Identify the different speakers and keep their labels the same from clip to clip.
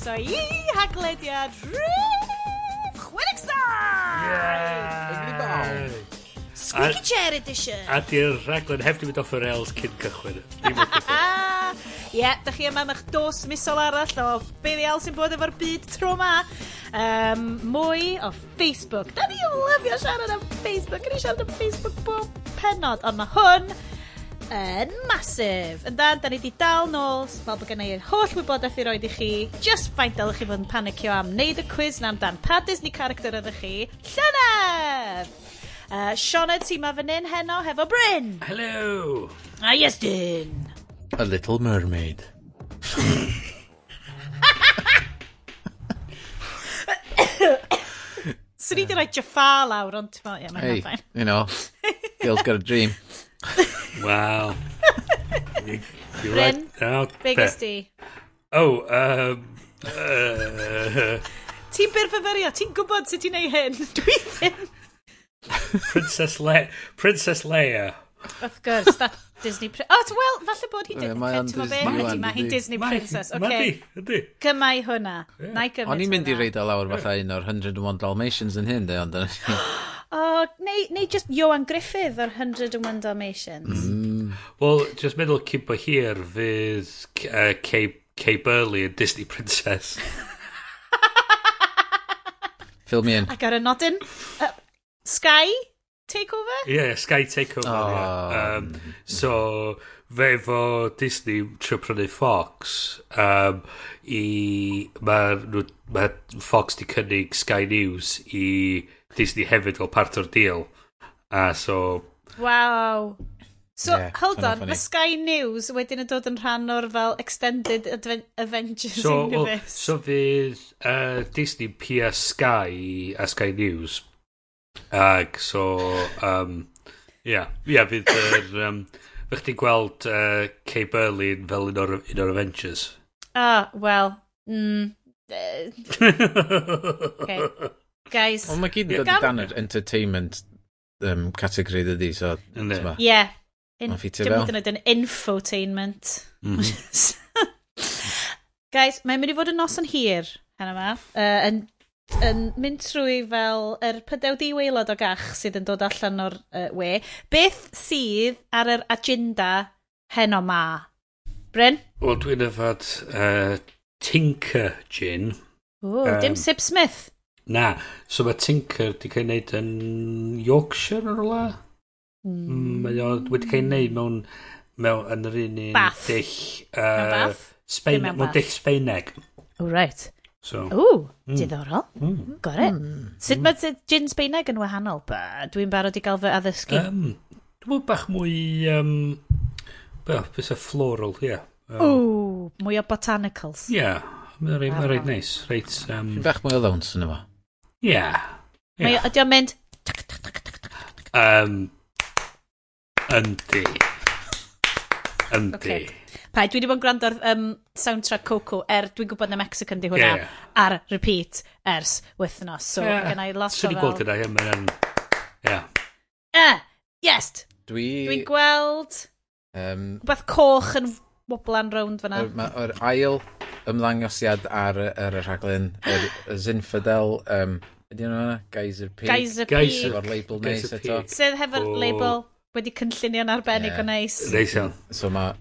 Speaker 1: croeso i haglediad rhif chwedegsa! Squeaky Chair Edition.
Speaker 2: A di'r rhaglen heb di mynd off yr rails cyn cychwyn.
Speaker 1: Ie, yeah, da chi yma am eich dos misol arall o be ddial sy'n bod efo'r byd tro ma. Um, mwy o Facebook. Da ni lyfio siarad am Facebook. Yn ni siarad am Facebook bob penod. Ond mae hwn yn masif. Yn dan, da ni wedi dal nôl, fel bod gen i'r holl wybodaeth i roed i chi. Just faint dylech chi fod yn panicio am wneud y quiz na amdan pa Disney character ydych chi. Llynedd! Uh, Sione, ti ma fan hyn heno hefo Bryn.
Speaker 2: Hello.
Speaker 1: A yes, Dyn.
Speaker 3: A Little Mermaid.
Speaker 1: Swn i wedi rhoi Jaffa lawr, ond ti'n meddwl, ie, mae'n
Speaker 3: hey, you know, girl's got a dream.
Speaker 2: Wow. you, you
Speaker 1: Bryn,
Speaker 2: like, oh,
Speaker 1: biggest di.
Speaker 2: Oh, um, uh,
Speaker 1: Ti'n berfyfyrio, ti'n gwybod sut ti'n ei hyn? Dwi ddim.
Speaker 2: Princess, Le Princess Leia.
Speaker 1: Of gwrs, that Disney princess. Oh, well, falle bod hi... Yeah,
Speaker 3: mae
Speaker 1: hi'n
Speaker 3: Disney.
Speaker 1: Mae hi'n Disney princess. Mae
Speaker 2: hi, ydy.
Speaker 1: Cymau hwnna. Yeah. Na i gymryd.
Speaker 3: O'n i'n mynd i reid o lawr fatha un o'r 101 Dalmatians yn hyn, de, ond...
Speaker 1: O, neu, neu just Johan Griffith o'r 101 Dalmatians.
Speaker 3: Mm.
Speaker 2: Wel, just meddwl cyn bo hir fydd uh, Kay, Kay Burley yn Disney Princess.
Speaker 3: Fill me in.
Speaker 1: Ac ar y nodyn, uh, Sky Takeover?
Speaker 2: Yeah, Sky Takeover.
Speaker 3: Oh.
Speaker 2: Yeah. Um, so, fe fo Disney trio prynu Fox um, i... Mae ma Fox di cynnig Sky News i Disney hefyd fel part o'r deal. A so...
Speaker 1: Wow. So,
Speaker 3: yeah,
Speaker 1: hold on, mae Sky News wedyn yn dod yn rhan o'r fel Extended Adven Avengers
Speaker 2: so,
Speaker 1: Universe.
Speaker 2: So fydd uh, Disney Pia Sky a Sky News. Ag, so, um, yeah, yeah, fydd yr... Um, Fych ti'n gweld uh, Kay Berlin fel un o'r, un o'r Avengers?
Speaker 1: Ah, well, mm, uh, okay guys.
Speaker 3: Ond mae gyd yn dod i dan yr entertainment um, category dydi, so... Ie.
Speaker 1: Yeah.
Speaker 3: Mae'n ffitio fel.
Speaker 1: Dim yn oed yn infotainment.
Speaker 2: Mhm.
Speaker 1: Guys, mae'n mynd i fod yn nos yn hir, hana yma. Uh, yn yn mynd trwy fel yr er di diweilod o gach sydd yn dod allan o'r uh, we. Beth sydd ar yr agenda heno ma? Bryn?
Speaker 2: Wel, dwi'n yfad uh, Tinker Gin.
Speaker 1: O,
Speaker 2: uh,
Speaker 1: dim Sip Smith.
Speaker 2: Na. So mae Tinker wedi cael ei wneud yn Yorkshire ar ola. Hmm. Mm. Mae o wedi cael ei wneud mewn, mewn yn yr un un
Speaker 1: Bath.
Speaker 2: dill... Uh,
Speaker 1: bath?
Speaker 2: Sbaen,
Speaker 1: mewn bath.
Speaker 2: dill Sbeineg.
Speaker 1: O, oh, right.
Speaker 2: So.
Speaker 1: O,
Speaker 2: mm.
Speaker 1: diddorol.
Speaker 2: Mm.
Speaker 1: Got it. Mm. Sut mae gin Sbeineg yn wahanol? Dwi'n barod i gael fy addysgu.
Speaker 2: Um, Dwi'n meddwl bach mwy... Um, beth y floral, ie. Yeah. Um,
Speaker 1: o, mwy o botanicals.
Speaker 2: Ie, yeah. mae'n reit,
Speaker 1: mae
Speaker 2: reit neis. Reit, um,
Speaker 3: bach mwy o ddawns yn
Speaker 2: yma. Ia.
Speaker 1: Mae
Speaker 2: o...
Speaker 1: Ydy o'n mynd...
Speaker 2: Yym. Yndi. Yndi.
Speaker 1: Okay. Pa, dwi wedi bod yn gwrando ar um, soundtrack Coco er dwi'n gwybod na Mexican di hwnna
Speaker 2: yeah.
Speaker 1: ar repeat ers wythnos. So, yeah. gen i lot o fel...
Speaker 2: Swn i gweld yna, ie, mae'n... Ie.
Speaker 1: Eh, yes!
Speaker 3: Dwi...
Speaker 1: Dwi'n gweld...
Speaker 3: Um,
Speaker 1: Beth coch yn woblan rownd fyna.
Speaker 3: O'r, ma, or ail ymddangosiad ar, ar y rhaglen, yr y Zinfidel, um, ydy nhw yna? Geyser Peak.
Speaker 2: Geyser
Speaker 1: Peak.
Speaker 3: Efo'r label neis eto.
Speaker 1: Sydd hefo'r label wedi cynllunio'n arbennig
Speaker 3: yeah.
Speaker 1: o neis.
Speaker 2: Neis iawn.
Speaker 3: So mae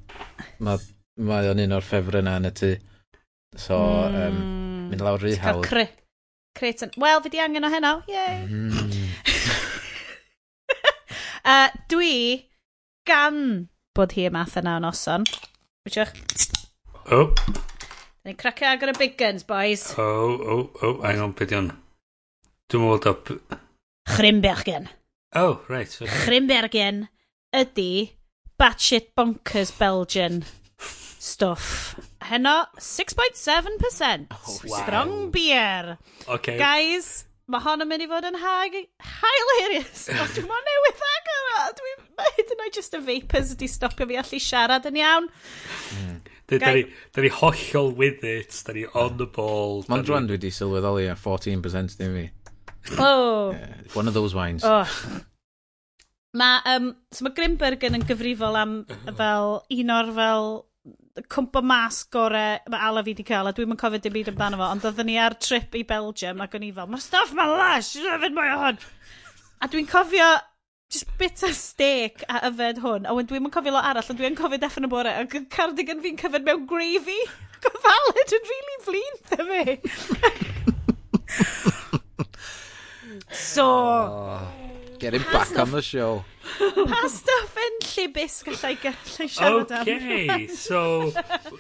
Speaker 3: ma, ma o'n un o'r ffefr yna yn y tu. So, um, mynd lawr rhy hawdd.
Speaker 1: Cre creu Wel, fi di angen o heno. Yay!
Speaker 3: Mm.
Speaker 1: uh, dwi, gan bod hi yma thynna o noson, wytiwch?
Speaker 2: Oh.
Speaker 1: Da ni'n cracio agor y big guns, boys.
Speaker 2: O, oh, o, oh, o, oh, hang on, beth ywn. Dwi'n meddwl o...
Speaker 1: Chrimbergen.
Speaker 2: Oh, right. Okay.
Speaker 1: Chrimbergen ydy batshit bonkers Belgian stuff. Heno, 6.7%.
Speaker 3: Oh, wow.
Speaker 1: Strong beer.
Speaker 2: Okay.
Speaker 1: Guys, mae hon yn mynd i fod yn hag... Hilarious! Ond dwi'n mwyn newydd agor o. Dwi'n mynd yn oed just y vapors wedi stopio fi allu siarad yn iawn.
Speaker 2: Hmm.
Speaker 1: Da
Speaker 2: ni, da ni hollol with it, da ni on the ball. Mond
Speaker 3: rwan dwi wedi sylweddoli ar 14% ddim fi.
Speaker 1: Oh.
Speaker 3: Uh, one of those wines.
Speaker 1: Oh. Mae, um, so mae Grimbergen yn gyfrifol am uh-huh. fel un o'r fel cwmpa mas gore mae Ala fi wedi cael a dwi'n yn cofio dim byd amdano fo ond oeddwn ni ar trip i Belgium ac o'n i fel mae'r stuff mae'n lash, dwi'n fyd mwy o hwn a dwi'n cofio just bit o steak a yfed hwn. A wedyn dwi'n mynd cofio lo arall, ond dwi'n cofio deffyn y bore. Ac y cardigan fi'n cyfed mewn gravy. Ac yn really flin, dda fi. so...
Speaker 3: Oh. Get him back on the show.
Speaker 1: Pa stuff yn lle bus gallai gallai siarad am?
Speaker 2: Okay, so,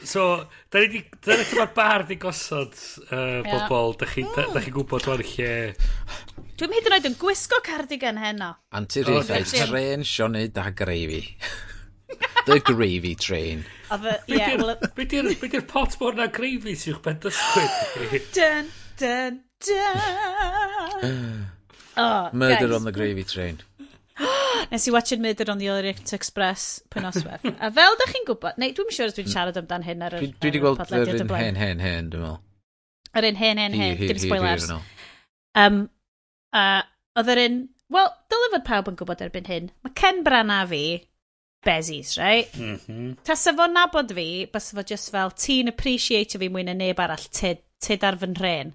Speaker 2: so, da ni di, da ni dyma'r bar di gosod uh,
Speaker 1: yeah.
Speaker 2: bobl, da chi, da, mm. da chi gwybod o'r lle...
Speaker 1: Dwi'n hyd yn oed yn gwisgo cardigan heno.
Speaker 3: Antiriaethau,
Speaker 1: oh,
Speaker 3: tren Sione da gravy. The gravy train.
Speaker 2: Be di'r pot mor na gravy sy'ch ben dysgwyd?
Speaker 1: Dun, dun, dun. Oh,
Speaker 3: Murder
Speaker 1: guys.
Speaker 3: on the Gravy Train.
Speaker 1: Nes i watched Murder on the Orient Express pwy noswef. a fel da chi'n gwybod, neu dwi'n siŵr os dwi'n mm. siarad amdan hyn ar y
Speaker 3: podlediad Dwi wedi gweld yr un hen, hen, hen, dwi'n meddwl.
Speaker 1: Yr un hen, hen, hen, dim spoilers. Um, uh, oedd yr un, wel, dylai fod pawb yn gwybod erbyn hyn. Mae Ken Brana fi, Bezis, right?
Speaker 2: Mm -hmm.
Speaker 1: Tasa fo nabod fi, bys fo just fel, ti'n appreciate fi mwy na neb arall, tyd ar fy nhren.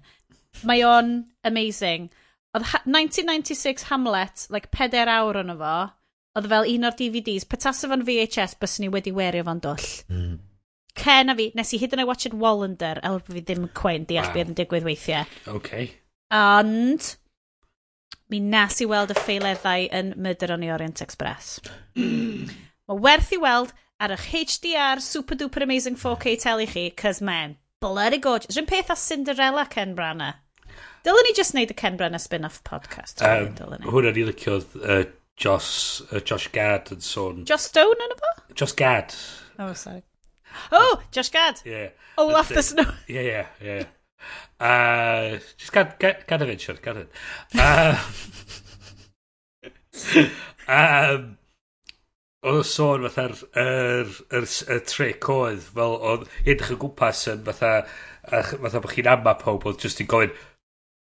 Speaker 1: Mae o'n amazing. Oedd 1996 Hamlet, like, peder awr o'n fo, oedd fel un o'r DVDs, petas fo'n VHS, bys ni wedi werio fo'n dwll.
Speaker 3: Mm.
Speaker 1: Ken a fi, nes i hyd yn oed watched Wallander, el fi ddim cwein deall
Speaker 2: wow.
Speaker 1: beth yn digwydd weithiau.
Speaker 2: Okay.
Speaker 1: Ond, mi nes i weld y ffeileddau yn Murder on the Orient Express. Hmm. Mae werth i weld ar eich HDR Super Duper Amazing 4K teli chi, cos man, bloody gorgeous. Rwy'n peth a Cinderella Ken Branagh. Dylen ni just wneud y Ken Brenner spin-off podcast.
Speaker 2: Um, Hwna ni liciodd uh, Josh, uh, Josh Gad yn sôn.
Speaker 1: Josh Stone yn y bo?
Speaker 2: Josh Gad.
Speaker 1: Oh, sorry. Oh, Josh Gad.
Speaker 2: Yeah.
Speaker 1: Olaf uh,
Speaker 2: the
Speaker 1: Snow.
Speaker 2: Yeah, yeah, yeah. Uh, just gad, gad, gad yn siwr, gad Uh, Um, oedd y sôn fatha'r er, er, er trick oedd, fel oedd edrych y gwmpas yn fatha, fatha bod chi'n amma pob, oedd jyst yn gofyn,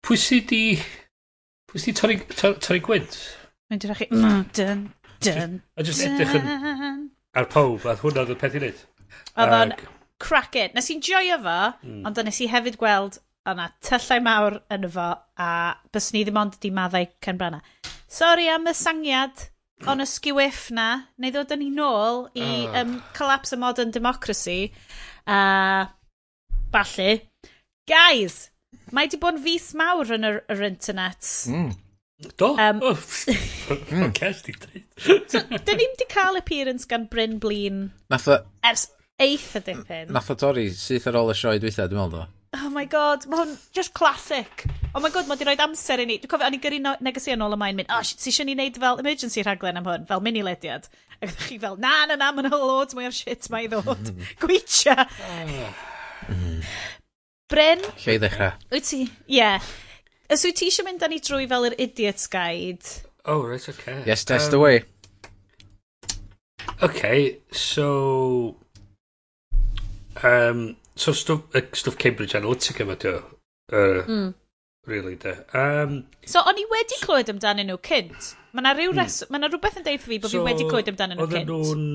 Speaker 2: Pwy sy di... Pwy sy di torri, tor, torri gwynt?
Speaker 1: Mae'n dyrach chi... Mm, dyn, dyn,
Speaker 2: A just edrych yn... Ar pob, a hwnna oedd y peth i wneud.
Speaker 1: Oedd o'n crackin. Nes i'n joio fo,
Speaker 2: mm.
Speaker 1: ond nes i hefyd gweld o'na tyllau mawr yn fo, a bys ni ddim ond di maddau Cenbrana. Sorry am y sangiad ond y sgiwiff na, neu ddod yn ni nôl i
Speaker 2: uh.
Speaker 1: um, Collapse of Modern Democracy, a uh, balli. Guys, Mae di bod yn fus mawr yn yr, yr internet.
Speaker 3: Mm.
Speaker 2: Do?
Speaker 1: Um,
Speaker 2: oh, Ces di dweud.
Speaker 1: so, dyn ni'n di cael appearance gan Bryn Blin
Speaker 3: Nath o,
Speaker 1: ers eitha dipyn.
Speaker 3: nath o dorri syth ar ôl y sioe dwythau, dwi'n meddwl do.
Speaker 1: Oh my god, mae hwn just classic. Oh my god, mae di roed amser i ni. Dwi'n cofio, o'n i gyrru no- yn ôl y mae'n mynd, oh, shit, si ni wneud fel emergency rhaglen am hwn, fel mini-lediad. Ac ydych chi fel, na, na, na, mae'n loads mwy o'r shit mae i ddod. Gweithio. Hmm. Bryn?
Speaker 3: Lle i ddechrau?
Speaker 1: Wyt ti, ie. Yeah. Os wyt ti eisiau mynd â ni drwy fel yr idiot's guide?
Speaker 2: Oh, right, okay.
Speaker 3: Yes, test
Speaker 2: um,
Speaker 3: away. way.
Speaker 2: Okay, so... Um, so, stwff uh, stuff Cambridge Analytica yma, diw. Uh, er,
Speaker 1: mm.
Speaker 2: Really, de. Um,
Speaker 1: so, o'n i wedi clywed amdanyn nhw cynt. Mae yna rhyw hmm. res... Mm. Mae yna rhywbeth yn deud fi bod so, fi wedi clywed amdanyn nhw cynt.
Speaker 2: Oedden nhw'n...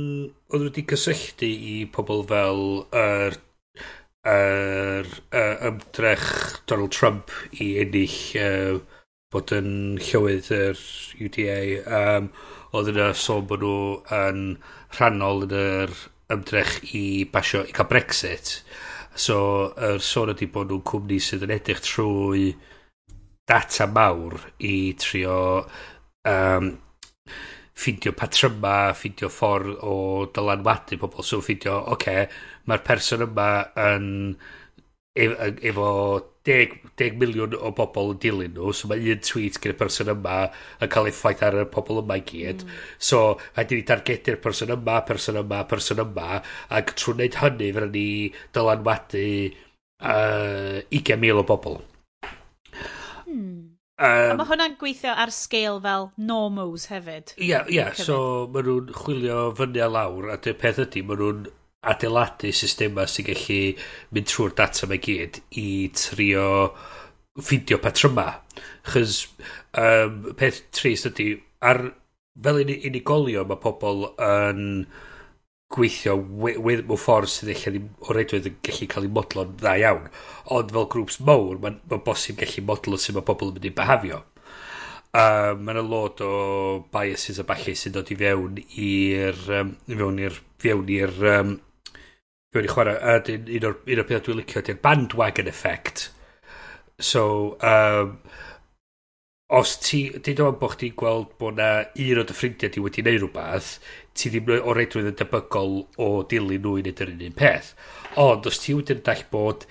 Speaker 2: Oedden nhw wedi cysylltu i pobl fel... Uh, yr uh, ymdrech Donald Trump i ennill uh, bod yn llywydd yr UDA um, oedd yna sôn bod nhw yn rhannol yn yr ymdrech i basio i cael Brexit so yr sôn ydy bod nhw'n cwmni sydd yn edrych trwy data mawr i trio um, ffindio patryma, ffindio ffordd o dylanwadu pobl. So ffindio, oce, okay, mae'r person yma yn ef, efo 10, 10 miliwn o bobl yn dilyn nhw, so mae un tweet gyda'r person yma yn cael effaith ar y pobl yma i gyd. Mm. So, rhaid i ni targedu'r person yma, person yma, person yma, ac trwy wneud hynny, fyddwn ni dylanwadu uh, 20,000 o bobl.
Speaker 1: Mm.
Speaker 2: Um, a
Speaker 1: mae hwnna'n gweithio ar sgêl fel normos hefyd.
Speaker 2: Ie, yeah, yeah, so maen nhw'n chwilio fyny a lawr, a dy peth ydy, maen nhw'n adeiladu systema sy'n gallu mynd trwy'r data mae gyd i trio ffidio patryma. Chos um, peth trist ydy, ar, fel unigolio mae pobl yn gweithio mewn ffordd sydd eich ddim o reidwydd yn gallu cael ei modlo'n dda iawn. Ond fel grŵps mowr, mae'n ma bosib gallu modlo sydd mae pobl yn mynd i behafio. Um, mae'n y lot o biases a falle sy'n dod i fewn i'r um, fewn i'r fewn i'r um, Fi wedi chwarae, a un o'r, un o'r peth dwi'n licio di'r bandwagon effect. So, um, os ti, dyn o'n bod chdi'n gweld bod na un o dy ffrindiau di wedi gwneud rhywbeth, ti ddim o reidrwydd yn debygol o dilyn nhw i wneud yr un peth. Ond, os ti wedi'n dall bod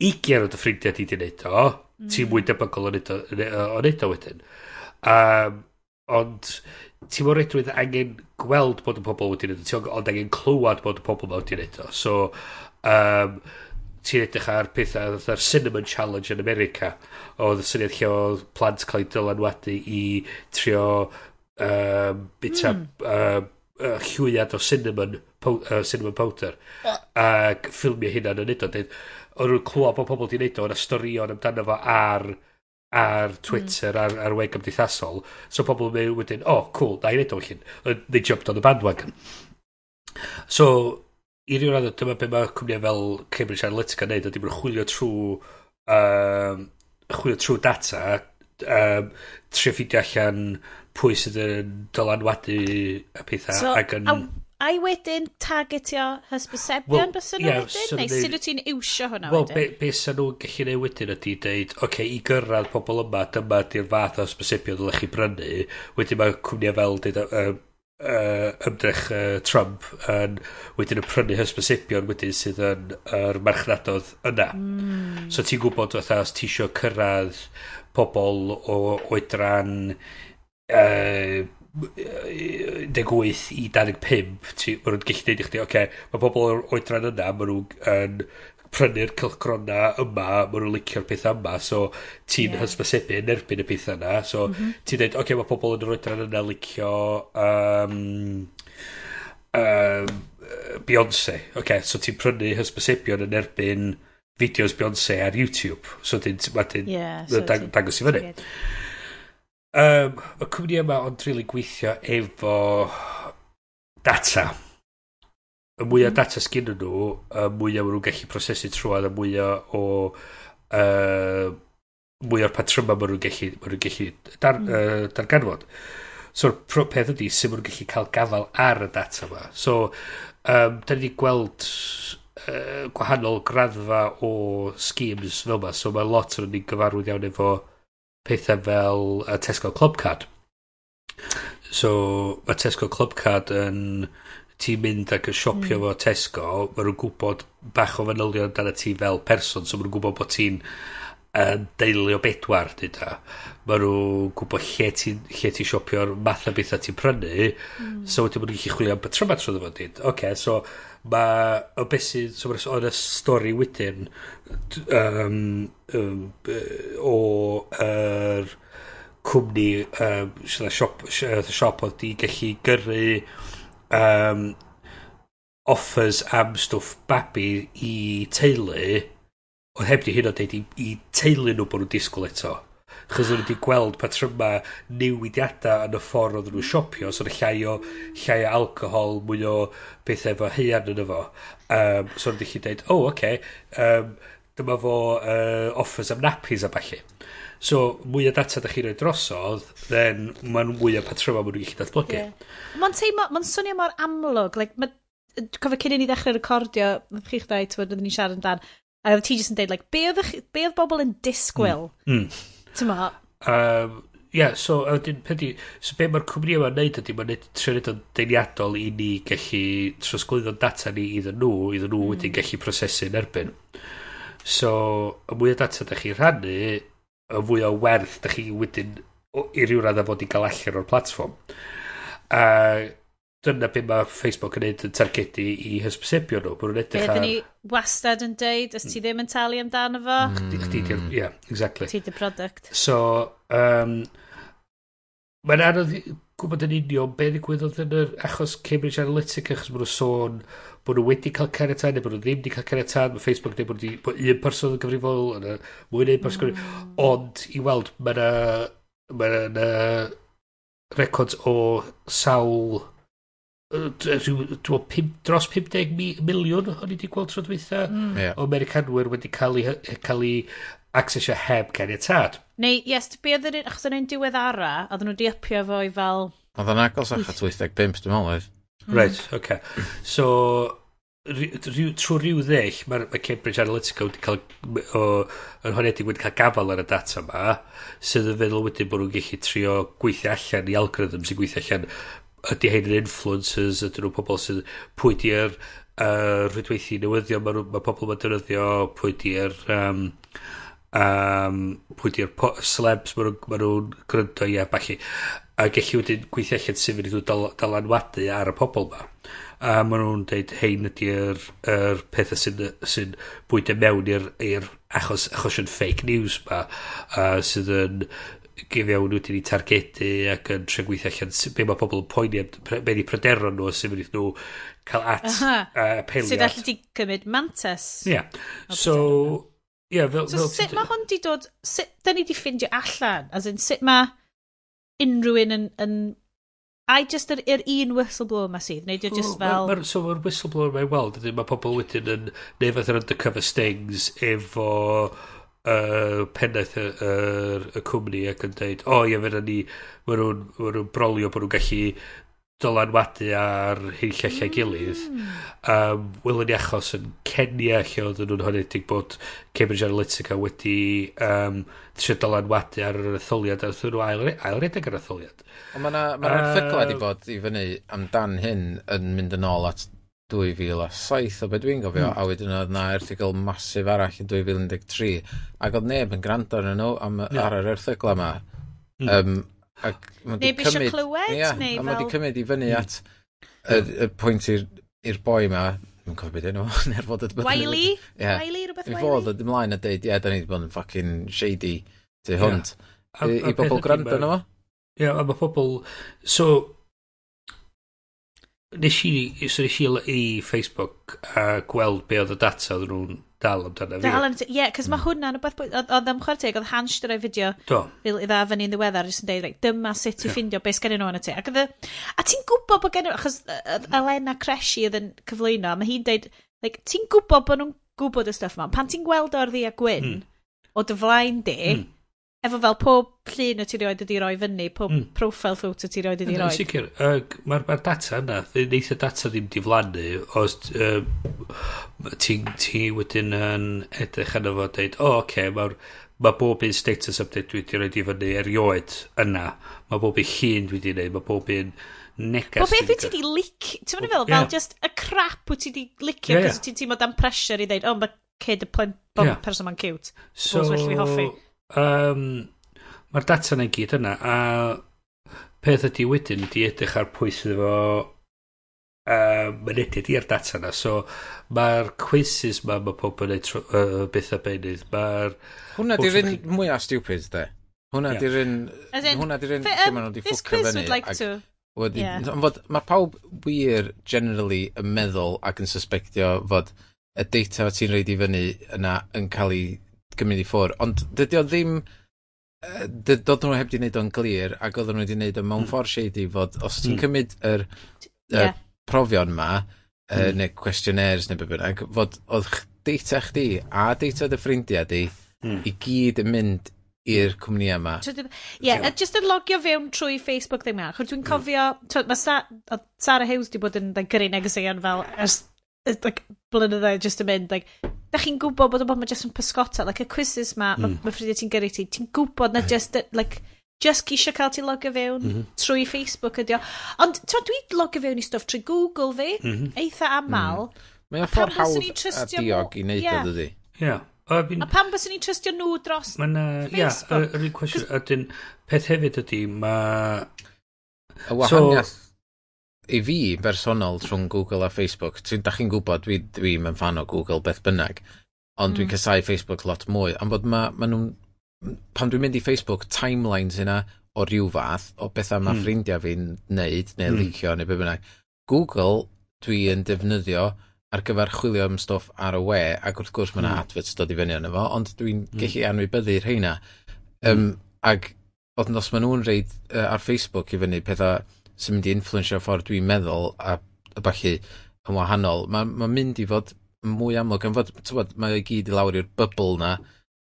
Speaker 2: 20 o dy ffrindiau di wedi gwneud o, mm. ti'n mwy debygol o wneud o, wedyn. Um, ond, ti'n mor edrych angen gweld bod y pobl wedi neud o, ond angen clywed bod y pobl wedi neud o. So, um, ti'n edrych ar pethau, ar Cinnamon Challenge yn America, oedd y syniad lle oedd plant cael ei dylanwadu i trio um, bita mm. uh, uh, llwyad o cinnamon, pow, uh, cinnamon powder uh. ac ffilmio hynna'n yn neud o. Oedd nhw'n clywed bod pobl wedi'i neud o, yna storion amdano fo ar ar mm. Twitter mm. ar ar weg gymdeithasol so pobl yn mynd wedyn o oh, cool da i wneud o llun they jumped on the bandwagon so i ryw radd dyma beth mae cwmniau fel Cambridge Analytica yn neud ydy bod chwilio trwy um, chwilio trwy data um, trio ffidio allan pwy sydd yn dylanwadu y pethau so, ac yn...
Speaker 1: A a i wedyn targetio hysbysebion well, bys nhw yeah, wedyn? So neu sut wyt ti'n iwsio hwnna well, wedyn?
Speaker 2: Wel, be, be sy'n nhw'n gallu neud wedyn ydy dweud, oce, okay, i gyrraedd pobl yma, dyma di'r fath o hysbysebion ddylech chi brynu. Wedyn mae cwmniau fel dweud, uh, uh, ymdrech uh, Trump yn wedyn yn prynu hysbysebion wedyn sydd yn yr er marchnadodd yna. Mm. So ti'n gwybod fatha os ti eisiau cyrraedd pobl o oedran uh, deg wyth i dau ddeg pump, ti, ma nhw'n gallu dweud i chdi, oce, okay, mae pobl o'r oedran yna, maen nhw'n prynu'r cylchrona yma, maen nhw'n licio'r pethau yma, so ti'n yeah. hysbysebu yn erbyn y pethau yna, so mm -hmm. ti'n dweud, oce, okay, mae pobl yn yr oedran yna licio um, um, Beyoncé, oce, okay, so ti'n prynu hysbysebion yn erbyn fideos Beyoncé ar YouTube, so ti'n yeah, so dangos i fyny um, y cwmni yma ond rili really gweithio efo data. Y mwyaf mm. data sgyn nhw, y mwyaf nhw'n gallu prosesu trwad, y mwyaf o, uh, mwy o'r patryma maen nhw'n gallu, ma nhw gallu dar, mm. uh, darganfod. So'r peth ydy sy'n maen nhw'n gallu cael gafael ar y data yma. So, um, da ni wedi gweld uh, gwahanol graddfa o schemes fel yma, so mae lot o'n ni'n gyfarwydd iawn efo pethau fel y Tesco Club Card. So, mae Tesco Club Card yn... Ti'n mynd ac yn siopio mm. fo Tesco, mae nhw'n gwybod bach o fanylion dan y ti fel person, so mae nhw'n gwybod bod ti'n yn deulio bedwar, dyd a. Mae nhw'n gwybod lle ti'n ti siopio'r math o bethau ti'n prynu, mm. so wedyn mae nhw'n gallu chwilio am y tryma trwy ddefo, dyd. Oce, okay, so mae o beth sydd so o'n y stori wedyn um, um, o yr er, cwmni um, siop, siop oedd di gallu gyrru um, offers am stwff babi i teulu. Oedd heb di hyn o deud i, i teulu nhw bod nhw'n disgwyl eto. Chos o'n wedi gweld patryma newidiadau yn y ffordd oedd nhw'n mm. siopio. So yna llai o, llai o alcohol, mwy o bethau efo heian yn efo. Um, so o'n wedi dweud, o, oh, oce, okay, um, dyma fo uh, offers am nappies a falle. So, mwy o data da chi roi drosodd, then mae'n mwy o patryma maen nhw'n gallu datblygu. Yeah.
Speaker 1: Mae'n teimlo, mae'n swnio mor amlwg, like, ma, cofio cyn i ni ddechrau recordio, mae'n chi'ch dweud, oedden ni'n siarad amdan, a ti jyst yn dweud, like, be oedd, be oedd bobl yn disgwyl? Mm. Mm Ti'n ma?
Speaker 2: Um, yeah, so, ydyn, pedi, so be mae'r cwmni yma'n neud ydy, mae'n trio neud yn deiniadol i ni gallu trosglwyddo'n data ni iddyn nhw, iddyn nhw mm. wedyn gallu prosesu'n erbyn. So, y mwy o data da chi rhannu, y fwy o werth da chi wedyn i ryw radd a fod i gael allan o'r platform. A uh, dyna beth mae Facebook yn neud yn targedu i hysbysebio nhw. Mae nhw'n
Speaker 1: edrych ar... ni wastad yn deud, os ti ddim yn talu amdano fo.
Speaker 2: Mm. Chdi di'r, mm. yeah, exactly.
Speaker 1: Ti di'r product.
Speaker 2: So, um, mae'n anodd gwybod yn union be ddigwyddodd yn yr achos Cambridge Analytica, achos bod nhw'n sôn bod nhw wedi cael caniatad, neu bod nhw ddim wedi cael caniatad, mae Facebook neu bod, di, bod un person yn gyfrifol, yna mwy neu person mm. ond i weld, mae yna, mae yna records o sawl rhyw, dros 50 miliwn o'n i wedi gweld tro dweitha
Speaker 3: mm. yeah.
Speaker 2: o Americanwyr wedi cael eu, cael eu accessio heb caniatad.
Speaker 1: Neu, yes, be oedd yr achos yna'n diwedd ara, oedden nhw di upio fo i fel...
Speaker 3: Oedd yn agos ach at 85, dwi'n meddwl. oedd. Hmm.
Speaker 2: Right, okay. So, trwy rhyw ddeill, mae ma Cambridge Analytica wedi cael, o, yn honedig wedi cael gafel ar y data yma, sydd yn feddwl wedyn bod nhw'n gallu trio gweithio allan i algorithm sy'n gweithio allan ydy hyn yn influencers, ydyn nhw pobl sydd pwy di'r uh, rhydweithi newyddion mae, ma pobl mae'n dynyddio, pwy di'r um, um, pwy di'r celebs mae nhw'n ma nhw gryndo, ie, falle. A gallu wedyn gweithio allan sy'n fynd i dal, dalanwadu ar y pobl yma. A maen nhw'n dweud hein ydy'r er pethau sy'n, sy bwydo mewn i'r achos, achosion fake news yma, uh, sydd yn gefio nhw wedi targedu ac yn tre gweithio allan be mae pobl yn poeni am, be di pryderon nhw sy'n mynd nhw cael at uh,
Speaker 1: apeliad.
Speaker 2: Sydd
Speaker 1: allu di cymryd mantis
Speaker 2: Ie. Yeah. So, ie. Yeah, fel,
Speaker 1: so
Speaker 2: fel
Speaker 1: sut mae hwn di dod, sut da ni di ffindio allan? As in, sut mae unrhyw un yn, yn I just yr, yr un whistleblower ma sydd, neu diolch just fel...
Speaker 2: Ma, ma, so mae'r whistleblower mae'n weld, mae pobl wedyn yn neu fath yr undercover stings efo uh, pennaeth y, y, y cwmni ac yn dweud, o oh, ie, fe ni, mae nhw'n ma nhw brolio bod nhw'n gallu dylanwadu ar hyn llechau mm. gilydd. Um, Wylwn ni achos yn Kenya lle oedd nhw'n honedig bod Cambridge Analytica wedi um, trio dylanwadu ar yr etholiad a wrthyn nhw ail, ail redeg yr etholiad.
Speaker 3: Ond mae yna ma
Speaker 2: uh,
Speaker 3: erthyglau wedi bod i fyny amdan hyn yn mynd yn ôl at 2007 o beth dwi'n gofio,
Speaker 2: mm.
Speaker 3: a wedyn oedd na erthigol masif arall yn 2013, ac oedd neb yn gwrando arnyn nhw am,
Speaker 2: yeah.
Speaker 3: ar yr erthigol yma.
Speaker 2: Mm.
Speaker 3: Um, ac
Speaker 1: neb
Speaker 3: eisiau
Speaker 1: clywed?
Speaker 3: Ia,
Speaker 1: neu
Speaker 3: a mae wedi cymryd i fyny
Speaker 2: hmm.
Speaker 3: at y, y pwynt i'r boi yma, Dwi'n cofio beth enw, neu'r fod ydy...
Speaker 1: Wiley?
Speaker 3: Yeah.
Speaker 1: Wiley, rhywbeth
Speaker 3: Wiley? fod ydy mlaen a deud, ie, da ni wedi bod yn ffocin shady tu hwnt.
Speaker 2: Yeah.
Speaker 3: I, i bobl gwrando yna fo?
Speaker 2: Ie, a mae pobl... So, nes i, so nes i i Facebook a gweld be oedd y data oedd nhw'n dal amdano fi.
Speaker 1: Dal amdano, ie, yeah,
Speaker 3: cos
Speaker 1: mae hwnna'n rhywbeth, oedd am chwer teg, oedd Hans dy roi fideo
Speaker 2: Do.
Speaker 1: i dda fyny yn ddiweddar, jyst yn deud, like, dyma sut i ffindio, beth gen nhw yn y te. Ac oedd, a ti'n gwybod bod gen nhw, achos Elena Creshi oedd yn cyflwyno, mae hi'n deud, like, ti'n gwybod bod nhw'n gwybod y stuff yma, pan ti'n gweld o'r ddi a gwyn,
Speaker 2: mm.
Speaker 1: o dy flaen di,
Speaker 2: mm
Speaker 1: efo fel pob llun y ti rioed wedi roi fyny, pob
Speaker 2: mm.
Speaker 1: profile photo ti rioed
Speaker 2: wedi
Speaker 1: roi.
Speaker 2: Sicr, sicr, mae'r ma data yna, neith y data ddim diflannu, os uh, ti, ti wedyn yn edrych yna fo dweud, o, oh, oce, okay, mae'r mae bob un status update dwi wedi rhoi i fyny erioed yna. Mae bob un llun dwi wedi gwneud, mae bob un negas.
Speaker 1: Bob beth wyt ti wedi lic, ti'n mynd i fel, fel just y crap wyt ti wedi licio,
Speaker 2: yeah,
Speaker 1: yeah. ti'n teimlo dan pressure i ddeud, o, oh, mae kid y plen, bob
Speaker 2: yeah.
Speaker 1: person ma'n cute.
Speaker 2: So,
Speaker 1: hoffi
Speaker 2: um, mae'r data yna'n gyd yna, a peth ydy wedyn ydy edrych ar pwy sydd efo uh, mynediad i'r data yna. So, mae'r quizzes ma, mae pobl yn gwneud uh, beth bethau benydd.
Speaker 3: Hwna di'r un mwyaf stupid, de. Hwna
Speaker 2: yeah.
Speaker 3: di'r un... Hwna di'r un...
Speaker 1: Um, this quiz would like to...
Speaker 3: Wedi, yeah. fod, mae pawb wir generally yn meddwl ac yn suspectio fod y data ti'n reid i fyny yna yn cael ei gymryd i ffwr. Ond dydy o ddim... Dod nhw heb di wneud o'n glir, ac oedden nhw wedi wneud o mewn
Speaker 2: hmm.
Speaker 3: ffordd shady fod, os ti'n
Speaker 2: hmm.
Speaker 3: cymryd yr yeah. profion ma, uh,
Speaker 2: mm.
Speaker 3: neu questionnaires neu bynnag, fod oedd data chdi a data dy ffrindiau di
Speaker 2: mm.
Speaker 3: i gyd yn mynd i'r cwmni yma.
Speaker 1: Ie, yeah, just yn logio fewn trwy Facebook ddim yna. Chwyr dwi'n hmm. cofio, mm. mae Sa Sarah Hughes di bod yn like, gyrru negeseuon fel ers like, blynyddoedd just yn mynd, like, da chi'n gwybod bod o bod ma jyst yn pysgota, like y quizzes ma, mm. mae ma ffrindiau ti'n gyrru ti, ti'n gwybod na just, like, just gisio cael ti logio fewn
Speaker 2: mm -hmm.
Speaker 1: trwy Facebook ydi o. Ond, ti'n dwi logio fewn i stwff trwy Google fi,
Speaker 2: mm -hmm.
Speaker 1: eitha aml. Mm.
Speaker 3: Mae o ffordd hawdd a diog i wneud
Speaker 1: yeah.
Speaker 3: o dydy.
Speaker 2: Ie. Yeah. Uh.
Speaker 1: A pam bys ni'n trystio nhw dros
Speaker 2: ma na,
Speaker 1: Facebook?
Speaker 2: Ie, yeah, yr un cwestiwn, a peth hefyd ydy, mae...
Speaker 3: Y wahaniaeth so, i fi bersonol rhwng Google a Facebook, ti'n da chi'n gwybod dwi dwi yn fan o Google beth bynnag, ond
Speaker 1: mm.
Speaker 3: dwi'n casau Facebook lot mwy, ond bod ma, ma nhw'n, pan dwi'n mynd i Facebook, timelines yna o ryw fath o bethau mae
Speaker 2: mm.
Speaker 3: ffrindiau fi'n neud neu
Speaker 2: mm.
Speaker 3: licio neu beth bynnag. Google dwi yn defnyddio ar gyfer chwilio am stwff ar y we, ac wrth gwrs mae yna
Speaker 2: mm.
Speaker 3: adverts dod i fyny yna fo, ond dwi'n
Speaker 2: mm.
Speaker 3: gallu anwybyddu rheina. Mm. Um. Ac oedd nos maen nhw'n reid uh, ar Facebook i fyny pethau sy'n mynd i influensio ffordd dwi'n meddwl a, a falle yn wahanol, mae'n ma mynd i fod mwy amlwg. Yn fod, tywed, mae o gyd i lawr i'r bubl na,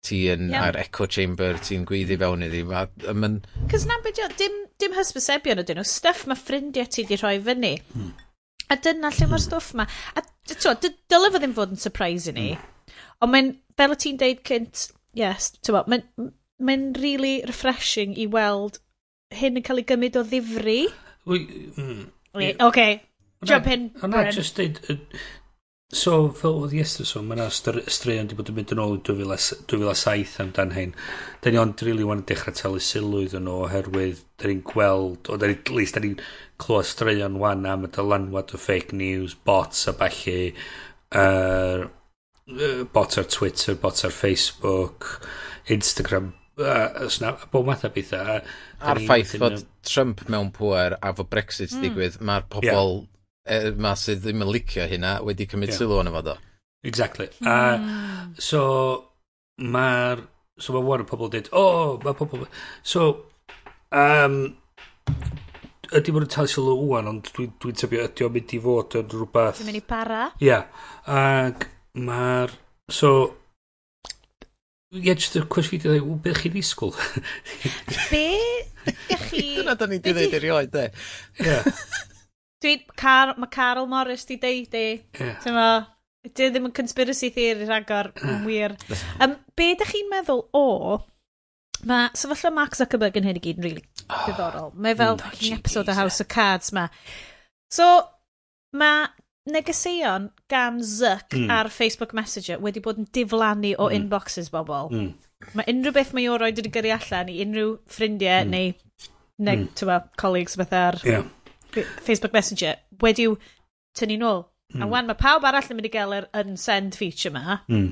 Speaker 3: ti yn
Speaker 1: yeah.
Speaker 3: ar echo chamber, ti'n gweiddi fewn iddi. Mae'n...
Speaker 1: Cys na beth dim, dim hysbysebion ydyn nhw, stuff mae ffrindiau ti di rhoi fyny. Hmm. A dyna lle mae'r hmm. stwff ma. A twa, dylai fo ddim fod yn surprise i ni. Hmm. Ond mae'n, fel y ti'n deud cynt, yes, ti'n mae'n mae'n really refreshing i weld hyn yn cael ei gymryd o ddifri.
Speaker 2: Mm. Wait,
Speaker 1: okay. Jump in,
Speaker 2: Hwna just dweud... So, fel oedd Iestr so, mae yna straeon wedi bod yn mynd yn ôl 2007 amdan hyn. Da ni ond rili really wan dechrau talu sylwydd yn nhw oherwydd da ni'n gweld, o da ni'n least da ni'n clywed straeon wan am y dylanwad o fake news, bots a bachu, uh, bots ar Twitter, bots ar Facebook, Instagram uh, os na, bob math o bethau.
Speaker 3: A'r ffaith fod
Speaker 2: yn...
Speaker 3: Trump mewn pwer a fod Brexit
Speaker 1: mm.
Speaker 3: digwydd, mae'r pobl yeah. ma sydd ddim yn licio hynna wedi cymryd yeah. sylw yn efo do.
Speaker 2: Exactly. Mm. Uh, so, mae'r... So mae war y pobl dweud, o, oh, mae pobl... So, um, ydy bod yn talu sylw wwan, ond dwi'n dwi tybio ydy o'n mynd i fod yn rhywbeth...
Speaker 1: Dwi'n mynd i para.
Speaker 2: Ia. Yeah. Ac mae'r... So, Ie, jyst y cwestiwn i ddweud, beth chi'n ddisgwyl?
Speaker 1: Be? Ych chi...
Speaker 3: Dyna da ni wedi dweud erioed, de.
Speaker 2: Ie.
Speaker 1: Dwi, Car mae Carol Morris di deud i.
Speaker 2: Ie.
Speaker 1: Dwi e ddim yn conspiracy theory rhagor, yn wir. Um, be da chi'n meddwl o... Mae sefyllfa Mark Zuckerberg yn hyn i gyd yn really ah, diddorol. Mae fel fucking episode o House of Cards ma. So, mae negeseuon gan Zuck
Speaker 2: mm.
Speaker 1: ar Facebook Messenger wedi bod yn diflannu o mm. inboxes bobl.
Speaker 2: Mm.
Speaker 1: Mae unrhyw beth mae o oed wedi gyrru allan i unrhyw ffrindiau
Speaker 2: mm.
Speaker 1: neu, neu
Speaker 2: mm.
Speaker 1: tywa, colleagues beth ar
Speaker 2: yeah.
Speaker 1: Facebook Messenger wedi'w tynnu nôl. Mm. A
Speaker 2: hmm.
Speaker 1: wan mae pawb arall yn mynd i gael yr unsend feature ma.
Speaker 2: Mm.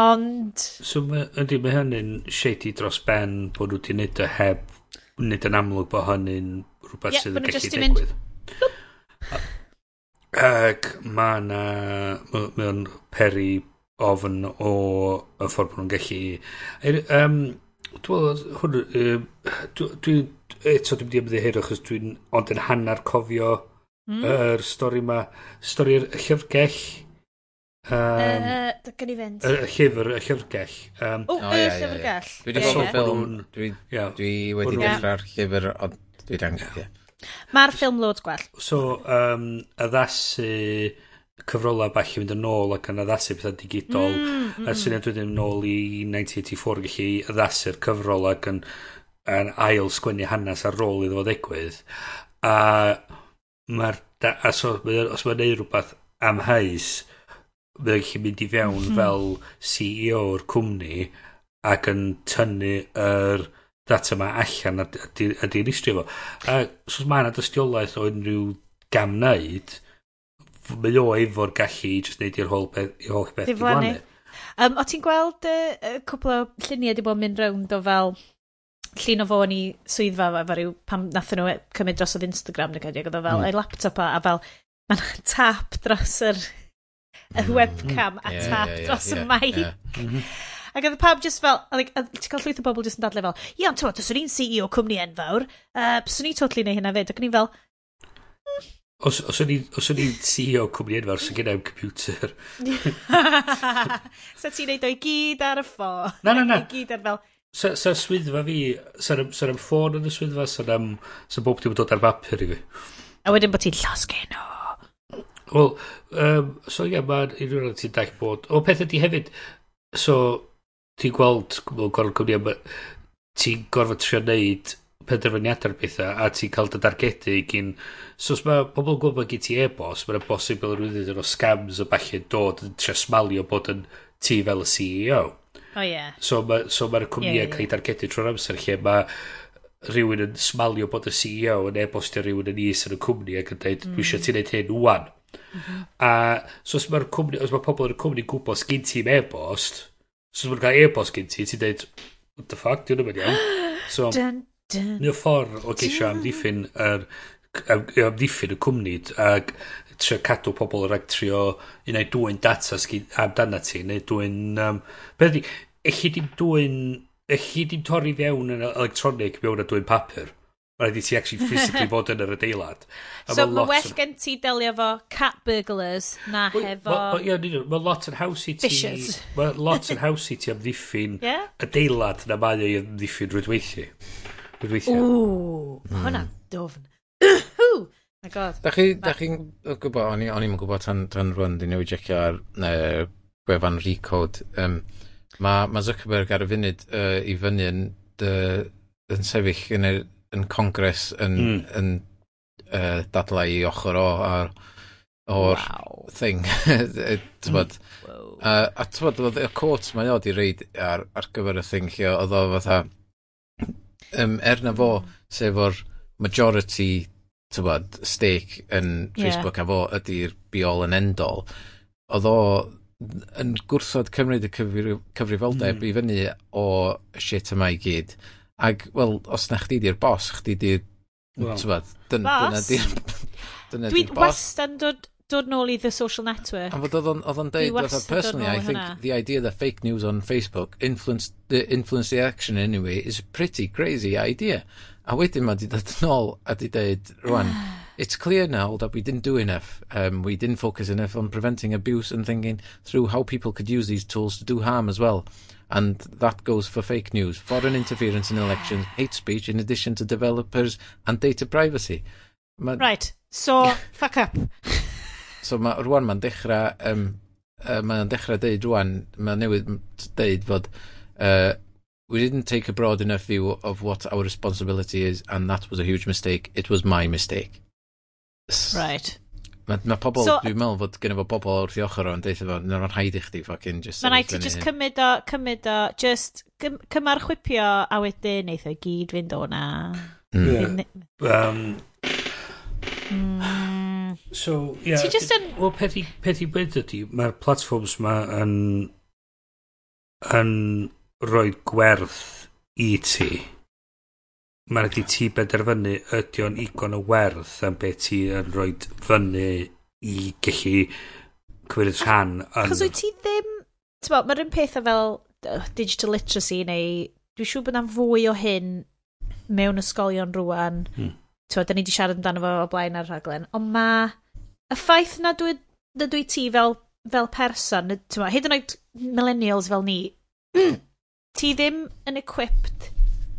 Speaker 1: Ond...
Speaker 2: So ma, ydy mae hynny'n shady dros ben bod nhw wedi wneud y heb wneud yn amlwg bod hynny'n rhywbeth
Speaker 1: yeah,
Speaker 2: sydd yn gallu
Speaker 1: digwydd. Mynd...
Speaker 2: Ac mae na... Mae o'n peri ofn o y ffordd bod nhw'n gallu... Um, er, Dwi'n hwn... Dwi, dwi, eto dwi'n mynd i ymddiheir achos dwi'n ond yn hanner cofio
Speaker 1: mm.
Speaker 2: yr stori ma. Stori'r llyfrgell. Um,
Speaker 1: uh, Dy gen i fynd.
Speaker 2: Y llyfr, y llyfrgell. Um,
Speaker 1: o, y llyfrgell.
Speaker 3: Dwi wedi bod
Speaker 2: yn
Speaker 3: ffilm. Dwi
Speaker 2: yeah.
Speaker 3: dwi wedi dechrau'r llyfr, ond dwi angen.
Speaker 1: Mae'r ffilm loads gwell.
Speaker 2: So, um, addasu cyfrola bach i fynd yn ôl ac yn addasu pethau digidol. Mm, mm. mm. Y syniad wedyn yn ôl i 1984 gallu addasu'r cyfrol ac yn, yn ail sgwennu hanes ar ôl iddo fo ddigwydd. A mae'r... A so, os mae'n neud rhywbeth am hais, mae'n gallu mynd i fewn
Speaker 1: mm
Speaker 2: fel CEO o'r cwmni ac yn tynnu yr... Er, data yma allan a a di'n istrio fo. A so mae yna dystiolaeth o unrhyw gam wneud, mae o efo'r gallu i just neud i'r holl beth i holl beth
Speaker 1: diflannu. Um, o ti'n gweld y uh, cwpl o lluniau wedi bod yn mynd rownd o fel llun o fo yn ei swyddfa efo rhyw pam nathyn nhw e, cymryd dros oedd Instagram neu cynnig oedd o fel
Speaker 2: mm.
Speaker 1: ei laptop a, a fel mae'n tap dros yr y mm. webcam mm.
Speaker 3: a
Speaker 1: tap
Speaker 3: yeah, yeah, yeah,
Speaker 1: dros y mic.
Speaker 3: Mhm.
Speaker 1: Ac oedd pawb just fel, like, ti'n cael llwyth o bobl just yn dadle fel, ie, ond ti'n os o'n i'n CEO cwmni enfawr, uh, os o'n i'n totally neu hynna fyd, ac o'n i'n fel,
Speaker 2: mm. Os, os o'n i'n CEO cwmni enfawr, sy'n gennau'n computer.
Speaker 1: so ti'n neud o'i gyd ar y ffôn.
Speaker 2: Na, na, na.
Speaker 1: I gyd ar fel,
Speaker 2: Sa'r sa swyddfa fi, sa'r sa ffôn yn y swyddfa, sa'r am sa bob dim yn dod ar bapur i fi.
Speaker 1: A wedyn bod ti'n llosgen o.
Speaker 2: Wel, um, so ie, yeah, mae'n unrhyw rhan ti'n dach bod. O, peth ydi hefyd, so, ti'n gweld mewn gwahanol cwmnïau ma' ti'n gorfod trio neud penderfyniadau ar pethau a ti'n cael dy dargedu gyn So os mae pobl yn gwybod bod gen ti e-bost, mae'n bosib bod rhywun o scams o bach yn dod yn trio smalio bod yn ti fel y CEO.
Speaker 1: O oh, yeah.
Speaker 2: So mae'r so ma cwmnïau
Speaker 1: yeah,
Speaker 2: yeah. cael ei dargedu trwy'r amser lle mae rhywun yn smalio bod y CEO yn e-bostio rhywun yn is yn y cwmni ac yn dweud, mm. dwi eisiau ti'n neud hyn wwan. Mm -hmm. A so os mae'r cwmni, os mae pobl yn y cwmni gwybod sgyn ti'n e-bost, So os ma' cael e-bost gen ti, ti'n deud, what the fuck, diwn ddim yn iawn. So,
Speaker 1: dun, dun,
Speaker 2: un o'r ffordd o geisio amddiffyn yr am, amddiffyn y cwmni ac trio cadw pobl rhag trio i wneud dwy'n data amdana ti neu dwy'n um, beth di, eich i dwy'n eich i torri fewn yn electronic mewn a dwy'n papur? Mae rhaid i ti actually physically bod yn yr adeilad. A
Speaker 1: so mae well gen ti delio efo cat burglars na
Speaker 2: well,
Speaker 1: hefo...
Speaker 2: Ie, well, mae lot yn haws i ti...
Speaker 1: Vicious.
Speaker 2: Mae lot yn haws i ti amddiffyn
Speaker 1: yeah?
Speaker 2: adeilad na mae ei amddiffyn rwydweithi. Rwydweithi.
Speaker 1: Ooh, mm. hwnna'n dofn. My god.
Speaker 3: Da chi, da chi'n gwybod, o'n i'n gwybod tan, tan rwan, di newid jecio ar uh, gwefan Recode. Um, Mae ma Zuckerberg ar y funud uh, i fyny yn, uh, yn sefyll yn yr yn Congres yn,
Speaker 2: mm.
Speaker 3: yn uh, dadlau i ochr o ar, o'r
Speaker 1: wow.
Speaker 3: thing. tybod,
Speaker 1: wow.
Speaker 3: uh, a tybod, oedd y cwrt mae o di reid ar, ar gyfer y thing lle oedd o fatha, um, er na fo, hmm. sef o'r majority tybod, stake yn Facebook yeah. a fo ydy'r biol yn endol, oedd o yn gwrthod cymryd y cyfri, cyfrifoldeb mm. i fyny o shit yma i gyd. Ac, wel, os na chdi di'r bos, chdi di'r...
Speaker 2: Well,
Speaker 3: tywed, dyn, dyna di'r... Dyna di'r bos.
Speaker 1: wastad dod, dod nôl i The Social Network.
Speaker 3: A fod oedd o'n deud,
Speaker 1: oedd
Speaker 3: personally, I think
Speaker 1: hana.
Speaker 3: the idea that fake news on Facebook influenced the, influence the action anyway is a pretty crazy idea. A wedyn mae di dod yn ôl a di deud, rwan, it's clear now that we didn't do enough. Um, we didn't focus enough on preventing abuse and thinking through how people could use these tools to do harm as well and that goes for fake news, foreign interference in elections, hate speech in addition to developers and data privacy. Ma...
Speaker 1: Right, so fuck up.
Speaker 3: so ma, rwan mae'n dechrau, um, uh, mae'n dechrau deud rwan, mae'n newydd deud fod uh, we didn't take a broad enough view of what our responsibility is and that was a huge mistake. It was my mistake.
Speaker 1: Right.
Speaker 3: Mae ma pobl,
Speaker 1: so,
Speaker 3: dwi'n meddwl fod gen i fod pobl wrth i ochr o'n deitha fo, na mae'n rhaid i chdi ffocin just...
Speaker 1: Mae'n rhaid
Speaker 3: i
Speaker 1: just cymryd o, cymryd o, just cym- cymarchwipio a wedyn neith o'i gyd fynd o na.
Speaker 3: Mm.
Speaker 2: Yeah. Um,
Speaker 1: mm.
Speaker 2: So, yeah.
Speaker 1: Ti just yn...
Speaker 2: Wel, peth i, peth i beth ydy, mae'r platforms ma yn, yn rhoi gwerth i ti mae'n rhaid i ti benderfynu ydy o'n igon o werth am beth ti yn rhoi fyny i gallu cymryd rhan yn...
Speaker 1: Achos wyt ti ddim... Bo, Mae'r un pethau fel uh, digital literacy neu... Dwi'n siŵr bod yna'n fwy o hyn mewn ysgolion rwan.
Speaker 2: Hmm.
Speaker 1: Twa, da ni wedi siarad amdano fo o blaen ar rhaglen. Ond mae y ffaith na dwi, na dwi ti fel, fel person, twa, hyd yn oed millennials fel ni, ti ddim yn equipped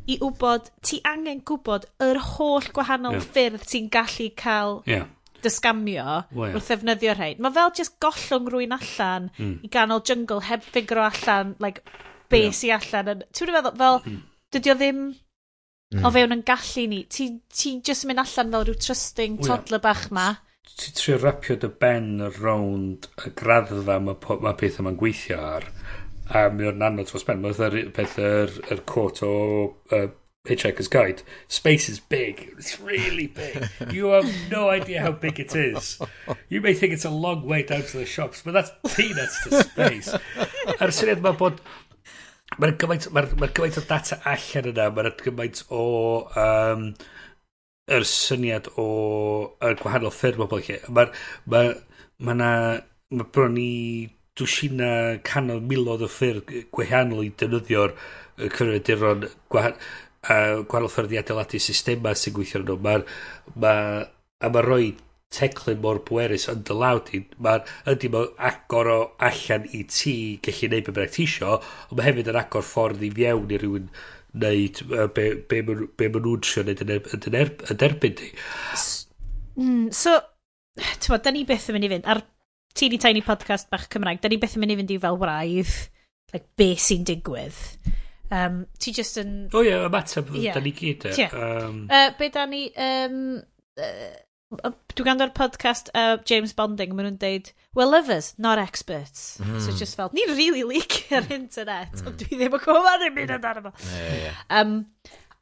Speaker 1: i wybod, ti angen gwybod yr holl gwahanol
Speaker 2: yeah.
Speaker 1: ffyrdd ti'n gallu cael
Speaker 2: yeah.
Speaker 1: dysgamio
Speaker 2: well, yeah.
Speaker 1: wrth ddefnyddio rhain. Mae fel just gollwng rwy'n allan
Speaker 2: mm.
Speaker 1: i hmm. ganol jungle heb ffigro allan, like, be
Speaker 2: yeah.
Speaker 1: sy allan. Ti'n meddwl, fel,
Speaker 2: mm.
Speaker 1: dydy o ddim
Speaker 3: mm.
Speaker 1: o hmm. fewn yn gallu ni. Ti, ti just mynd allan fel rhyw trusting
Speaker 2: well,
Speaker 1: toddler bach ma.
Speaker 2: Ti trio rapio dy ben rownd y graddfa mae ma peth yma'n gweithio ar a mi o'n anodd dros ben. Mae'n fatha'r peth yr, yr quote o uh, Hitchhiker's Guide. Space is big. It's really big. You have no idea how big it is. You may think it's a long way down to the shops, but that's peanuts to space. A'r syniad mae bod... Mae'n gymaint, ma ma gymaint o data allan yna, mae'n gymaint o... Um, yr syniad o y gwahanol ffyrdd mae bod lle. Mae ma, ma, ma, ma bron i dwsina canol milodd o ffyrdd gwahanol i defnyddio'r cyfrifiaduron gwahan a gwahanol ffyrdd i adeiladu systema sy'n gweithio nhw. Mae'r ma, a mae rhoi teclyn mor bwerus yn dylawd i, mae'n ydy mae agor o allan i ti gallu neud be bynnag ti isio, ond mae hefyd yn agor ffordd i fiewn i rywun wneud be, be, be maen nhw'n trio wneud yn, er, yn, yn, yn erbyn di.
Speaker 1: Mm, so, ti'n da ni beth yn mynd i fynd. Ar teeny tiny podcast bach Cymraeg, da ni beth yn mynd i fynd i fel wraidd, like, be sy'n digwydd. Um, ti just yn...
Speaker 2: O oh, ie, yeah,
Speaker 1: ymateb,
Speaker 2: yeah. da ni gyd.
Speaker 1: Yeah.
Speaker 2: Um...
Speaker 1: Uh, be da ni... Um, uh, Dwi'n gando'r podcast uh, James Bonding, maen nhw'n deud, we're lovers, not experts. Mm. So hmm. just felt, ni'n really leak ar hmm. internet, mm. ond hmm. dwi ddim yn gwybod yn mynd amdano fo. Um,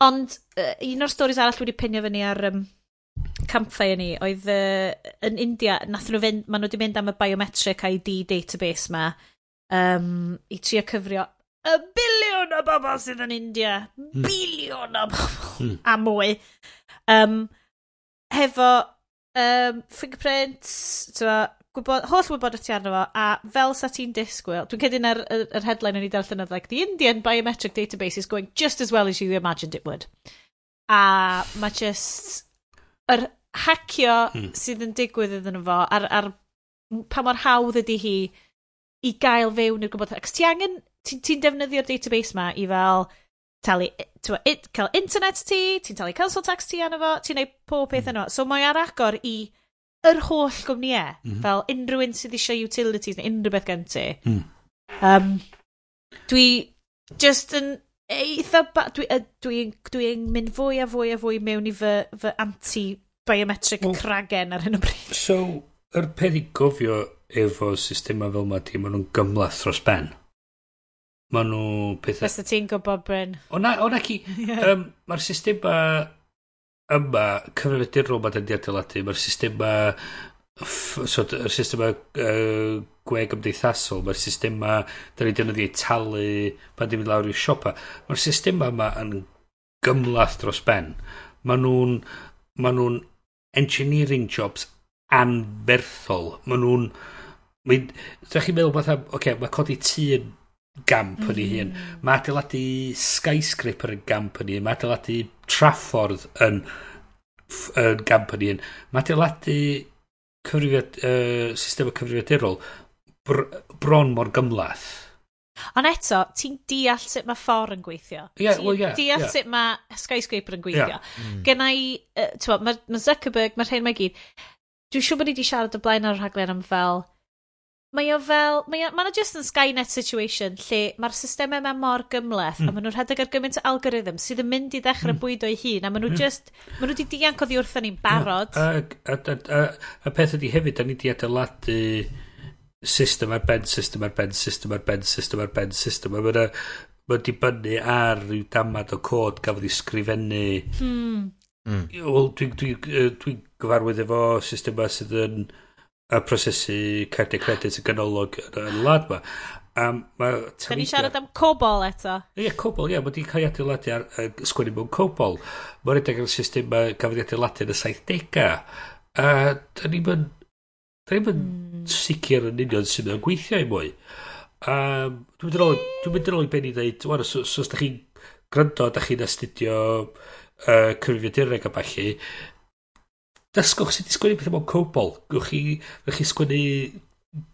Speaker 1: ond, uh, un o'r storys arall wedi pinio fyny ar um, campfire ni, oedd uh, yn India, nath nhw fynd, maen nhw wedi mynd am y biometric ID database ma um, i trio cyfrio y biliwn o bobl sydd yn India. Mm. Biliwn o bobl. Mm. A mwy. Um, hefo um, fingerprints, tywa, gwybod, holl wybod o ti arno fo, a fel sa ti'n disgwyl, dwi'n cedyn ar yr headline yn ei darllen oedd, like, the Indian biometric database is going just as well as you imagined it would. A mae just, yr, hacio
Speaker 2: hmm.
Speaker 1: sydd yn digwydd iddyn nhw fo ar, ar pa mor hawdd ydy hi i gael fewn i'r gwybodaeth. Ac ti angen, ti'n ti, defnyddio'r database ma i fel talu, twa, it, cael internet ti, ti'n talu council tax ti arno fo, ti'n neud pob peth hmm. yno. So mae ar agor i yr holl gwmnïau,
Speaker 2: mm -hmm.
Speaker 1: fel unrhyw un sydd eisiau utilities neu unrhyw beth gen ti.
Speaker 2: Mm.
Speaker 1: Um, dwi just yn eitha... Dwi'n dwi, dwi, dwi mynd fwy a fwy a fwy mewn i fy, fy anti
Speaker 2: biometric well,
Speaker 1: cragen ar hyn o bryd.
Speaker 2: So, yr er peth i gofio efo systema fel yma di, maen nhw'n gymlaeth dros ben. Maen nhw pethau...
Speaker 1: Fysa ti'n gwybod, Bryn.
Speaker 2: O na, o na ci. yeah. um, Mae'r systema yma, cyfrifiadurol ma'n dod i adeiladu, mae'r systema... So, yr systema uh, gwe gymdeithasol, mae'r systema da ni dynoddi ei talu, pan dim i lawr i'r siopa. Mae'r systema yma yn gymlaeth dros ben. Maen nhw'n ma nhw engineering jobs anferthol. Maen nhw'n... Dych chi'n meddwl fatha, oce, okay, mae codi tŷ yn gamp yn ei hun. Mm. Mae adeiladu skyscraper yn gamp yn ei hun. Mae adeiladu traffordd yn, yn gamp yn ei hun. Mae adeiladu cyfrifiad, uh, system o cyfrifiadurol br bron mor gymlaeth.
Speaker 1: Ond eto, ti'n deall sut mae ffordd yn gweithio.
Speaker 2: Yeah,
Speaker 1: ti'n
Speaker 2: well, yeah,
Speaker 1: deall
Speaker 2: yeah.
Speaker 1: sut mae skyscraper yn gweithio.
Speaker 2: Yeah.
Speaker 1: Mm. Gynna i, uh, ti'n mae ma Zuckerberg, mae'r hyn mae gyd. Dwi'n siŵr bod ni wedi siarad o blaen ar y rhaglen am fel, mae o fel, mae o, mae o just yn Skynet situation lle mae'r systemau yma mor gymleth
Speaker 2: mm.
Speaker 1: a maen nhw'n rhedeg ar gymaint o algorithm sydd yn mynd i ddechrau mm. bwyd o'i hun a maen nhw mm. just, maen nhw wedi dianc oddi wrtho ni'n barod.
Speaker 2: A, a, a, a, a, peth ydy hefyd, da ni wedi adeiladu system ar ben system ar ben system ar ben system ar ben system a mae'n mae'n dibynnu ar rhyw damad o cod gafodd i sgrifennu
Speaker 1: hmm. hmm.
Speaker 2: Wel, dwi'n dwi, dwi, dwi gyfarwydd efo system yma sydd yn a prosesu cardiau credit y ganolog yn y lad ma. Um, ma
Speaker 1: da ni siarad am cobol eto.
Speaker 2: Ie, yeah, cobol, ie. Yeah, mae wedi cael ei adeiladu ar uh, sgwennu mewn cobol. Mae'n edrych ar y system uh, gafodd ei adeiladu yn y 70au. A da ni'n... Da ni'n... Hmm. sicr yn union sydd yn gweithio i mwy. Um, dwi'n mynd yn ôl, dwi'n mynd yn ôl i ben i ddeud, wan, os, os, os da chi'n gryndo, da chi'n astudio uh, cyfrifiadureg a falle, dysgwch sut i sgwennu pethau mewn cobol. Gwch chi, gwch chi sgwennu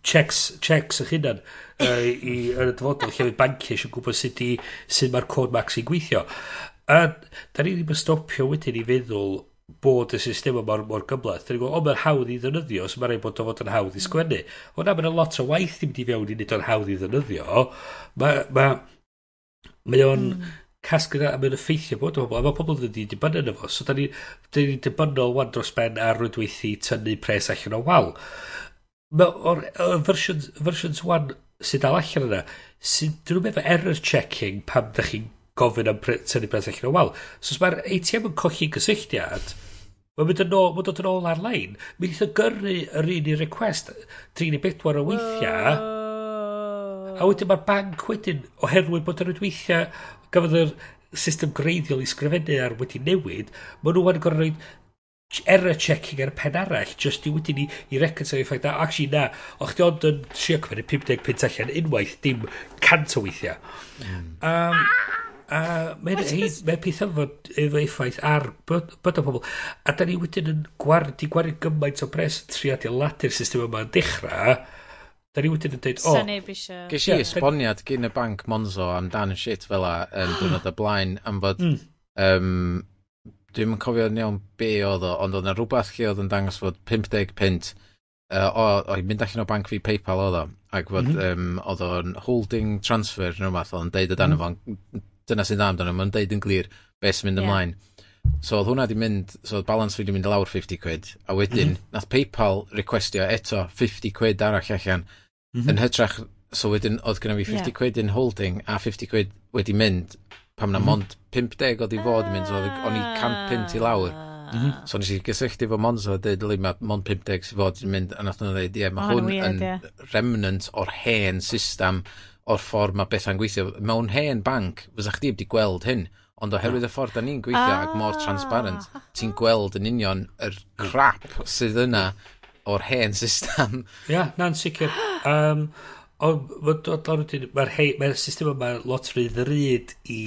Speaker 2: checks, checks eich hunan uh, i, yn y dyfodol lle mae banci eisiau gwybod sut, i, sut mae'r cod max i gweithio. A da ni ddim yn stopio wedyn i feddwl bod y system yma mor, mor gymleth. Dyn ni'n gweld, o, mae'n hawdd i ddefnyddio, so mae'n rhaid bod o fod yn hawdd i sgwennu. O na, mae'n lot o waith i mynd i fewn i nid o'n hawdd i ddefnyddio. Mae ma, mae o'n mm. casglu a mae'n effeithio bod o bobl, a mae pobl wedi dibynnu yn fo. So, da ni'n da ni dibynnol wan dros ben ar rydweithi tynnu pres allan o wal. Mae o'r versions, versions 1 sydd dal allan yna, sydd, dyn nhw'n meddwl error checking pam da chi'n gofyn am tynnu pres allan o wal. So os mae'r ATM yn colli gysylltiad, mae'n mynd yn ôl, mae'n dod yn ôl ar-lein. Mi eitha gyrru yr un i request 3 neu 4 o weithiau. A wedyn mae'r banc wedyn, oherwydd bod yr weithiau, gafodd yr system greiddiol i sgrifennu ar wedi newid, maen nhw wedi gorau rhoi error checking ar y pen arall just i wedyn i, i reconcile i ffaith actually na, o'ch di ond yn trio cymryd 50 pint allan unwaith dim cant o weithiau mm. um, A mae mae pethau fod efo effaith ar bod o pobl. A da ni wedyn yn gwar, di gwario gymaint o bres tri adeiladu'r system yma yn dechrau. Da ni wedyn yn dweud, o...
Speaker 1: Oh,
Speaker 3: Ges i esboniad gyn y banc Monzo amdan shit fel a yn dwrnod y blaen am fod...
Speaker 2: Mm.
Speaker 3: Um, Dwi'n yn cofio'n iawn be oedd o, ond oedd yna rhywbeth lle oedd yn dangos fod 50 pint uh, o, o, mynd allan o banc fi PayPal oedd o, ac fod,
Speaker 2: mm -hmm.
Speaker 3: um, oedd o'n holding transfer neu rhywbeth, oedd yn deud o dan mm -hmm. fo'n dyna sy'n dda amdano, mae'n deud yn glir beth sy'n mynd
Speaker 1: yeah.
Speaker 3: ymlaen. So oedd hwnna di mynd, so oedd balance fi wedi mynd lawr 50 quid, a wedyn,
Speaker 2: mm -hmm.
Speaker 3: nath PayPal requestio eto 50 quid arall allan,
Speaker 2: mm -hmm.
Speaker 3: yn hytrach, so wedyn oedd gyda fi 50
Speaker 1: yeah.
Speaker 3: quid in holding, a 50 quid wedi mynd, pam na
Speaker 2: mm -hmm.
Speaker 3: mond 50 oedd i fod mynd, so o'n i 150 i lawr.
Speaker 2: Mm -hmm.
Speaker 3: So nes i gysylltu fo Monzo a dweud, li, mae mond 50 sydd fod yn mynd, a nath nhw'n dweud, ie, yeah,
Speaker 1: mae oh,
Speaker 3: hwn
Speaker 1: weird,
Speaker 3: yn
Speaker 1: yeah.
Speaker 3: remnant o'r hen system o'r ffordd mae bethau'n gweithio. Mewn hen banc, fysa chdi wedi gweld hyn, ond oherwydd y ffordd da ni'n gweithio ah. ac mor transparent, ti'n gweld yn union yr crap sydd yna o'r hen system.
Speaker 2: Ia, yeah, na'n sicr. Um, ond mae'r ma system yma lot rhy ddryd i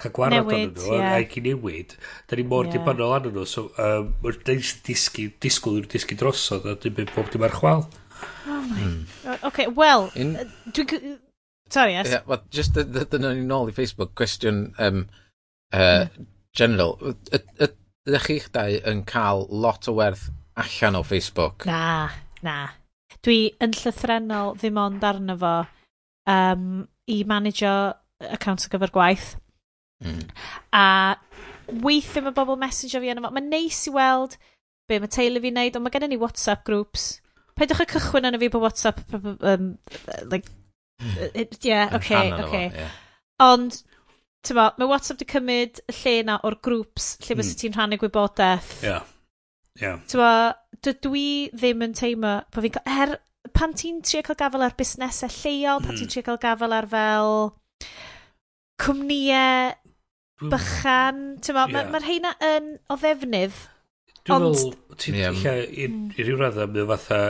Speaker 2: cael gwarad
Speaker 1: newid,
Speaker 2: nhw
Speaker 1: yeah.
Speaker 2: ac i newid. Da ni mor
Speaker 1: yeah.
Speaker 2: dibynol anyn nhw, so um, da ni'n disgu, disgwyl i'r disgu drosodd a dwi'n byd bob dim ar chwal.
Speaker 1: Oh my... Hmm.
Speaker 3: Okay,
Speaker 1: well, In... dwi Sorry, yes.
Speaker 3: Yeah, well, just dyna ni nôl i Facebook, cwestiwn um, uh, yeah. general. Ydych chi'ch dau yn cael lot o werth allan o Facebook?
Speaker 1: Na, na. Dwi yn llythrenol ddim ond arno fo um, i manager account ar gyfer gwaith.
Speaker 3: Mm.
Speaker 1: A weithio mae bobl messenger fi yna fo. Mae'n neis i weld be mae teulu fi'n neud, ond mae gennym ni WhatsApp groups. Paidwch y cychwyn yna fi po WhatsApp um, like, Ie, yeah,
Speaker 3: oce,
Speaker 1: okay, oce.
Speaker 3: Yeah.
Speaker 1: Ond, ti'n tyma, mae WhatsApp di cymryd y lle na o'r grŵps lle mm.
Speaker 2: bys
Speaker 1: ti'n rhannu gwybodaeth.
Speaker 2: Ie. Yeah.
Speaker 1: Yeah. Tyma, dydw i ddim yn teimlo bod fi'n cael... Er, pan ti'n trio cael gafel ar busnesau lleol, pan
Speaker 2: mm.
Speaker 1: ti'n hmm. trio cael gafel ar fel cwmnïau bychan, ti'n ma,
Speaker 2: yeah.
Speaker 1: mae'r ma heina yn o ddefnydd.
Speaker 2: Dwi'n meddwl, ti'n yeah. i, hmm. i ryw raddau, mae fatha,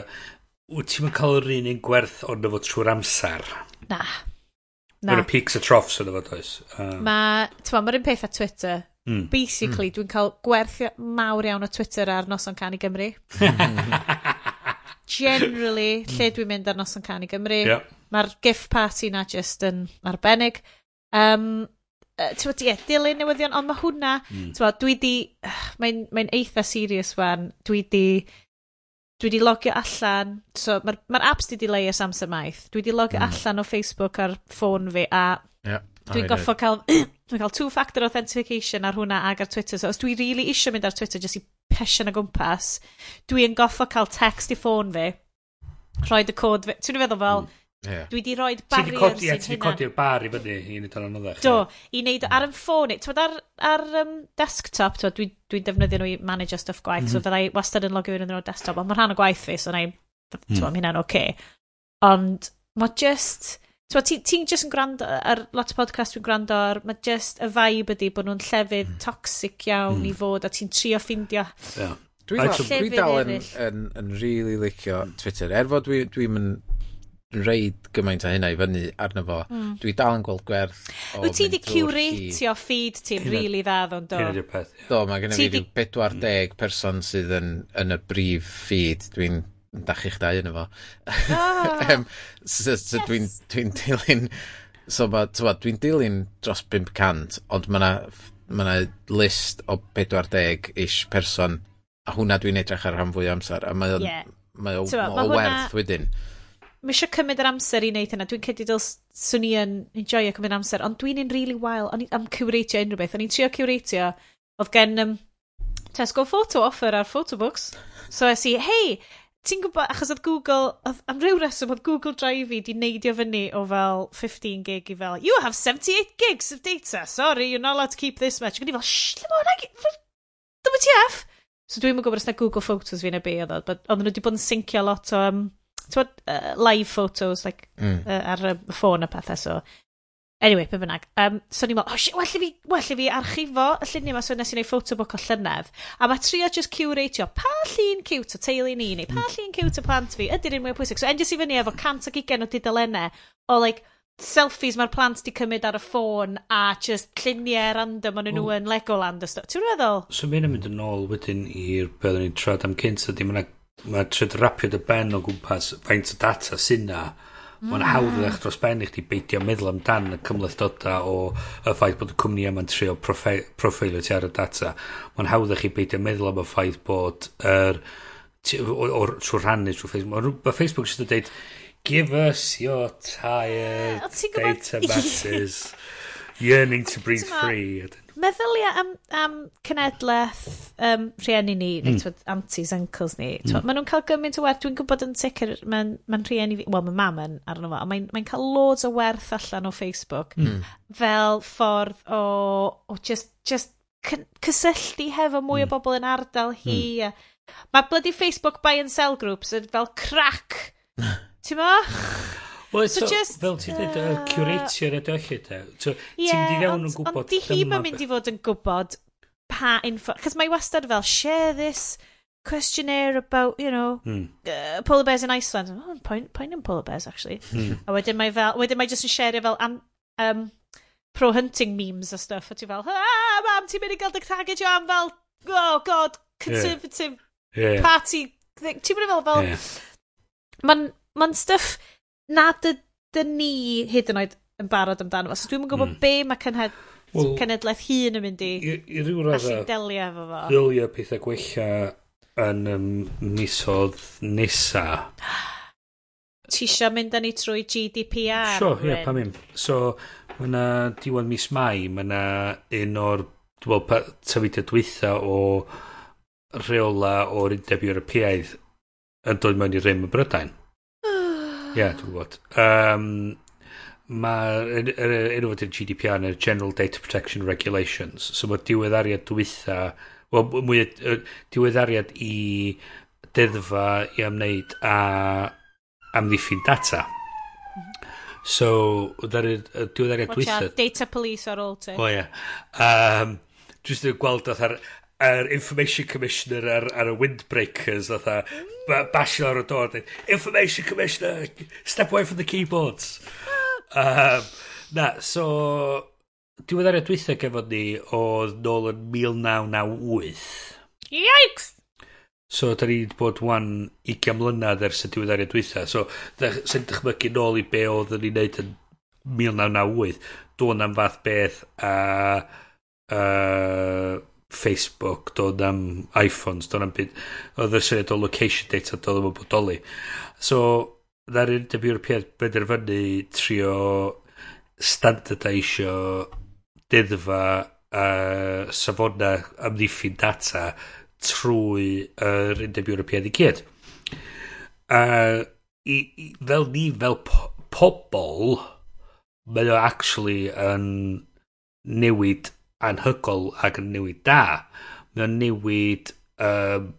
Speaker 2: wyt ti'n cael yr un un gwerth ond efo trwy'r amser.
Speaker 1: Na. Na.
Speaker 2: Mae'n peaks a troughs yn efo does. Um.
Speaker 1: Mae, ti'n ma, mae'r un peth a Twitter.
Speaker 2: Mm.
Speaker 1: Basically, mm. dwi'n cael gwerth mawr iawn o Twitter ar Noson Can i Gymru. Generally, lle dwi'n mynd ar Noson Can i Gymru.
Speaker 2: Yeah.
Speaker 1: Mae'r gift party na just yn arbennig. Um, ti'n bod, ie, dilyn newyddion, ond mae hwnna,
Speaker 2: mm.
Speaker 1: ti'n bod, dwi di, mae'n mae eitha serious wan, dwi di dwi wedi logio allan, so mae'r ma apps di delay ys amser maith, dwi wedi logio
Speaker 3: mm.
Speaker 1: allan o Facebook ar ffôn fi a
Speaker 3: yeah,
Speaker 1: dwi'n goffo cael, dwi'n cael two-factor authentication ar hwnna ag ar Twitter, so os dwi really eisiau mynd ar Twitter jyst i pesyn o gwmpas, dwi'n goffo cael text i ffôn fi, rhoi y cod fi, ti'n feddwl fel,
Speaker 3: mm Yeah.
Speaker 1: Dwi wedi rhoi
Speaker 2: barriers i'n
Speaker 1: hynna.
Speaker 2: Ti
Speaker 1: wedi
Speaker 2: codi'r bar i fyny i wneud o'n anoddach.
Speaker 1: Do, i wneud ar y ffôn. Twyd ar, ar um, desktop, dwi'n dwi, dwi defnyddio nhw i manage stuff gwaith, mm -hmm. so
Speaker 2: mhm.
Speaker 1: fyddai wastad yn logio yn o'r desktop, ond mae'n rhan o gwaith fi, so na i,
Speaker 2: mm.
Speaker 1: am hynna'n oce. Okay. Ond mae just... Ti'n ti, ti just yn gwrando ar lot o podcast dwi'n gwrando ar, mae just y vibe ydi bod nhw'n llefydd mm. toxic iawn
Speaker 2: mm.
Speaker 1: i hmm. fod a ti'n trio ffindio
Speaker 2: yeah.
Speaker 3: Dwi, dwi dal yn,
Speaker 1: yn,
Speaker 3: yn, yn really licio Twitter. Er fod dwi'n dwi, dwi reid gymaint o hynna i fyny arno fo.
Speaker 1: Mm.
Speaker 3: Dwi dal yn gweld gwerth o
Speaker 1: Wyt ti
Speaker 3: wedi
Speaker 1: curatio feed ti'n
Speaker 2: rili
Speaker 1: really dda ddo'n do?
Speaker 2: Hyn ydy'r peth. ie.
Speaker 3: Do, mae gen i fi 40 person sydd yn, yn y brif feed. Dwi'n dach i'ch dau yno fo.
Speaker 1: Ah.
Speaker 3: um, so, so
Speaker 1: yes.
Speaker 3: Dwi'n dwi dilyn... So, dwi'n dilyn dros 500, ond mae yna ma, na, list o 40-ish person, a hwnna dwi'n edrych ar rhan fwy o amser, a mae o,
Speaker 1: yeah.
Speaker 3: mae o,
Speaker 1: ma
Speaker 3: o werth wedyn.
Speaker 1: Hwnna mi eisiau cymryd yr amser i wneud hynna. Dwi'n cedi dyl swn i yn enjoyo cymryd amser, ond dwi'n un really wael. O'n i am cywreitio unrhyw beth. O'n i'n trio cywreitio. Oedd gen um, Tesco photo offer ar photobooks. So es i, hei, ti'n gwybod, achos oedd Google, oedd, am ryw reswm, oedd Google Drive i di neidio fyny o fel 15 gig i fel, you have 78 gigs of data, sorry, you're not allowed to keep this much. Gwni fel, shh, lle mae'n WTF? So dwi'n mwyn gwybod os na Google Photos fi'n y be oedd, ond nhw wedi bod yn syncio lot o um, twod, uh, live photos like,
Speaker 3: mm.
Speaker 1: uh, ar y ffôn a pethau. So, anyway, pe bynnag. Um, so ni'n meddwl, oh, shit, well i fi, well i fi archifo y lluniau yma so nes i wneud photobook o llynedd. A mae trio just curatio pa llun cute o teulu ni, neu pa hmm. llun cute o plant fi, ydy'r un mwy pwysig. So endis i fyny efo cant o dudalennau o, like, selfies mae'r plant di cymryd ar y ffôn a just lluniau random o'n nhw yn Legoland a stuff. Ti'n meddwl?
Speaker 2: So mae'n mynd yn ôl wedyn i'r beth o'n i'n trad am cynt, ydy mae'n mae tryd drapio dy ben o gwmpas faint o data sy'n na. Mae'n mm. hawdd ddech dros ben i chdi beidio meddwl amdan y cymlethdota o y ffaith bod y cwmni yma'n trio profe profeilio ti ar y data. Mae'n hawdd ddech chi beidio meddwl am y ffaith bod yr er, trwy rhannu trwy Facebook mae Facebook sydd yn dweud give us your tired
Speaker 1: yeah,
Speaker 2: data masses yearning to breathe free
Speaker 1: meddylia am, am cenedlaeth um, rhieni ni,
Speaker 2: mm.
Speaker 1: neu hmm. aunties, uncles ni. Mm. Maen nhw'n cael gymaint o werth. Dwi'n gwybod yn sicr, mae'n ma rhieni fi, wel, mae mam yn arno fo, mae'n mae cael loads o werth allan o Facebook
Speaker 3: mm.
Speaker 1: fel ffordd o, o just, just cysylltu hefo mwy mm. o hmm. bobl yn ardal hi. Mm. Mae bloody Facebook buy and sell groups yn fel crack. Ti'n mo?
Speaker 2: Well,
Speaker 1: so,
Speaker 2: so
Speaker 1: just,
Speaker 2: fel ti'n dweud, uh, curatio radio allu, te. So,
Speaker 1: yeah,
Speaker 2: ti'n mynd i fewn yn gwybod...
Speaker 1: Ond di hi ma'n mynd i fod yn gwybod pa info... Cos mae wastad fel, share this questionnaire about, you know,
Speaker 2: hmm.
Speaker 1: uh, polar bears in Iceland. Oh, point, point in polar bears, actually.
Speaker 2: Hmm.
Speaker 1: A wedyn mae fel, wedyn mae just yn share e fel am, um, pro-hunting memes a stuff. A ti fel, ah, mam, ti'n mynd i gael dy target am fel, oh god, conservative
Speaker 2: yeah.
Speaker 1: yeah. party. Ti'n mynd i fel, fel,
Speaker 2: yeah.
Speaker 1: mae'n ma stuff nad ydyn ni hyd yn oed yn barod amdano fo. So dwi'n yn gwybod
Speaker 2: mm.
Speaker 1: be mae cynhed,
Speaker 2: well,
Speaker 1: cenedlaeth hun yn mynd i.
Speaker 2: I, i ryw radda.
Speaker 1: delio efo fo.
Speaker 2: Dylio pethau gwella yn um, misodd nesa.
Speaker 1: Ti isio mynd â ni trwy GDPR?
Speaker 2: Sure, ie,
Speaker 1: yeah,
Speaker 2: pa mynd. So, mae yna diwedd mis Mai, mae yna un o'r well, tyfidiau dwytha o rheola o'r undeb Ewropeaidd yn dod mewn i rym y Brydain. Ie, yeah, dwi'n gwybod. Um, Mae'r er, enw fod yn GDPR neu General Data Protection Regulations. So mae diweddariad dwytha, wel, mwy diweddariad i deddfa i amwneud a amddiffyn data. Mm -hmm. So, diweddariad dwytha...
Speaker 1: Data Police ar ôl ti.
Speaker 2: O, ie. Um, Jyst yn gweld oedd ar yr information commissioner ar, ar y windbreakers fatha ba basio ar y dor dweud information commissioner step away from the keyboards. Um, na so diweddariad dwythau gyfod ni oedd nôl yn 1998
Speaker 1: yikes!
Speaker 2: So da ni wedi bod wan 20 mlynedd ers y diweddariad dwythau so sy'n dychmygu nôl i be oedd ni'n neud yn 1998 dwi'n am fath beth a uh, Facebook, doedd am iPhones, doedd am byd. Oedd y syniad o location data, doedd am bodoli. So, na'r un dim Ewropead benderfynu trio standardisio deddfa a uh, safona amddiffyn data trwy yr undeb Ewropead i gyd. A uh, i, i, fel ni, fel po pobl, mae o actually yn newid anhygol ac yn newid da. Mae o'n newid um,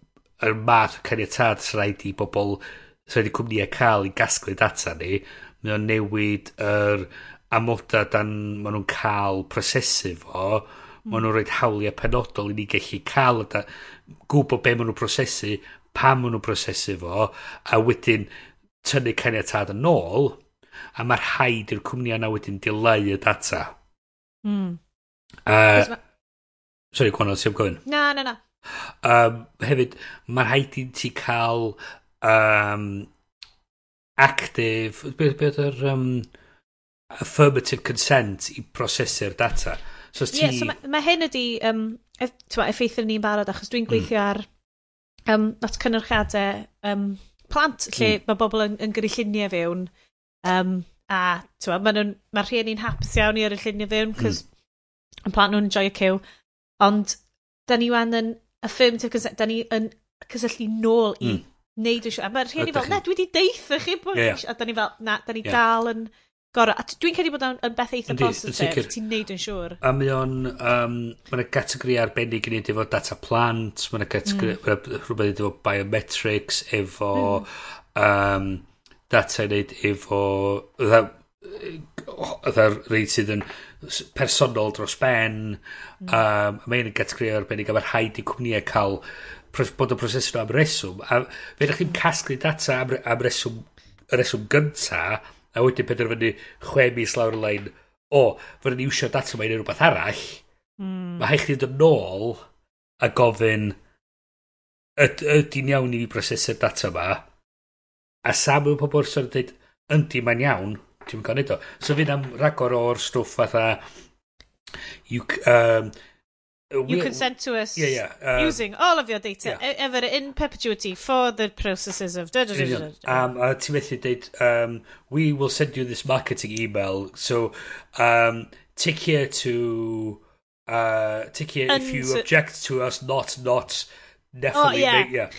Speaker 2: yr math o caniatad sy'n rhaid i bobl sy'n rhaid i cwmnïau cael i gasglu data ni. Mae o'n newid yr amoda dan maen nhw'n cael prosesu fo. Maen nhw'n rhoi hawliau penodol i ni gallu cael y gwybod be maen nhw'n prosesu, pam maen nhw'n prosesu fo, a wedyn tynnu caniatad yn ôl, a mae'r haid i'r cwmnïau yna wedyn dileu y data.
Speaker 1: Mm.
Speaker 2: Uh,
Speaker 1: ma...
Speaker 2: Sorry, Gwanol, ti'n gofyn?
Speaker 1: Na, na, na.
Speaker 2: Um, hefyd, mae'n rhaid i ti cael um, active, beth be yr um, affirmative consent i prosesu'r data. So, ti...
Speaker 1: yeah, so mae ma hyn ydi, um, eff, effeithio ni'n barod, achos dwi'n hmm. gweithio mm. ar um, not cynnyrchiadau um, plant, lle
Speaker 2: mm.
Speaker 1: mae bobl yn, yn gyrru lluniau fewn, um, a mae'r ma, ma rhieni'n hapus iawn i ar y lluniau fewn, cos mm yn pan nhw'n y cyw, ond da ni wan yn affirmative consent, da ni yn cysylltu nôl i
Speaker 2: mm.
Speaker 1: neud y siw. A mae'r rhieni fel, na, dwi wedi deitha chi bod
Speaker 2: yeah, yeah.
Speaker 1: A da ni fel, na, da ni
Speaker 2: yeah.
Speaker 1: dal yn gorau. A dwi'n credu bod yn beth eitha positif, ti'n neud yn siŵr.
Speaker 2: A mae o'n, um, mae yna categori arbennig i neud efo data plant, mae yna categori, mm. rhywbeth efo biometrics, efo mm. um, data i neud efo, oedd reit sydd yn, personol dros ben. Mm. um, mae'n yn gategori arbennig a mae'r haid i cwmnïau cael bod y proses nhw am reswm. A fe ydych chi'n casglu data am, am reswm y reswm gynta a wedyn penderfynu chwe mis lawr y lein o, fydden ni iwsio data mae'n rhywbeth arall.
Speaker 1: Mm.
Speaker 2: mae rhaid chi dod yn ôl a gofyn yd, ydy'n iawn i fi brosesu'r data yma a sam yw pobl sy'n dweud yndi mae'n iawn. Ti'n cael neud o. So fi'n am ragor o'r stwff fatha... You, um,
Speaker 1: You consent to us
Speaker 2: yeah, yeah, uh,
Speaker 1: using all of your data
Speaker 2: yeah.
Speaker 1: ever in perpetuity for the processes of... Da, da, da, da, da.
Speaker 2: Um, a ti'n methu dweud, um, we will send you this marketing email, so um, take here to... Uh, take here if you object to us not, not, oh, definitely,
Speaker 1: oh, yeah.
Speaker 2: Make, yeah.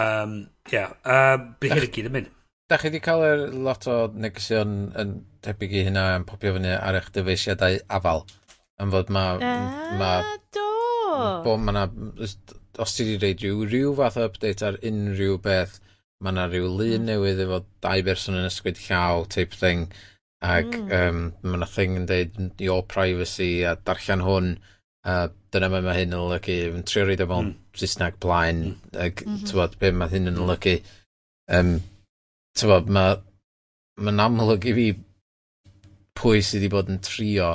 Speaker 2: Um, yeah. Um, be hyn yn gyd yn mynd.
Speaker 3: Da chi wedi cael er lot o negesion yn tebyg i hynna yn popio fyny ar eich dyfeisiadau afal? Yn fod ma... E,
Speaker 1: ma do!
Speaker 3: Bo, ma na, os ti wedi reid rhyw, rhyw fath o update ar unrhyw beth, mae na rhyw lun mm. newydd efo dau berson yn ysgwyd llaw type thing, ac mm. um, mae na thing yn deud your privacy a darllen hwn, a dyna mae mae hyn yn olygu, yn trio reid o e mewn mm. Saesneg blaen, ac mm -hmm. tywod, be mae hyn yn mm. olygu. Um, t'mod ma' ma'n amlwg i fi pwy sydd wedi bod yn trio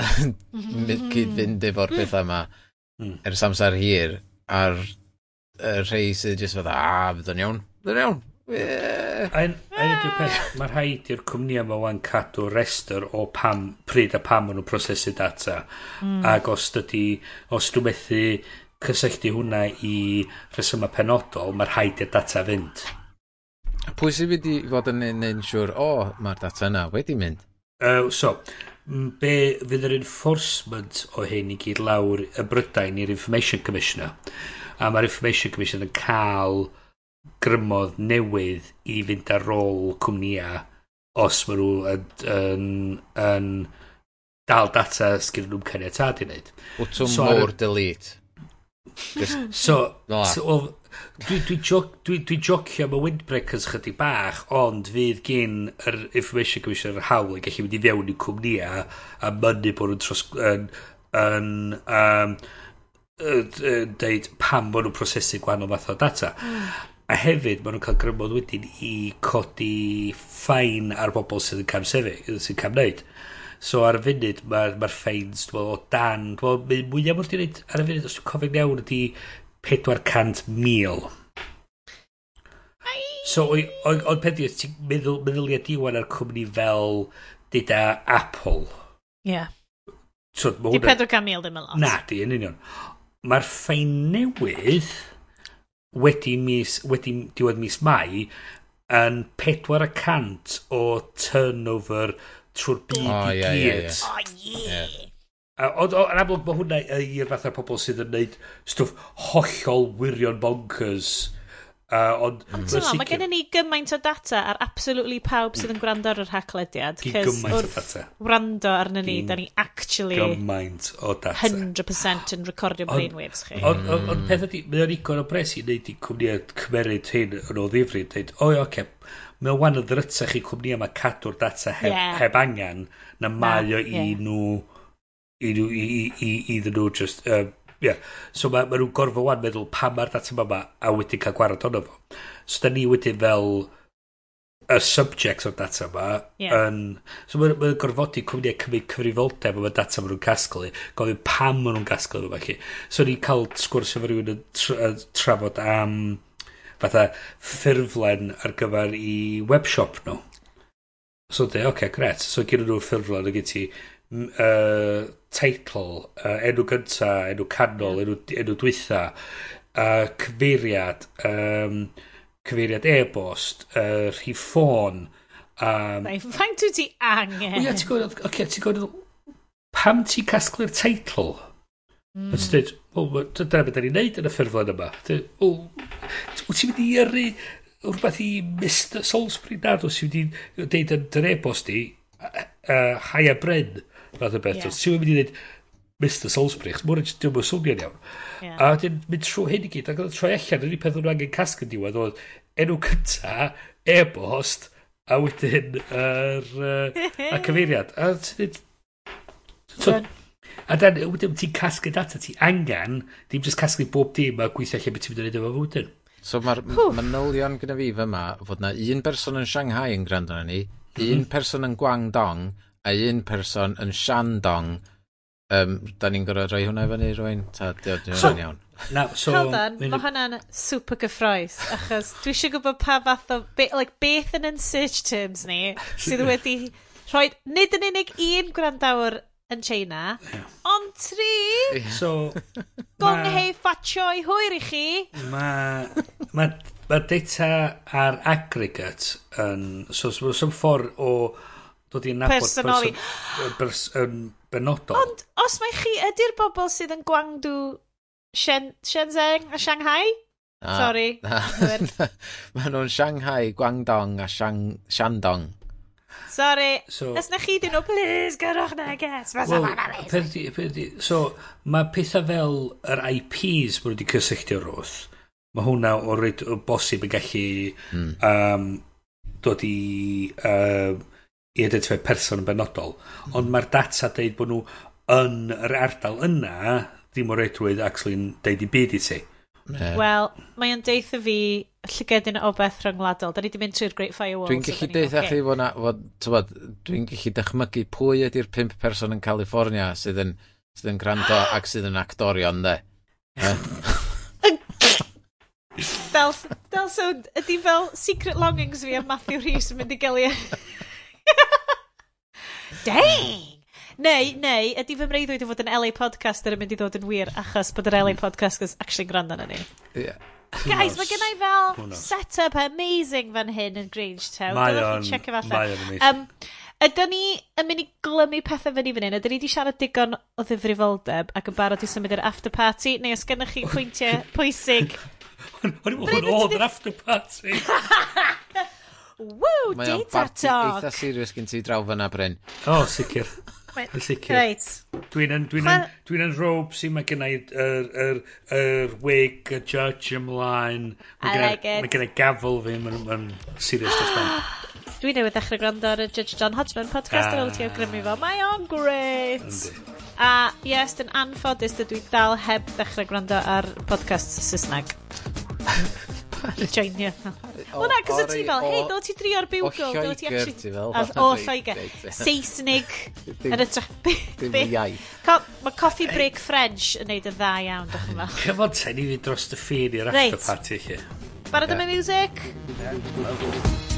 Speaker 3: mhm. my- cyd-fynd efo'r petha 'ma
Speaker 2: hmm.
Speaker 3: ers amser hir a'r y rhei sy jyst fydda, a fydd o'n iawn fydd o'n iawn ie.
Speaker 2: A hyn ydy'r peth, mae rhaid i'r cwmni yma wan cadw restr o pam, pryd a pam maen nhw'n prosesu data. Hmm. Ac os dydy, os dwi'n methu cysylltu hwnna i rhesymau penodol, mae rhaid i'r data fynd.
Speaker 3: Pwy sy'n mynd i fod yn neud siwr, o, oh, mae'r data yna wedi mynd?
Speaker 2: Uh, so, be fydd yr enforcement o hyn i gyd lawr y Brydain i'r Information Commissioner a mae'r Information Commissioner yn cael grymodd newydd i fynd ar ôl cwmnïa os maen nhw yn, yn, yn dal data sgyn nhw'n caniatad i wneud.
Speaker 3: Wtwm
Speaker 2: so,
Speaker 3: mowr delete. Just,
Speaker 2: so,
Speaker 3: no.
Speaker 2: so, Dwi'n dwi joc, dwi, dwi jocio am y windbreakers chydig bach, ond fydd gen yr Information Commissioner hawl yn gallu mynd i fewn i cwmnïa a mynnu bod nhw'n tros... yn, yn um, deud pam bod nhw'n prosesu gwahanol fath o data. A hefyd, maen nhw'n cael grymod wedyn i codi ffain ar bobl sydd yn cam sefyg, sy'n cam wneud. So ar y funud, mae'r ma, ma ffains, dwi'n meddwl, o dan, dwi'n meddwl, mwyaf mwyn wedi'i wneud ar y funud, os dwi'n cofio'n iawn, ydy pedwar cant mil. So, oedd peth yw, ti'n meddwl, meddyliau diwan ar cwmni fel dyda Apple.
Speaker 1: Ie.
Speaker 2: Yeah. So,
Speaker 1: di 400 mil ddim yn lot.
Speaker 2: Na, di, yn union. Mae'r ffein newydd wedi mis, wedi diwedd mis Mai yn 400 o turnover trwy'r byd
Speaker 3: oh,
Speaker 2: i
Speaker 3: yeah,
Speaker 2: gyd.
Speaker 3: Yeah,
Speaker 1: yeah. Oh,
Speaker 2: yeah. yeah. Ond yn amlwg mae hwnna i'r fath o pobl sydd yn neud stwff hollol wirion bonkers. Uh, ond
Speaker 1: ond ti'n meddwl, mae gennym ni gymaint o data ar absolutely pawb sydd yn gwrando ar yr haglediad. Di
Speaker 2: gymaint o data.
Speaker 1: wrando arnyn ni, da ni actually...
Speaker 2: Gymaint o data.
Speaker 1: 100% yn recordio brainwaves chi.
Speaker 2: Ond on, on, peth ydy, mae o'n igon o bres i wneud i cwmniad cymeryd hyn yn o ddifri, dweud, o oce, okay, mae o'n wan yn ddrytach i cwmniad mae cadw'r data heb,
Speaker 1: yeah.
Speaker 2: heb angen na mae o yeah.
Speaker 1: i
Speaker 2: nhw i nhw i, i, i, iddyn nhw just um, yeah. so mae ma nhw'n gorfod wan meddwl pa mae'r data yma a wedyn cael gwarad ono fo so da ni wedyn fel y subjects o'r data yma
Speaker 1: yeah.
Speaker 2: yn, so mae'n ma gorfodi cwmnïau cymryd cyfrifoldeb o'r data maen nhw'n casglu gofyn pam maen nhw'n casglu fo felly so ni'n cael sgwrs efo rhywun yn tra, trafod am fatha ffurflen ar gyfer i webshop nhw so dde, oce, okay, gret so gyda nhw ffurflen o gyd ti uh, teitl, uh, enw gynta, enw canol, enw, enw dwytha, uh, cyfeiriad, um, cyfeiriad e-bost, uh, rhi ffôn. Um,
Speaker 1: Faint wyt ti angen?
Speaker 2: Ia, ti'n gwybod, okay, ti'n gwybod, pam ti'n casglu'r teitl? Mm. Ond ti'n dweud, wel, dyna beth da ni'n neud yn y ffurflen yma. Wyt ti'n mynd i yrru rhywbeth i Mr Salisbury nad os ti'n mynd i dweud yn dy e-bost i, uh, Haia Bryn, Fath o beth.
Speaker 1: Yeah.
Speaker 2: Siw yn mynd i ddweud Mr Salisbury, chos mwyn ddim yn swnio'n iawn.
Speaker 1: Yeah.
Speaker 2: A wedyn mynd trwy hyn i gyd, ac oedd troi allan, yr unig peth o'n angen casg yn diwedd oedd enw cynta, e-bost, a wedyn yr er, uh, a cyfeiriad. A ti'n so, a dan, wedyn ti'n casglu data, ti angen, dim jyst casglu bob dim a gweithio lle beth ti'n mynd i wneud efo fwydyn.
Speaker 3: So mae'r manylion gyda fi fyma fod na un person yn Shanghai yn gwrando na ni, mhm. un person yn Guangdong, a un person yn Shandong, um, da ni'n gorau rhoi hwnna fyny rwy'n, ta diod ni'n
Speaker 2: so,
Speaker 3: iawn.
Speaker 2: Na, so...
Speaker 1: Hold on, mae hwnna'n super gyffroes, achos dwi eisiau gwybod pa fath o, be, like, beth yn yn search terms ni, sydd wedi rhoi, nid yn unig un gwrandawr yn China, yeah. ond tri... Yeah.
Speaker 2: So...
Speaker 1: Gong ma, hei ffatio'i hwyr i chi.
Speaker 2: Mae ma, ma data ar aggregate yn... So, so, so, so ffordd o dod i'n nabod
Speaker 1: personoli.
Speaker 2: person, bers, yn benodol.
Speaker 1: Ond os mae chi ydy'r bobl sydd yn Gwangdu, Shen, Shenzhen a Shanghai?
Speaker 3: Ah,
Speaker 1: Sorry.
Speaker 3: Na. Maen nhw'n Shanghai, Guangdong a Shang, Shandong.
Speaker 1: Sorry.
Speaker 2: So,
Speaker 1: Os na chi dyn nhw, please, gyrwch na
Speaker 2: ges. Well, perdi, perdi. So, mae pethau fel yr IPs bod wedi cysylltu o'r wrth. Mae hwnna o reid o bosib yn gallu
Speaker 3: mm.
Speaker 2: um, dod i... Um, i identifio person yn benodol, mm. ond mae'r data deud bod nhw yn yr ardal yna, ddim o reidrwydd actually'n deud i byd i ti.
Speaker 3: Yeah.
Speaker 1: Wel, mae'n deitha fi llygedyn o beth rhyngwladol. Da ni wedi mynd trwy'r Great Firewall.
Speaker 3: Dwi'n gallu deitha chi fod na, fod, dwi'n gallu dychmygu pwy ydy'r pimp person yn California sydd yn, sydd yn gwrando ac sydd yn actorion, de.
Speaker 1: fel, fel so, ydy fel secret longings fi a Matthew Rhys yn mynd i gael e. Dang! Neu, neu, ydy fy mreiddwyd i fod yn LA podcaster yn mynd i ddod yn wir achos bod yr LA hmm. podcasters actually gwrando na ni.
Speaker 3: Yeah.
Speaker 1: Guys, mae gennau fel set-up amazing fan hyn yn Grangetown.
Speaker 2: Mae o'n, mae o'n amazing.
Speaker 1: Um, Ydyn ni yn mynd i glymu pethau fyny fan hyn? Ydyn ni wedi siarad digon o ddifrifoldeb ac yn barod i symud i'r after party? Neu os gennych chi pwyntiau pwysig?
Speaker 2: Hwn oedd yr after party!
Speaker 1: Woo,
Speaker 3: Mae o'n
Speaker 1: data
Speaker 3: parti
Speaker 1: talk.
Speaker 3: eitha serious gen ti draw fyna, Bryn.
Speaker 2: O, oh,
Speaker 1: sicr.
Speaker 2: Yn sicr.
Speaker 1: Reit.
Speaker 2: Dwi'n yn, dwi'n yn, dwi'n yn robe sy'n mae gennau yr, yr, yr wig, y judge ymlaen.
Speaker 1: I like it.
Speaker 2: Mae gennau gafel fi, mae'n serious dros
Speaker 1: Dwi newydd ddechrau gwrando ar y Judge John Hodgman podcast ah. ar ôl ti awgrymu fo. Mae o'n great. A yes, yn anffodus dydw i dal heb ddechrau gwrando ar podcast Saesneg. Joinio. O na, cos o ti fel, hei, do ti drio'r bilgo?
Speaker 3: O Lloegr, ti fel.
Speaker 1: O Lloegr.
Speaker 3: E.
Speaker 1: Saesnig. Yn y tra...
Speaker 3: Dim iaith.
Speaker 1: Mae Coffee Break French yn neud yn dda iawn, dych chi'n fel.
Speaker 2: Cyfon ten i fi dros dy ffin i'r after party chi.
Speaker 1: Barod am y music?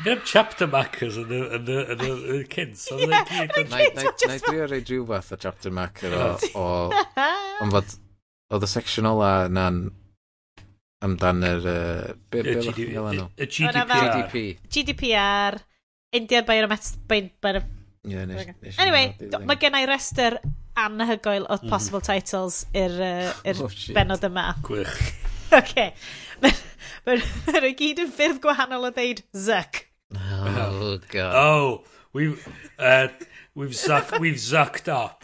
Speaker 2: Neu'r chapter markers yn y, yn y, yn y, yn y kids.
Speaker 3: Na i drio reid rhyw fath o chapter marker o... o ond fod... Oedd y section ola na'n amdan yr...
Speaker 2: Y GDPR.
Speaker 1: GDPR. Indian Biometric...
Speaker 3: Yeah, nes, nes
Speaker 1: anyway, mae gen i rester anhygoel o mm. possible titles i'r uh,
Speaker 3: oh,
Speaker 1: benod yma.
Speaker 2: Gwych.
Speaker 1: Oce. Okay. Mae'n gyd yn ffyrdd gwahanol o ddeud Zuck.
Speaker 3: Oh, God.
Speaker 2: Oh, we've, uh, we've, zuck, we've zucked up.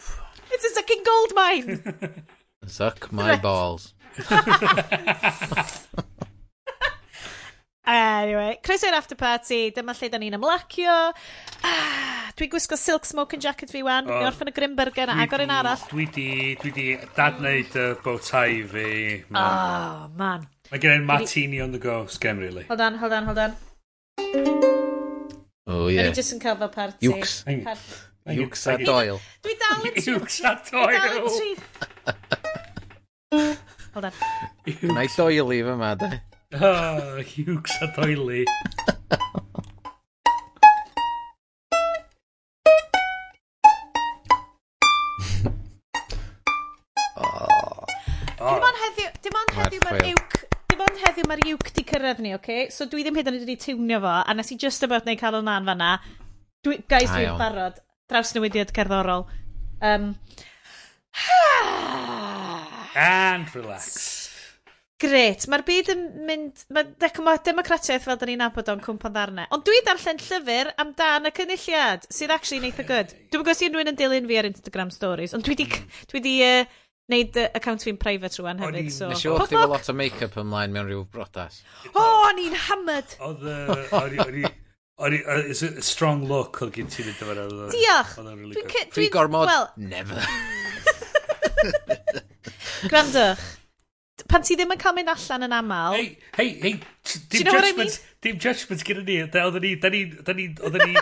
Speaker 1: It's a sucking gold mine.
Speaker 3: Suck my
Speaker 1: Right.
Speaker 3: balls.
Speaker 1: Anyway, croeso i'r after party, dyma lle da ni'n ymlacio. Ah, Dwi'n gwisgo silk smoking jacket fi wan, dwi'n
Speaker 2: oh,
Speaker 1: orffen y grim burger na agor un arall.
Speaker 2: Dwi di, dwi di dadneud y bow tie fi.
Speaker 1: Ah, Mae Oh, man.
Speaker 2: gen i'n martini on the go, sgem, really.
Speaker 1: Hold on, hold on, hold on.
Speaker 3: Oh,
Speaker 1: ie.
Speaker 3: Yeah.
Speaker 1: O'n jyst yn cael fel party.
Speaker 3: Iwcs.
Speaker 1: Party.
Speaker 3: Iwcs a Doyle.
Speaker 1: Dwi dal yn tri.
Speaker 2: Iwcs a
Speaker 1: doel. Hold on.
Speaker 3: Gwna i doeli fy ma, da.
Speaker 2: Oh, Iwcs a Doyle.
Speaker 1: Dim ond heddiw, dim ond heddiw
Speaker 3: ma'r
Speaker 1: iwc ond heddiw mae'r uwc di cyrraedd ni, oce? Okay? So dwi ddim hyd yn oed wedi tiwnio fo, a nes i just about neu cael o'n an fanna. Dwi, guys, dwi'n barod. Draws newidiad cerddorol. Um,
Speaker 2: And relax.
Speaker 1: Gret, mae'r byd yn mynd... Mae democratiaeth fel da ni'n nabod o'n cwmpa'n ddarnau. Ond dwi darllen llyfr amdan y cynulliad, sydd actually neitha good. Dwi'n gwybod sy'n rhywun yn dilyn fi ar Instagram stories, ond dwi di, dwi di uh, Neud uh, account fi'n private rwan hefyd, so...
Speaker 3: Nes i
Speaker 1: wrth
Speaker 3: i fel lot o make-up ymlaen mewn rhyw brodas.
Speaker 1: O, o'n i'n hammered!
Speaker 2: Oedd y... O'n i... It's a strong look oedd gen ti'n edrych efo'r...
Speaker 1: Diolch! Dwi'n...
Speaker 3: Free gormod?
Speaker 1: Well,
Speaker 3: Never.
Speaker 1: Grandwch. Pan ti ddim yn cael mynd allan yn aml...
Speaker 2: Hei,
Speaker 1: hei, hei,
Speaker 2: dim judgment, dim judgment gyda ni. Oedden ni, da ni, oedden ni,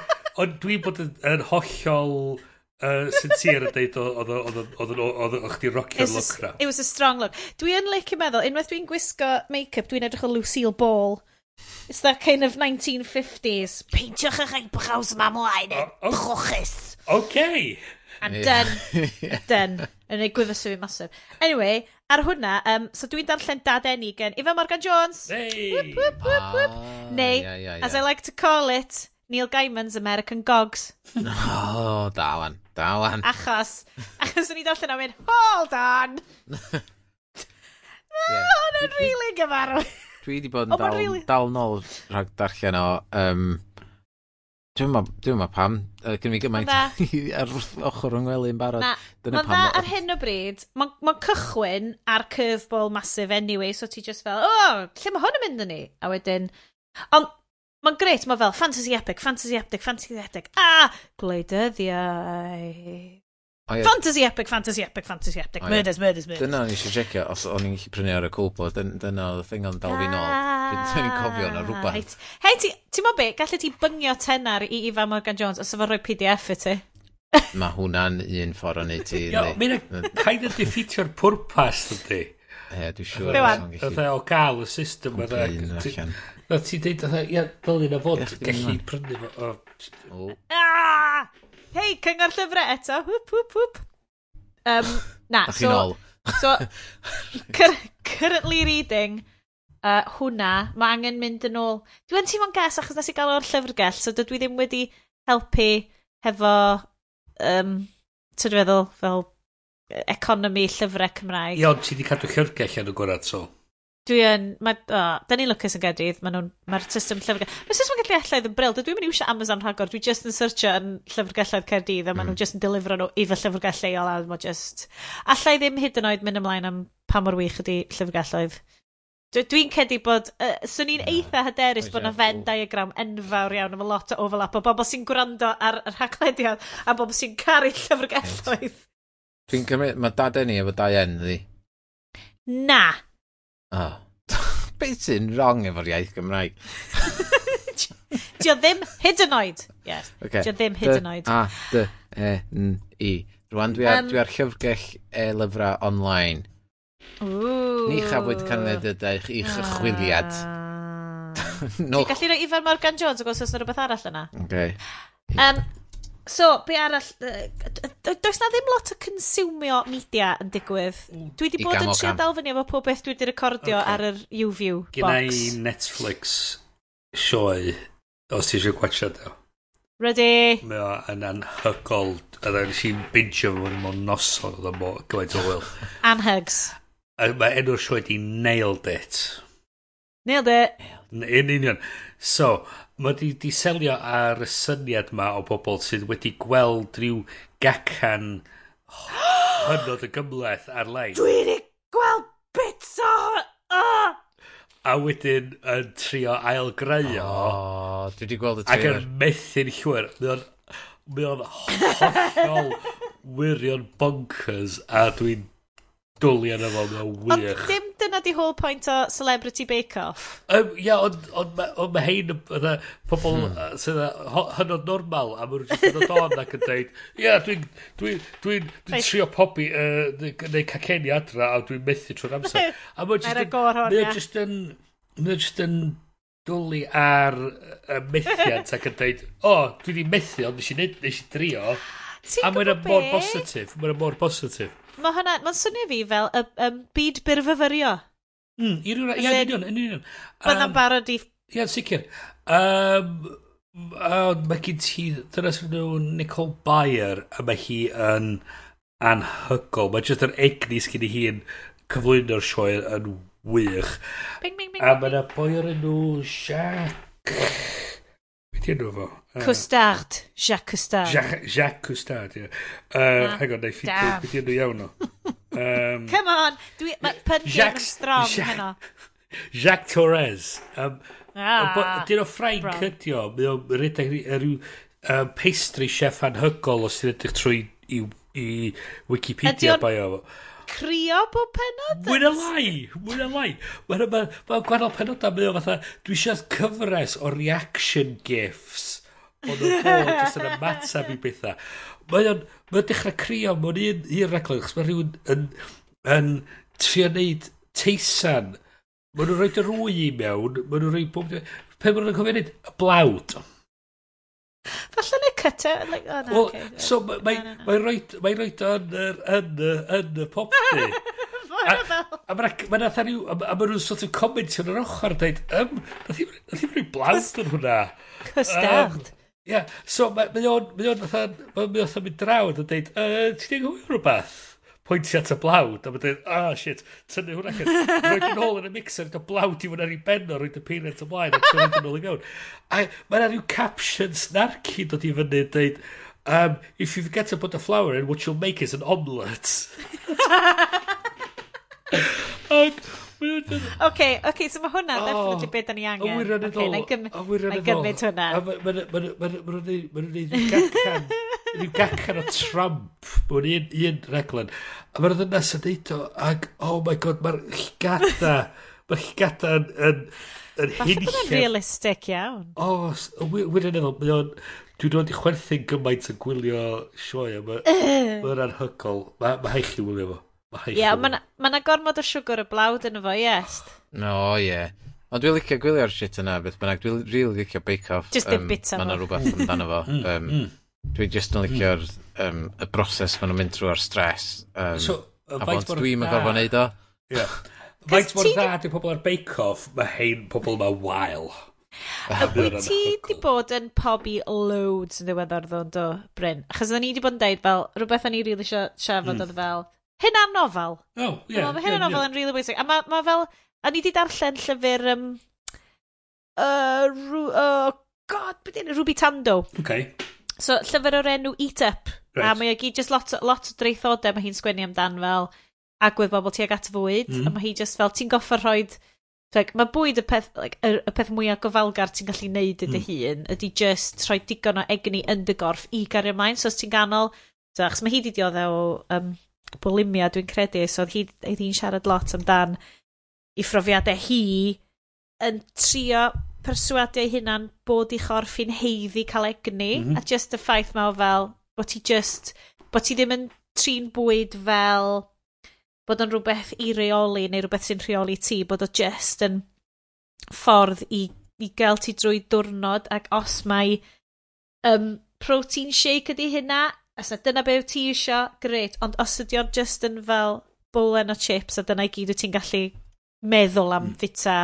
Speaker 2: ond dwi'n bod yn hollol... Uh, sincere yn deud oedd chdi rocio'r look na.
Speaker 1: It was a strong look. Dwi yn licio meddwl, unwaith dwi'n gwisgo make-up, dwi'n edrych o Lucille Ball. It's that kind of 1950s. Peintiwch eich eich bachawns yma mlaen yn chwchus.
Speaker 2: Okay.
Speaker 1: And
Speaker 3: yeah.
Speaker 1: done. done. Yn ei gwyfysu fi masif. Anyway, ar hwnna, um, so dwi'n darllen dad enni gen Ifa Morgan Jones.
Speaker 2: Hey.
Speaker 1: Whoop, whoop, whoop, whoop.
Speaker 3: Ah,
Speaker 1: Neu,
Speaker 3: yeah, yeah,
Speaker 1: yeah.
Speaker 3: as
Speaker 1: I like to call it, Neil Gaiman's American Gogs.
Speaker 3: oh, dalan, dalan.
Speaker 1: Achos, achos o'n i ddollen am mynd, hold on!
Speaker 3: yeah.
Speaker 1: Oh, yn really gyfarwydd.
Speaker 3: Dwi wedi bod yn dal,
Speaker 1: really...
Speaker 3: dal nôl rhag darllen o... Um, Dwi'n ma, dwi ma pam, uh, gen
Speaker 1: e?
Speaker 3: i gymaint ar ochr yng Ngweli yn barod.
Speaker 1: Na,
Speaker 3: Dyna
Speaker 1: ma
Speaker 3: pam. E
Speaker 1: ar hyn o bryd, mae'n ma cychwyn ar curveball masif anyway, so ti just fel, o, oh, lle mae hwn yn mynd yn ni? A wedyn, ond Mae'n gret, mae fel fantasy epic, fantasy epic, fantasy epic, a gwleidyddiau. Fantasy epic, fantasy epic, fantasy epic,
Speaker 3: o,
Speaker 1: murders, murders, murders.
Speaker 3: Dyna o'n eisiau checio, os o'n i'n gallu prynu ar y cwlbod, dyna oedd y thing o'n dal fi nôl. Dwi'n cofio na rhywbeth.
Speaker 1: Hei, ti'n mo be, gallu ti byngio tenar i Ifa Morgan Jones os efo rhoi PDF i ti?
Speaker 3: Mae hwnna'n un ffordd o'n neud ti.
Speaker 2: Mae'n kind of defeatio'r pwrpas, ydy.
Speaker 3: Ie, dwi'n siŵr.
Speaker 1: Dwi'n
Speaker 3: siŵr.
Speaker 1: Dwi'n
Speaker 3: siŵr.
Speaker 2: Dwi'n
Speaker 3: siŵr.
Speaker 2: Dwi'n siŵr. Dwi'n siŵr. Dwi'n
Speaker 3: siŵr. Dwi'n siŵr.
Speaker 2: Na ti dweud oedd ia, dylun o fod gallu prynu fo. O.
Speaker 1: Ah! Hei, cyngor llyfrau eto. Whoop, whoop, whoop. Um, na,
Speaker 3: so... Ol.
Speaker 1: so, currently reading uh, hwnna, mae angen mynd yn ôl. Dwi'n teimlo'n ges achos nes i gael o'r llyfrgell, so dydw i ddim wedi helpu hefo, um, ti'n feddwl, fel e-, economi llyfrau Cymraeg.
Speaker 2: Iawn, ti wedi cadw llyfrgell yn y gwrdd, so
Speaker 1: dwi yn, mae, o, oh, da ni'n lwcus yn Gedrydd, maen nhw'n, mae'r system llyfrgell. Mae'r system llyfrgelloedd yn bryl, dwi mynd i wisio Amazon rhagor, dwi just yn searchio yn llyfrgelloedd Caerdydd, a maen nhw'n hmm. just yn delifro nhw i fy llyfrgell leol, a mae just, allai ddim hyd yn oed mynd ymlaen am pa mor wych ydi llyfrgelloedd. Dwi'n dwi cedi bod, uh, swn i'n eitha hyderus bod yna fen diagram enfawr iawn efo lot o overlap o bobl sy'n gwrando ar y rhaglediad a bobl sy'n caru llyfrgelloedd.
Speaker 3: Dwi'n cymryd, mae dad e ni efo dau en, ddi?
Speaker 1: Na,
Speaker 3: O. Be sy'n wrong efo'r iaith Gymraeg?
Speaker 1: Dio ddim hyd yn oed. Yes.
Speaker 3: Okay.
Speaker 1: Dio ddim hyd yn oed.
Speaker 3: A, D, E, N, I. Rwan dwi ar,
Speaker 1: Um,
Speaker 3: dwi ar llyfrgell e-lyfrau online.
Speaker 1: Ooh.
Speaker 3: Ni chafwyd canlyniadau i'ch ychwiliad.
Speaker 1: Dwi'n
Speaker 3: ah.
Speaker 1: Nwch. gallu rhoi Ifan Morgan Jones o os oes yna rhywbeth arall yna.
Speaker 3: Okay.
Speaker 1: Um, So, be arall... Does na ddim lot o consumio media yn digwydd. Mm, dwi wedi bod yn
Speaker 3: tri
Speaker 1: dal fyny efo pob beth dwi wedi recordio
Speaker 2: okay.
Speaker 1: ar yr YouView box.
Speaker 2: Gynna i Netflix sioe, os ti eisiau gwachio o.
Speaker 1: Ready?
Speaker 2: Mae o yn anhygol. E, a dda nes i'n bintio fo yn mor nosol. Ydyn mor gyfaint o wyl. Anhygs. Mae enw'r sioe di Nailed It.
Speaker 1: Nailed it.
Speaker 2: Yn union. So, mae di, di selio ar y syniad ma o bobl sydd wedi gweld rhyw gacan hynod y gymleth ar-lein.
Speaker 1: Dwi wedi gweld bits o... Ah!
Speaker 2: A wedyn yn trio ailgreu o.
Speaker 3: Oh, dwi wedi gweld y
Speaker 2: trio.
Speaker 3: Ac
Speaker 2: yn methu'n llwyr. Mae o'n hollol wirion bonkers a dwi'n dwlu yna fo, mae'n wych.
Speaker 1: Ond dim dyna di whole point o Celebrity Bake Off?
Speaker 2: Um, ia, ond on, on, on mae hein, yna, e, pobl hmm. sydd hynod normal, a mae'n rhywbeth yn dod ac yn dweud, ia, dwi'n dwi, dwi, dwi,
Speaker 1: dwi
Speaker 2: trio popi, uh, neu caceni adra, a dwi'n methu trwy'r amser. A mae'n
Speaker 1: just, agor
Speaker 2: hwn,
Speaker 1: ia.
Speaker 2: just yn, mae'n just yn dwlu ar y methiant ac yn dweud, o, oh, dwi wedi methu, ond nes i drio.
Speaker 1: Ti'n?
Speaker 2: A mae'n mor positif, mae'n mor positif
Speaker 1: mae hwnna, mae'n swnio fi fel y y byd byrfyfyrio.
Speaker 2: Mm, i
Speaker 1: rwy'n
Speaker 2: yn union, yn union.
Speaker 1: Bydd
Speaker 2: um,
Speaker 1: barod i...
Speaker 2: Ie, sicr. Um, uh, mae gen ti, dyna sy'n nhw Nicole Bayer, a mae hi yn anhygol. Mae jyst yr egni sgyn i hi yn cyflwyno'r sioe yn wych.
Speaker 1: Bing, bing, bing,
Speaker 2: a mae yna boi o'r enw Shaq. Di enw fo?
Speaker 1: Cwstard. Jacques Cwstard.
Speaker 2: Jacques, Jacques Cwstard, ie. Uh,
Speaker 1: ah,
Speaker 2: hang on, na i
Speaker 1: ffitio.
Speaker 2: Beth enw iawn o? Um,
Speaker 1: Come on! Dwi, ma, pun
Speaker 2: Jacques,
Speaker 1: strong
Speaker 2: Jacques,
Speaker 1: heno.
Speaker 2: Jacques Torres. Um,
Speaker 1: ah,
Speaker 2: Dyn o Ffrainc ydi o. Mae o'n rhedeg rhyw um, pastry chef anhygol os ti'n edrych trwy i, i Wikipedia bio fo
Speaker 1: crio bob penod?
Speaker 2: Mwy na lai, mwy na lai. Mae'n ma, ma gwahanol penodau, mae o fatha, dwi eisiau cyfres o reaction gifs ond y bod jyst yn ymateb i bethau. Mae o'n, mae'n dechrau crio mewn un, un raglen, chos mae rhywun yn, yn trio neud teisan. Mae nhw'n rhoi dy rwy i mewn, mae nhw'n rhoi bob... Pe mae nhw'n cofio neud y blawd.
Speaker 1: Falle neu cyta, like, oh, na,
Speaker 2: Wel,
Speaker 1: okay.
Speaker 2: so mae'n mae,
Speaker 1: no, no, no.
Speaker 2: mae roed, mae roed o'n yr, yn, yn y popty
Speaker 1: ni. A,
Speaker 2: a mae'n atha rhyw, a, a nhw'n sort of comment yn yr ochr, dweud, ym, nath i'n rhoi blant yn hwnna.
Speaker 1: Cystard.
Speaker 2: Ie, so mae o'n, mae o'n, mae o'n mynd draw, a dweud, ti'n ei gwybod rhywbeth? pwyntio at y blawd, a mae'n dweud, ah, oh, shit, tynnu hwnna cyn. Roed yn ôl yn y mixer, y blawd i fod ar ei ben o, roed y peanut ymlaen, a tynnu yn ôl i mewn. A mae'n rhyw caption snarky dod i fyny, dweud, um, if you forget to put the flour in, what you'll make is an omelette. Ac,
Speaker 1: OK, OK, so mae hwnna
Speaker 2: oh,
Speaker 1: definitely beth da ni angen. Awyr yn
Speaker 2: ôl. Okay,
Speaker 1: na i gymryd hwnna.
Speaker 2: Mae'n rhaid i gacan Yw gacan o Trump. Mae'n un, un reglen. A mae'r ddynas yn neud o, Ag, oh my god, mae'r llgada, mae'r llgada yn, yn, yn
Speaker 1: hyn Falle yn realistic iawn.
Speaker 2: O, wyd yn meddwl, mae o'n, dwi'n dod i chwerthu'n gymaint yn gwylio sioe, mae'n anhygol. Mae ma haich chi wylio fo.
Speaker 1: Ie, yeah, mae yna gormod o siwgr y blawd yn y fo, yes.
Speaker 3: No, ie. Yeah. Ond dwi'n licio gwylio'r shit yna, beth bynnag, dwi'n rili really licio Bake Off.
Speaker 1: Just um, bit o.
Speaker 3: Mae yna rhywbeth amdano fo. Um, Dwi jyst yn licio'r um, y broses maen nhw'n mynd trwy'r stres. Um,
Speaker 2: so, uh,
Speaker 3: a fod dwi'n mynd gorfod neud o.
Speaker 2: Yeah. Faint mor dda di pobl ar Bake Off, mae hein pobl yma wael.
Speaker 1: Wyt ti di bod yn pobi loads yn ddiweddar ddod do, Bryn? Achos o'n i di bod yn deud fel, rhywbeth o'n i rili really siarad hmm. oedd fel, hyn am
Speaker 2: nofel. Oh,
Speaker 1: yeah. Mae hyn am nofel yn rili bwysig. A mae ma fel, o'n i di darllen llyfr, um, uh, rw, uh, god, beth yna, Ruby Tando.
Speaker 2: Okay.
Speaker 1: So, llyfr o'r enw Eat Up.
Speaker 2: Right.
Speaker 1: A mae o gyd just lot, lot o dreithodau mae hi'n sgwennu amdan fel agwedd bobl tuag at fwyd.
Speaker 2: Mm.
Speaker 1: A mhm. mae hi just fel, ti'n goffa rhoi... Like, mae bwyd y peth, like, y, y peth mwyaf gofalgar ti'n gallu neud ydy
Speaker 2: mm.
Speaker 1: hun, ydy just rhoi digon o egni yn dy gorff i gario ymlaen. So, os ti'n ganol... So, achos mae hi di dioddau o um, bulimia, dwi'n credu. So, oedd hi, hi'n siarad lot amdan i phrofiadau hi yn trio perswadio ei hunan bod i chorff hi'n heiddi cael egni,
Speaker 2: mm -hmm.
Speaker 1: a just y ffaith ma o fel, bod ti just, bod ti ddim yn trin bwyd fel bod o'n rhywbeth i reoli neu rhywbeth sy'n rheoli ti, bod o just yn ffordd i, i gael ti drwy diwrnod ac os mae um, protein shake ydy hynna, os na dyna beth ti eisiau, gret, ond os ydy o'n just yn fel bwlen o chips a dyna i gyd wyt ti'n gallu meddwl am
Speaker 2: mm.
Speaker 1: fita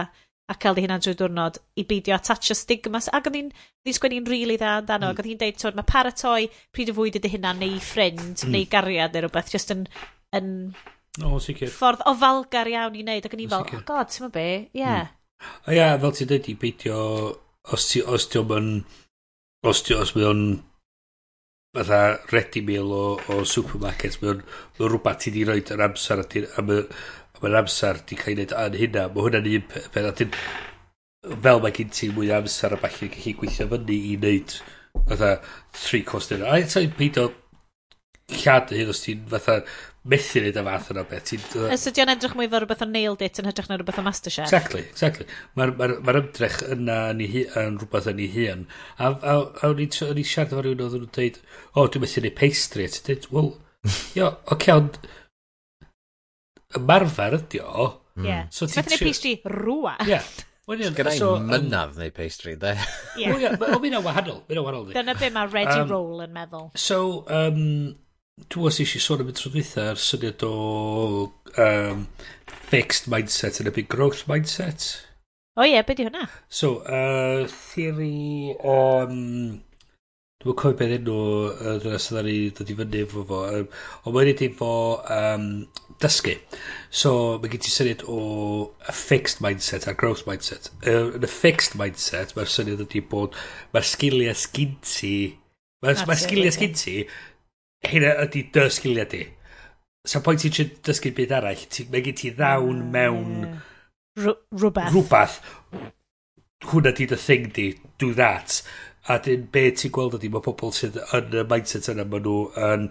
Speaker 1: a cael ei hunan drwy diwrnod i beidio atatio stigmas. Ac oedd hi'n ni sgwenni'n rili really dda amdano.
Speaker 2: Mm.
Speaker 1: Ac oedd hi'n deud, twyd, mae paratoi pryd o fwyd ydy hynna neu ffrind
Speaker 2: mm.
Speaker 1: neu gariad neu rhywbeth, just yn, yn
Speaker 2: o, sicr.
Speaker 1: ffordd ofalgar iawn i wneud. Ac o'n i fel, oh god, ti'n be, ie. Yeah. Mm.
Speaker 2: A ia, yeah, fel ti'n deud, i beidio, os ti, os ti o'n, os ti, os mae o'n fatha ready meal o, o supermarkets mae o'n rhywbeth ti di roed yr amser a, ti, a mae Mae'r amser di cael ei wneud yn hynna. Mae hwnna'n un peth. Adyn, fel mae gen ti mwy amser a falle gallu gweithio fyny i wneud fatha tri cost yna. A eto i'n peidio llad hyn os ti'n fatha methu wneud y fath yna beth.
Speaker 1: Ys ydy o'n edrych mwy fel rhywbeth o nailed it yn hytrach na rhywbeth o Masterchef?
Speaker 2: Exactly, exactly. Mae'r ma, ma, ymdrech yna yn, yn rhywbeth yn ei hun. A, a, a o'n i siarad efo rhywun oedd nhw'n dweud, o, dwi'n methu wneud pastry. Ti'n dweud, wel, jo, oce, okay, ond ymarfer ydi o. Hmm.
Speaker 1: Ie.
Speaker 2: So
Speaker 1: ti'n fath pastry rwa.
Speaker 2: Ie. Wel,
Speaker 3: Gyda
Speaker 2: so,
Speaker 3: mynadd neu pastry, de.
Speaker 1: Ie.
Speaker 2: O, mi'n wahanol. Mi'n wahanol.
Speaker 1: Dyna be mae ready
Speaker 2: um,
Speaker 1: roll yn meddwl.
Speaker 2: So, um, dwi'n os eisiau sôn am y tro dweitha ar syniad o um, fixed mindset yn y big growth mindset.
Speaker 1: O ie, yeah, be di hwnna?
Speaker 2: So, uh, theory o... Um, Dwi'n cofio beth enw y dyna sydd ar ei dod i fyny efo fo. Um, ond mae'n edrych fo um, dysgu. So, mae gen ti syniad o a fixed mindset a growth mindset. Uh, yn y fixed mindset, mae'r syniad ydy bod mae'r sgiliau sgyn ti... Mae'r
Speaker 1: mae
Speaker 2: sgiliau sgyn ti, hynna ydy dy sgiliau di. So, pwynt ti'n dysgu byd arall, ti, mae gen ti ddawn mewn...
Speaker 1: rhywbeth.
Speaker 2: rhywbeth. Hwna di dy thing di, do that. A dyn, be ti'n gweld ydy, mae pobl sydd yn y mindset yna, maen nhw yn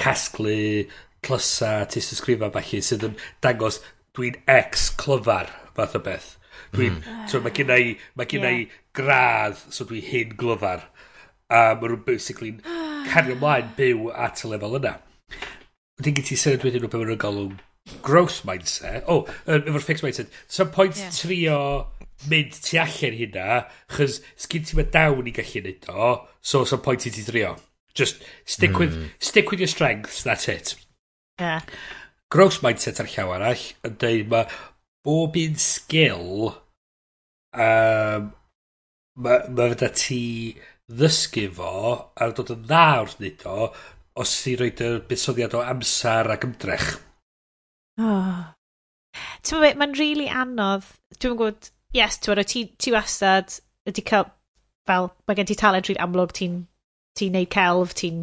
Speaker 2: casglu Plusa ti subscribe falle sydd yn dangos dwi'n ex clyfar fath o beth. Dwi'n, mm. so mae gen i, mae gen yeah.
Speaker 1: i
Speaker 2: gradd, so dwi hyn glyfar. A mae nhw'n basically cario ymlaen byw at y lefel yna. Dwi'n gyd ti syniad wedyn nhw beth mae'n galw'n growth mindset. O, oh, efo'r fixed mindset. So
Speaker 1: pwynt
Speaker 2: yeah. trio mynd tu allan hynna, chys sgyn ti'n mynd dawn i gallu neud o, so so point i ti trio. Just stick mm. with, hmm. stick with your strengths, that's it.
Speaker 1: Yeah.
Speaker 2: Gross mindset ar llaw arall yn dweud mae bob un sgil um, mae ma fydda ti ddysgu fo a dod yn dda wrth wneud o os ti'n rhoi y buddsoddiad o amser ac ymdrech.
Speaker 1: Oh. Ti'n meddwl, mae'n rili really anodd. Dwi'n gwybod, yes, ti'n meddwl, ti, ti wastad wedi cael, fel, mae gen ti talent rili amlwg, ti'n ti neud celf, ti'n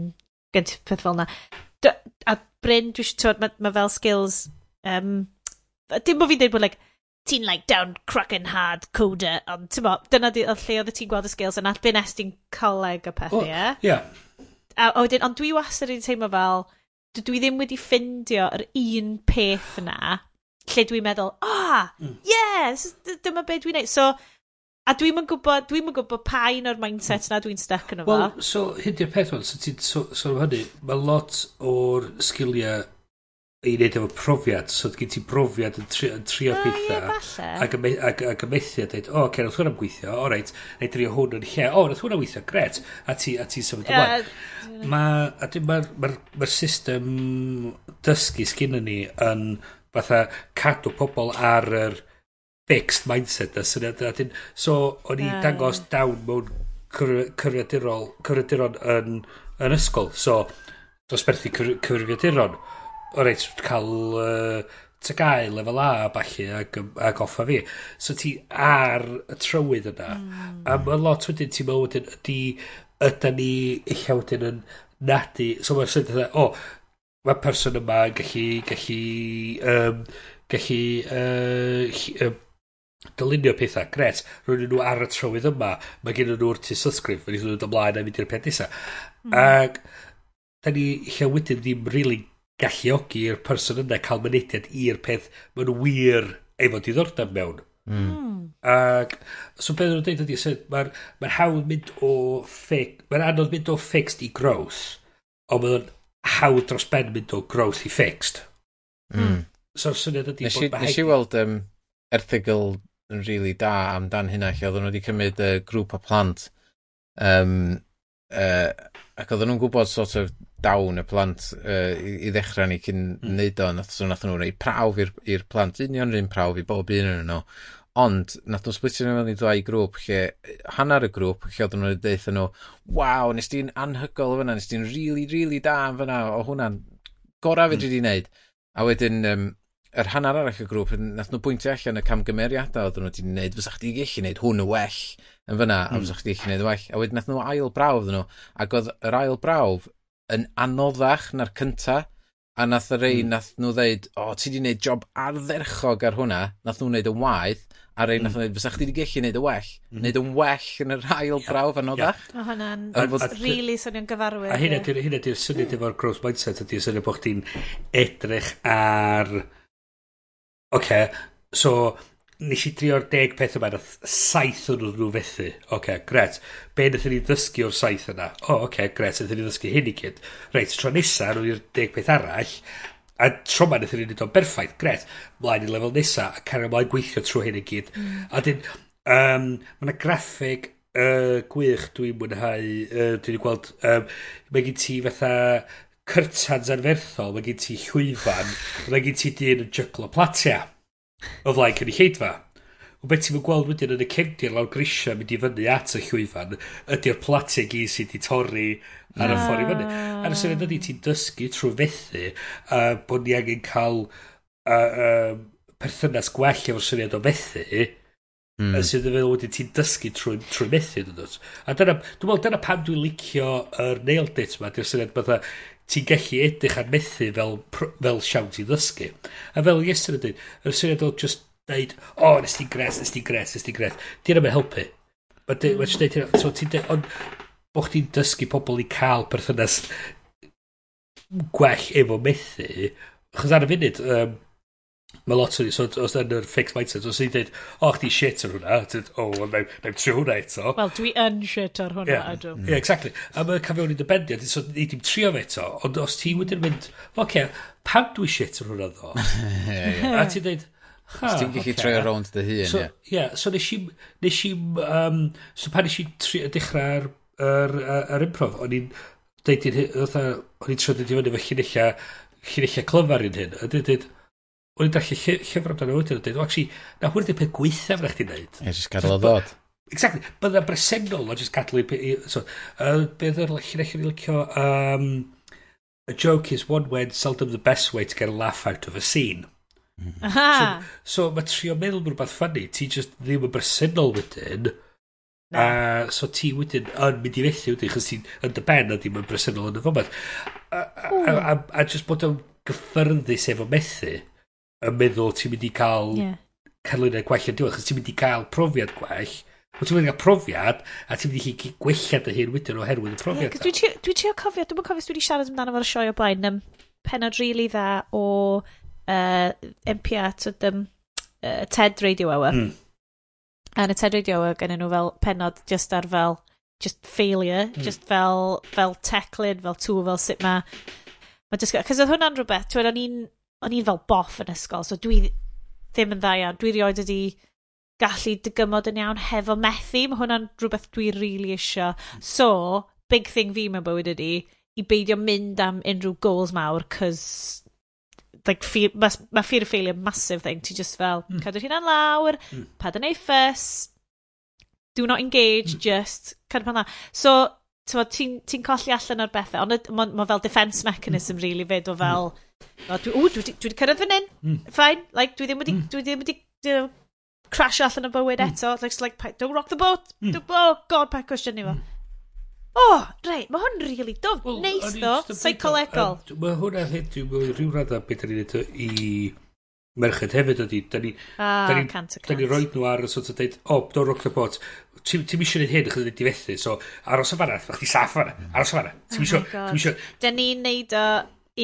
Speaker 1: gen ti peth fel yna a Bryn, dwi eisiau, mae ma fel skills, um, dim bod fi'n dweud bod, like, ti'n like down cracking hard coder, ond ti'n bo, dyna di, lle oedd ti'n gweld y skills yna, byn est ti'n coleg y pethau, ie?
Speaker 2: Oh, yeah.
Speaker 1: A, wedyn, ond dwi wastad yn teimlo fel, dwi ddim wedi ffindio yr un peth yna, lle dwi'n meddwl, ah, oh, mm. yes, dyma beth dwi'n neud. So, A dwi'm yn gwybod, dwi'm yn gwybod pa un o'r mindset na dwi'n stuck yn efo.
Speaker 2: Wel, so, hyn di'r peth o'n, so ti'n sôn so, am hynny, mae lot o'r sgiliau i wneud efo profiad, so gen ti profiad yn trio, yn trio
Speaker 1: ah,
Speaker 2: pethau.
Speaker 1: Ie,
Speaker 2: ac, ac, ac ymethu a dweud, o, oh, okay, nath hwnna'n gweithio, o reit, neu drio hwn yn lle, o, oh, nath hwnna'n gweithio, gret, a ti, a ti symud yeah.
Speaker 1: ymlaen.
Speaker 2: Mae, a dwi'n, mae'r ma, ma system dysgu sgynny ni yn fatha cadw pobl ar yr er, fixed mindset a syniad yna. So, o'n i
Speaker 1: yeah.
Speaker 2: dangos dawn mewn cyfrifiadurol, cyfrifiaduron yn, yn ysgol. So, dosberthu cyfrifiaduron. O reit, cael uh, tygau lefel A a balli ag, ag offa fi. So ti ar y trywydd yna. Mm. A mae lot wedyn ti'n meddwl wedyn ydy ydy ni eich wedyn yn nadu. So mae'n sydd o, oh, mae person yma yn gallu, gallu, um, gallu uh, dylunio pethau, gret, rwy'n nhw ar y trywydd yma, mae gen nhw'r tu subscribe, fe nhw'n nhw ymlaen a mynd i'r peth nesaf. Mm. Ac, da ni lle wedyn ddim really galluogi i'r person yna cael mynediad i'r peth maen nhw wir efo diddordeb mewn.
Speaker 1: Hmm. Mm.
Speaker 2: Ac, so beth nhw'n dweud ydy, mae'r ma hawdd mynd o ffic, mae'n anodd mynd o fixed i growth, ond mae'n hawdd dros ben mynd o growth i fixed.
Speaker 3: Mm.
Speaker 2: So'r syniad ydy...
Speaker 3: Nes i weld um, erthigol yn really da amdan hynna lle oedden nhw wedi cymryd y grŵp o plant um, uh, ac oedden nhw'n gwybod sort of dawn y plant uh, i, i ddechrau ni cyn mm. neud o nath, so nath nhw'n rei prawf i'r plant union rhywun prawf i bob un yn nhw. Ond nath nhw'n splitio nhw i ddau grŵp lle hanner y grŵp lle oedden nhw'n deitha nhw waw nes di'n anhygol o fyna nes di'n really, really da am fyna o hwnna'n gorau fe dwi wedi hmm. wneud. A wedyn um, yr hanner arall y grŵp, nath nhw bwyntio allan y camgymeriadau oedden nhw wedi gwneud, fysa chdi gallu gwneud hwn y well yn fyna, mm. a hmm. fysa chdi gallu gwneud y well. A wedyn nath nhw ail brawf nhw, ac oedd yr ail brawf yn anoddach na'r cynta, a nath y rei, mm. nath nhw ddeud, o, oh, ti wedi gwneud job ardderchog ar hwnna, nath nhw wneud yn waith, a rei mm. nath hmm. nhw ddeud, fysa chdi wedi gallu gwneud y well, mm. wneud yn well yn yr ail brawf anoddach. Yeah.
Speaker 1: Mae hwnna'n really swnio'n gyfarwydd.
Speaker 2: A hynna di'r syniad efo'r gross mindset ydy'r syniad bod chdi'n edrych ar okay, so nes i drio'r deg peth yma, nath saith o'n nhw fethu. Oce, okay, gret. Be wnaethon ni ddysgu o'r saith yna? O, oh, oce, okay, gret, wnaethon ni ddysgu hyn i gyd. Reit, tro nesa, nhw'n i'r deg peth arall, a tro ma wnaethon ni wneud o'n berffaith, gret, mlaen i lefel nesa, a cario mlaen gweithio trwy hyn i gyd. Mm. A dyn, um, mae yna graffeg uh, gwych dwi'n mwynhau, uh, dwi'n gweld, um, mae gen ti fatha cyrtans anferthol, mae gen ti llwyfan, mae gen ti dyn yn jyglo platia o flaen cyn i cynulleidfa. O beth ti'n gweld wedyn yn y cefnir lawr grisia mynd i fyny at y llwyfan, ydy'r platia gyd sydd wedi torri ar y ffordd i fyny. Ar y syniad ydy ti'n dysgu trwy fethu uh, bod ni angen cael uh, uh, perthynas gwell efo'r syniad o fethu,
Speaker 3: Mm.
Speaker 2: sydd yn feddwl wedyn ti'n dysgu trwy, trwy methu. A dyna, dwi'n meddwl, dyna pam dwi'n licio yr nail dit yma, di'r syniad bydda ti'n gallu edrych ar methu fel, fel siawn ti'n ddysgu. A fel Iestyn yn dweud, yr syniad o just dweud, o, oh, nes ti'n gres, nes ti'n gres, nes ti'n gres. Di'n yma helpu. Mae ti'n dweud, so ti'n dweud, ond bod chdi'n dysgu pobl i cael perthynas gwell efo methu, chos ar y funud, um, mae lot o ni, so os yn yr fixed mindset, os ni'n dweud, o, oh, chdi shit ar hwnna, dweud, o, oh, na'i trio hwnna eto.
Speaker 1: Wel, dwi yn shit ar hwnna,
Speaker 2: yeah.
Speaker 1: Adam.
Speaker 2: Yeah, exactly. A mae'n cael fewn i'n debendiad, so ni ddim trio fe eto, ond os ti wedyn mynd, oce, okay, pam dwi shit ar hwnna ddo? A ti'n dweud, Ha, os
Speaker 3: ti'n gallu
Speaker 2: okay.
Speaker 3: troi around dy hun,
Speaker 2: so,
Speaker 3: ie.
Speaker 2: Yeah. so nes i, nes i, um, so pan nes i dechrau'r ar, ar, ar, improv, o'n i'n deud, o'n i'n trio dweud i fyny fy llinella, llinella clyfar i'n hyn, a dweud, o'n i'n dallu lly, llyfr amdano wedyn yn dweud, o, actually, na hwn ydy'r peth gweithaf na chdi'n neud.
Speaker 3: Ie, jyst gadael o ddod.
Speaker 2: Exactly. Bydda bresennol o jyst gadael i... So, uh, beth yw'r llinell i'n licio? Um, a joke is one when seldom the best way to get a laugh out of a scene. Mhm.
Speaker 1: Aha.
Speaker 2: So, so mae trio meddwl rhywbeth ffynnu, ti just ddim yn bresennol wedyn. A so ti wedyn yn mynd i fethu wedyn, chos ti'n yn dy ben a ddim yn bresennol yn y fomad. A, a, a, hmm. a, a just bod yn gyffyrddus efo methu yn meddwl ti'n mynd i cael
Speaker 1: yeah.
Speaker 2: canlynau gwell yn diwedd, chos ti'n mynd i cael profiad gwell, Wyt ti'n mynd i gael profiad, a ti'n mynd i chi gwella dy hun wedyn oherwydd y profiad.
Speaker 1: Yeah, dwi Dwi'n trio cofio, dwi'n cofio dwi wedi siarad amdano fo'r sioe o blaen, um, penod rili really dda o uh, NPR, tyd, um, uh, TED Radio Hour.
Speaker 2: Mm.
Speaker 1: A yn y TED Radio Hour gen nhw fel penod just ar fel, just failure,
Speaker 2: mm.
Speaker 1: just fel, fel teclyn, fel tŵ, fel sut ma... Ma just, cos oedd hwnna'n rhywbeth, ti'n o'n i'n o'n i'n fel boff yn ysgol, so dwi ddim yn dda iawn. Dwi rioed wedi gallu dygymod yn iawn hefo methu. Mae hwnna'n rhywbeth dwi rili really isio. So, big thing fi mewn bywyd ydi, i beidio mynd am unrhyw goals mawr, cos like, fear, mae ma fear of failure massive thing. Ti just fel, mm. cadw'r hynna'n lawr,
Speaker 2: mm.
Speaker 1: pad yn ei ffys, do not engage, mm. just cadw pan dda. So, ti'n ti, ti colli allan o'r bethau, ond mae ma fel defence mechanism, mm. really, fyd o fel... Mm O, dwi, ww, dwi, dwi, dwi wedi cyrraedd fan hyn.
Speaker 2: Mm.
Speaker 1: Fine. Like, dwi ddim wedi, mm. dwi ddim wedi you know, crash allan o bywyd mm. eto. Like, like, don't rock the boat.
Speaker 2: Mm.
Speaker 1: Do, oh, god, pa cwestiwn ni fo. Hmm. O, oh, rei, mae hwn really dof.
Speaker 2: Well,
Speaker 1: Neis ddo,
Speaker 2: seicolegol. Mae hwnna hyn, dwi'n rhyw radda beth ni'n eto i merched hefyd ydy. Da ni,
Speaker 1: ah,
Speaker 2: da ni,
Speaker 1: cant
Speaker 2: Da ni roed nhw ar y sort of dweud, o, oh, don't rock the boat. Ti'n ti eisiau gwneud hyn achos ydy'n difethu, so aros o fanna, mae chdi saff fanna, aros o fanna. Ti'n eisiau...
Speaker 1: Da ni'n neud o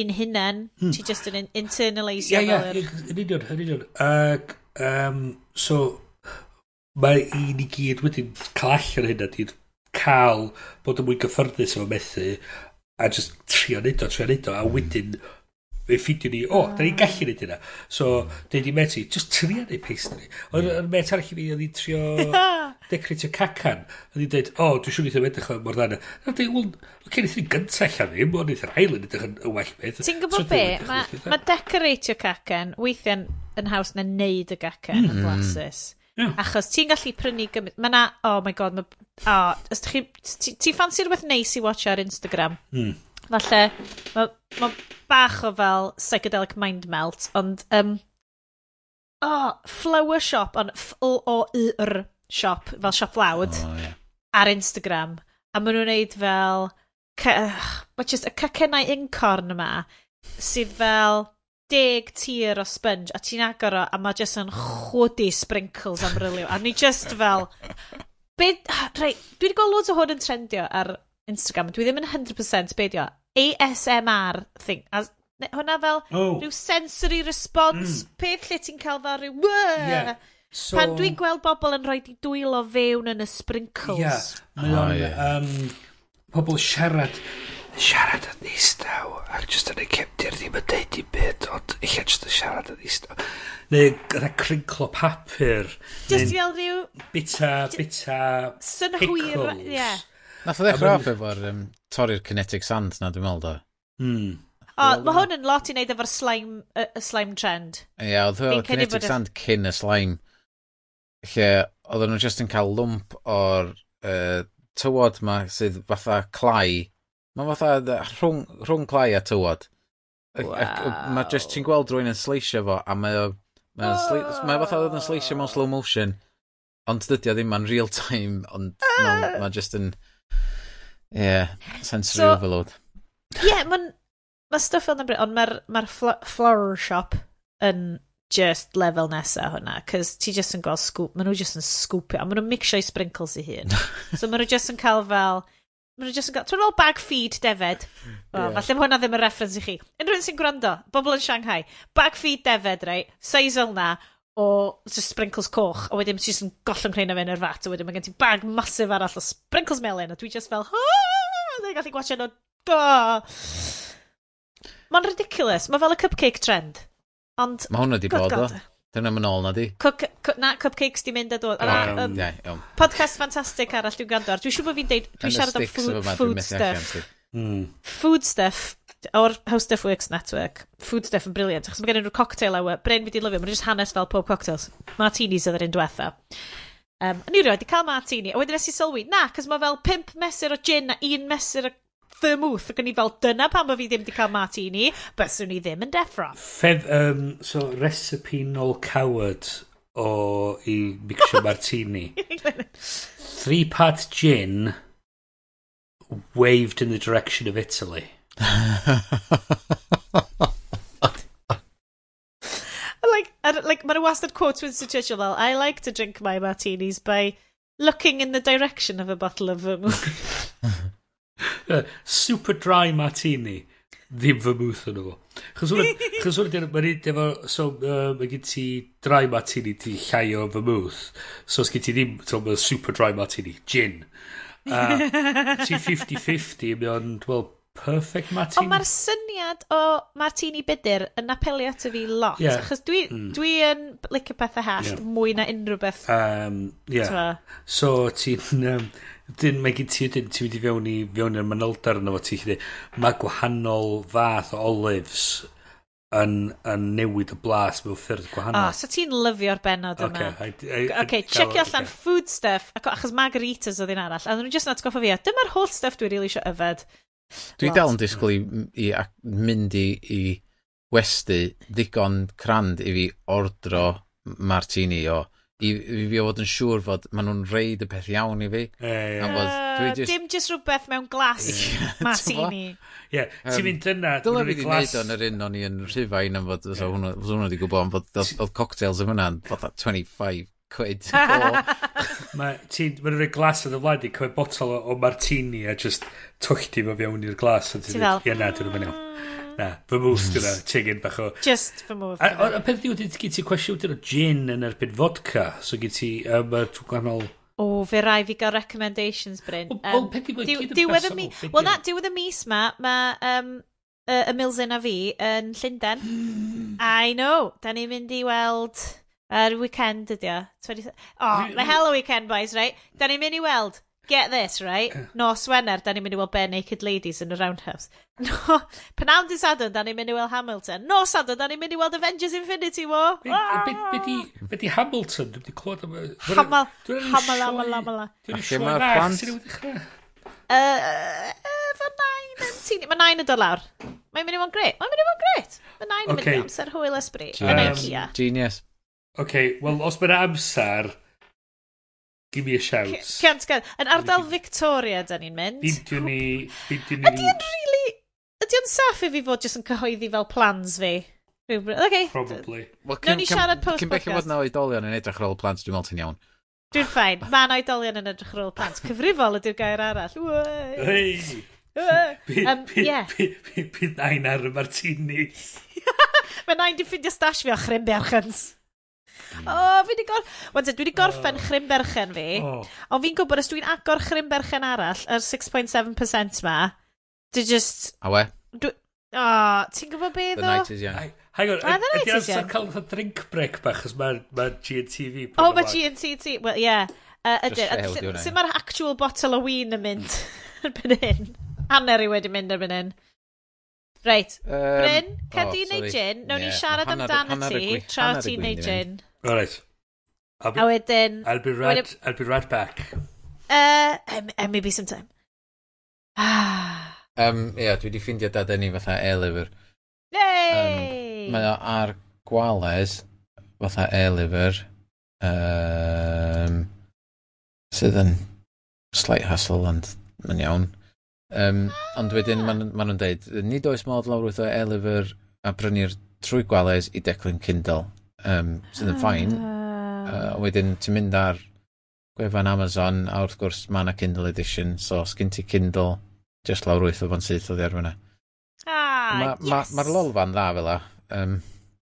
Speaker 1: un hunan, hmm. ti just yn in internalisio
Speaker 2: yeah,
Speaker 1: fel yeah,
Speaker 2: yr... Yn union, yn union. Ac, um, so, mae i ni gyd wedyn cael allan hynna, di'n cael bod yn mwy gyffyrddus efo methu, a just trio neud o, trio neud o, a hmm. wedyn fe ffidio ni, o, oh, da ni'n ah. gallu neud hynna. So, dweud i Meti, just trio neud pastry. Ond yn met arall i fi, oedd i trio decretio cacan. A ni'n dweud, o, dwi'n siŵr eithaf edrych mor dda yna. A dweud, wel, okay, neithio ni gynta allan ddim, ond neithio'r hael yn edrych yn y well beth.
Speaker 1: Ti'n gwybod be? Mae ma decoratio cacan weithiau'n yn haws na neud y gacan mm. yn blasus.
Speaker 2: Yeah.
Speaker 1: Achos ti'n gallu prynu gymryd... Mae na... Oh my god, mae... Oh, os ti... ti ffansi rhywbeth neis i watch ar Instagram?
Speaker 2: Mm.
Speaker 1: Falle, mae ma bach o fel psychedelic mind melt, ond... Um, oh, flower shop ond F-O-O-R shop, fel shop lawd,
Speaker 3: oh, yeah.
Speaker 1: ar Instagram, a maen nhw'n neud fel, mae just, y cacennau incorn yma, sydd fel deg tir o sponge, a ti'n agor o, a mae just yn chwdi sprinkles am ryliw, a ni just fel, be, ah, rei, dwi wedi gweld loads o hwn yn trendio ar Instagram, dwi ddim yn 100% beidio, ASMR thing, as, hwnna fel
Speaker 2: oh.
Speaker 1: rhyw sensory response, mm. peth lle ti'n cael fel rhyw,
Speaker 2: yeah. So,
Speaker 1: Pan dwi'n gweld bobl yn rhoi dwylo fewn yn y sprinkles.
Speaker 2: Ie, mae o'n um, pobl siarad siarad yn ddistaw, ac jyst yn y cefnir ddim yn deud i byd ond eich jyst yn siarad yn ddistaw. neu gyda crinclo papur jyst
Speaker 1: fel rhyw
Speaker 2: bita bita
Speaker 1: synhwyr ie.
Speaker 3: nath o ddechrau off efo'r um, torri'r kinetic sand na dwi'n meddwl do
Speaker 2: mm.
Speaker 1: O, mae hwn yn lot i wneud efo'r slime, y slime trend.
Speaker 3: Ie, yeah,
Speaker 1: oedd hwyl
Speaker 3: kinetic sand cyn y slime lle oedden nhw just yn cael lwmp o'r uh, tywod ma sydd fatha clai. Mae fatha rhwng, rhwng clai a tywod.
Speaker 1: Wow.
Speaker 3: Mae just ti'n gweld rwy'n yn sleisio fo a mae o... Mae
Speaker 1: oh.
Speaker 3: ma fatha oedd yn sleisio mewn slow motion. Ond dydy o ddim yn real time, ond
Speaker 1: ah.
Speaker 3: mae ma jyst yn... Ie, yeah, sensory
Speaker 1: so,
Speaker 3: overload.
Speaker 1: Ie, yeah, mae'n... Mae stuff fel na bryd, ond mae'r ma, fl flower shop yn just lefel nesa hwnna, cos ti just yn gweld scoop, maen nhw just yn scoopio, a maen nhw'n mixio i sprinkles i hun. so maen nhw just yn cael fel, maen nhw just yn cael, tw'n bag feed defed. Well,
Speaker 3: yeah.
Speaker 1: Falle hwnna ddim yn reference i chi. Unrhyw un sy'n gwrando, bobl yn Shanghai, bag feed defed, right, size fel na, o just sprinkles coch, a wedyn ti just yn gollwng rhain fe'n yr fat, a wedyn mae gen ti bag masif arall o sprinkles melyn, a dwi just fel, ha, dwi'n gallu gwasio nhw, Mae'n ridiculous. Mae fel y cupcake trend. Ond...
Speaker 3: Mae hwnna di bod o. Dyna mynd ôl na di.
Speaker 1: Cook, na, cupcakes di mynd a dod.
Speaker 2: Um,
Speaker 1: um, um, podcast ffantastig arall dwi'n gwrando ar. Dwi'n siŵr bod fi'n deud, dwi'n siarad am food, food stuff.
Speaker 2: Mm.
Speaker 1: Food stuff o'r How Stuff Works Network. Food stuff yn briliant. Achos mae gen nhw cocktail awe. Bryn fi di lyfio. Mae'n just hanes fel pob cocktails. Martinis oedd yr un diwetha. Um, ni rioed i cael martini. A wedyn nes i sylwi, na, cos mae fel pimp mesur o gin a un mesur o vermouth. Ac o'n i fel, dyna pan bod fi ddim wedi cael martini, byswn i ddim yn deffro.
Speaker 2: Fedd, um, so, recipe nôl coward o i mixio martini. Three part gin waved in the direction of Italy.
Speaker 1: like, and, like, mae'n wastad quote Winston Churchill fel, I like to drink my martinis by looking in the direction of a bottle of vermouth.
Speaker 2: super dry martini. Ddim vermouth yn efo. Chos hwnna dyn mae'n mynd efo, so uh, mae gen ti dry martini ti llai o vermouth. So os gen ti ddim, so mae super dry martini, gin. Uh, ti 50-50, mae o'n, well, perfect martini.
Speaker 1: Ond mae'r syniad o martini bydyr yn apelio at y fi lot.
Speaker 2: Yeah.
Speaker 1: Achos dwi, mm. dwi yn licio pethau hallt
Speaker 2: yeah.
Speaker 1: mwy na unrhyw beth.
Speaker 2: Um, yeah. So ti'n... Um, Dyn, mae gen ti dyn, ti'n mynd i fewn i fewn i'r manylder yna fo, ti, chyd, mae gwahanol fath o olives yn, yn newid y blas mewn ffyrdd gwahanol.
Speaker 1: O,
Speaker 2: oh,
Speaker 1: so ti'n lyfio'r benod yma.
Speaker 2: Oce, okay, i
Speaker 1: checio allan
Speaker 2: okay.
Speaker 1: food stuff, achos margaritas oedd un arall, a nhw'n just yn atgoffa fi, dyma'r holl stuff dwi'n rili eisiau yfed.
Speaker 3: Dwi dal yn disgwyl i, i mynd i, i westy ddigon crand i fi ordro martini o i, i fi fod yn siŵr fod maen nhw'n reid y peth iawn i fi.
Speaker 2: Ie, ie.
Speaker 3: Bod, dwi just...
Speaker 1: Dim just rhywbeth mewn glas martini.
Speaker 2: Ie, ti'n mynd yna.
Speaker 3: Dyla fi wedi gwneud o'n yr un o'n i yn Rhyfain am fod, so hwnnw wedi gwybod am fod, oedd cocktails yn fyna'n fod 25 quid.
Speaker 2: Mae nhw'n rhoi glas yn y flaen i, cymryd botol o o martini a just twychdi fo fewn i'r glas. Ti'n
Speaker 1: fel?
Speaker 2: Ie, na, dwi'n mynd iawn. Hmm. Na, fy mwth gyda, chicken bach o...
Speaker 1: Just fy mwth.
Speaker 2: A peth diwedd, gyd ti cwestiwn dyn o gin yn erbyn vodka, so gyd ti um, gwahanol...
Speaker 1: O, fe rai fi gael recommendations, Bryn.
Speaker 2: Wel, um, peth
Speaker 1: diw,
Speaker 2: gyd yn
Speaker 1: e
Speaker 2: bersonol.
Speaker 1: Wel na, e diwedd y mis ma, mae um, uh, y Milsyn a fi yn Llundain. I know, da ni'n mynd i weld... Yr uh, weekend ydi o. Oh, mae hello weekend, boys, right? Da ni'n mynd i weld get this, right? Nos Wener, da ni'n mynd i weld bare naked ladies yn y roundhouse. No, pnawn di sadwn, da ni'n mynd i weld Hamilton. No, sadwn, da ni'n mynd i weld Avengers Infinity War.
Speaker 2: Be, be, di, be di Hamilton? Dwi'n clywed am...
Speaker 1: Hamal, hamal, hamal, hamal.
Speaker 2: Dwi'n
Speaker 3: sioi
Speaker 2: fach sy'n dechrau.
Speaker 1: ddechrau. Fy nain, yn... mae uh, uh, nain yn dod lawr. Mae'n mynd i fod gret. Mae'n mynd i fod gret. Mae nain yn mynd i amser hwyl ysbryd. Yn Ikea.
Speaker 3: Genius.
Speaker 2: Oce, okay, wel, os mae'n amser... Give me a shout.
Speaker 1: Cant gan. Yn ardal Victoria, da ni'n mynd.
Speaker 2: Beidio ni... Beidio ni...
Speaker 1: Ydy yn really... Ydy yn saff i fi fod jyst yn cyhoeddi fel plans fi? Okay.
Speaker 2: Probably.
Speaker 3: Well,
Speaker 1: Nawn ni siarad post-podcast.
Speaker 3: Cyn
Speaker 1: beth
Speaker 3: bod na oedolion yn edrych ar ôl plant, dwi'n meddwl ti'n iawn.
Speaker 1: Dwi'n ffain. Mae'n oedolion yn edrych ar ôl plant. Cyfrifol ydy'r gair arall.
Speaker 2: Hei!
Speaker 1: um, yeah.
Speaker 2: Bydd nain ar y martini.
Speaker 1: Mae nain di ffindio stash fi o chrym berchans. O, oh, fi wedi gor... Wan, dwi wedi gorffen oh. chrym berchen fi,
Speaker 2: oh.
Speaker 1: ond fi'n gwybod os dwi'n agor chrym berchen arall, yr 6.7% ma, dwi just...
Speaker 3: A we?
Speaker 1: Dwi... O, oh, ti'n gwybod be, ddo?
Speaker 3: The night is young.
Speaker 2: Hang on, ydy amser cael fatha drink break bach, os mae ma GNTV...
Speaker 1: O, oh, mae GNTV, well, yeah. Uh, ydyn, sy'n mae'r actual bottle o win yn mynd erbyn hyn? Hanner i wedi mynd erbyn hyn. Reit, um, Bryn, cadw oh, i neud gin, nawn ni siarad amdano ti, tra ti'n neud gin.
Speaker 2: Alright.
Speaker 1: A wedyn...
Speaker 2: I'll be right, wedyn, I'll be right back.
Speaker 1: Uh, um, um, maybe sometime. Ah.
Speaker 3: um, ia, yeah, dwi wedi ffeindio dadau ni fatha e-liver.
Speaker 1: Yay!
Speaker 3: Um, mae o ar gwales fatha e-liver. Um, sydd yn slight hassle ond mae'n iawn. Um, ond wedyn maen nhw'n ma deud, nid oes modd lawr wrth o e-liver a brynu'r trwy gwales i declyn Kindle um, sydd yn ffain. Uh, ah. wedyn, ti'n mynd ar gwefan Amazon, a wrth gwrs mae yna Kindle Edition, so sgyn ti Kindle, just lawr wyth o fan syth o ddi arwyna.
Speaker 1: Ah,
Speaker 3: ma,
Speaker 1: yes!
Speaker 3: Ma, ma lolfa'n dda fel la. Um,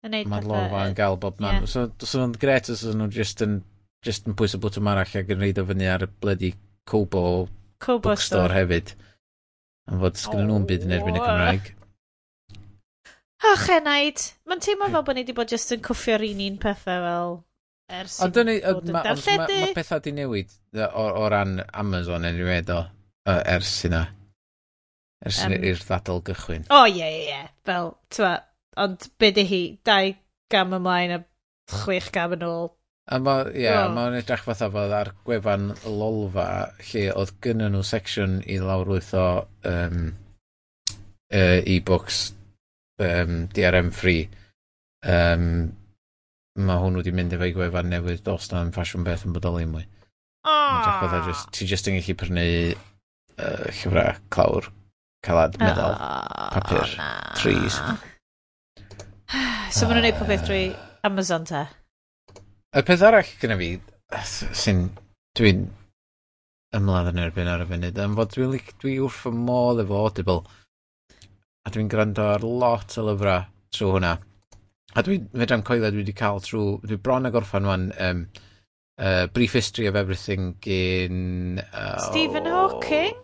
Speaker 3: Mae'r
Speaker 1: lolfa'n
Speaker 3: gael bob man.
Speaker 1: Yeah.
Speaker 3: So, so nhw'n gret os nhw just yn, just yn pwys y bwtwm arall ac yn reid o fyny ar y blydi Kobo,
Speaker 1: Kobo
Speaker 3: bookstore
Speaker 1: store.
Speaker 3: hefyd. Am fod sgyn nhw'n byd yn erbyn y
Speaker 1: oh,
Speaker 3: Cymraeg.
Speaker 1: Och, enaid. Mae'n teimlo fel bod ni wedi bod jyst yn cwffio'r un un pethau fel ers
Speaker 3: i ni
Speaker 1: bod yn.
Speaker 3: Mae ma pethau wedi newid o, o ran Amazon yn anyway, do, ers yna. Ers um, i'r ddadl gychwyn.
Speaker 1: O, ie, ie, ie. Fel, twa, ond be di hi? Dau gam ymlaen a chwech gam yn ôl.
Speaker 3: A ma, ie, yeah,
Speaker 1: oh.
Speaker 3: mae'n edrych fatha fod ar gwefan lolfa lle oedd gynnyn nhw section i lawrwyth o um, uh, e-books um, DRM free, um, mae hwn wedi mynd efo'i gwefan newydd dos na'n ffasiwn beth yn bodoli mwy.
Speaker 1: Oh.
Speaker 3: Just, ti jyst yn gallu prynu uh, llyfrau clawr, calad, meddal oh, papur, na. trees.
Speaker 1: So maen nhw'n gwneud popeth ah. drwy Amazon te?
Speaker 3: Y peth arall gyda fi, sy'n dwi'n ymladd yn erbyn ar y funud, am fod dwi'n dwi wrth fy modd efo Audible a dwi'n gwrando ar lot o lyfrau trwy hwnna. A dwi'n fedra'm coelio dwi wedi cael trwy, dwi bron a gorffan wan, um, uh, Brief History of Everything gyn... Uh,
Speaker 1: Stephen Hawking?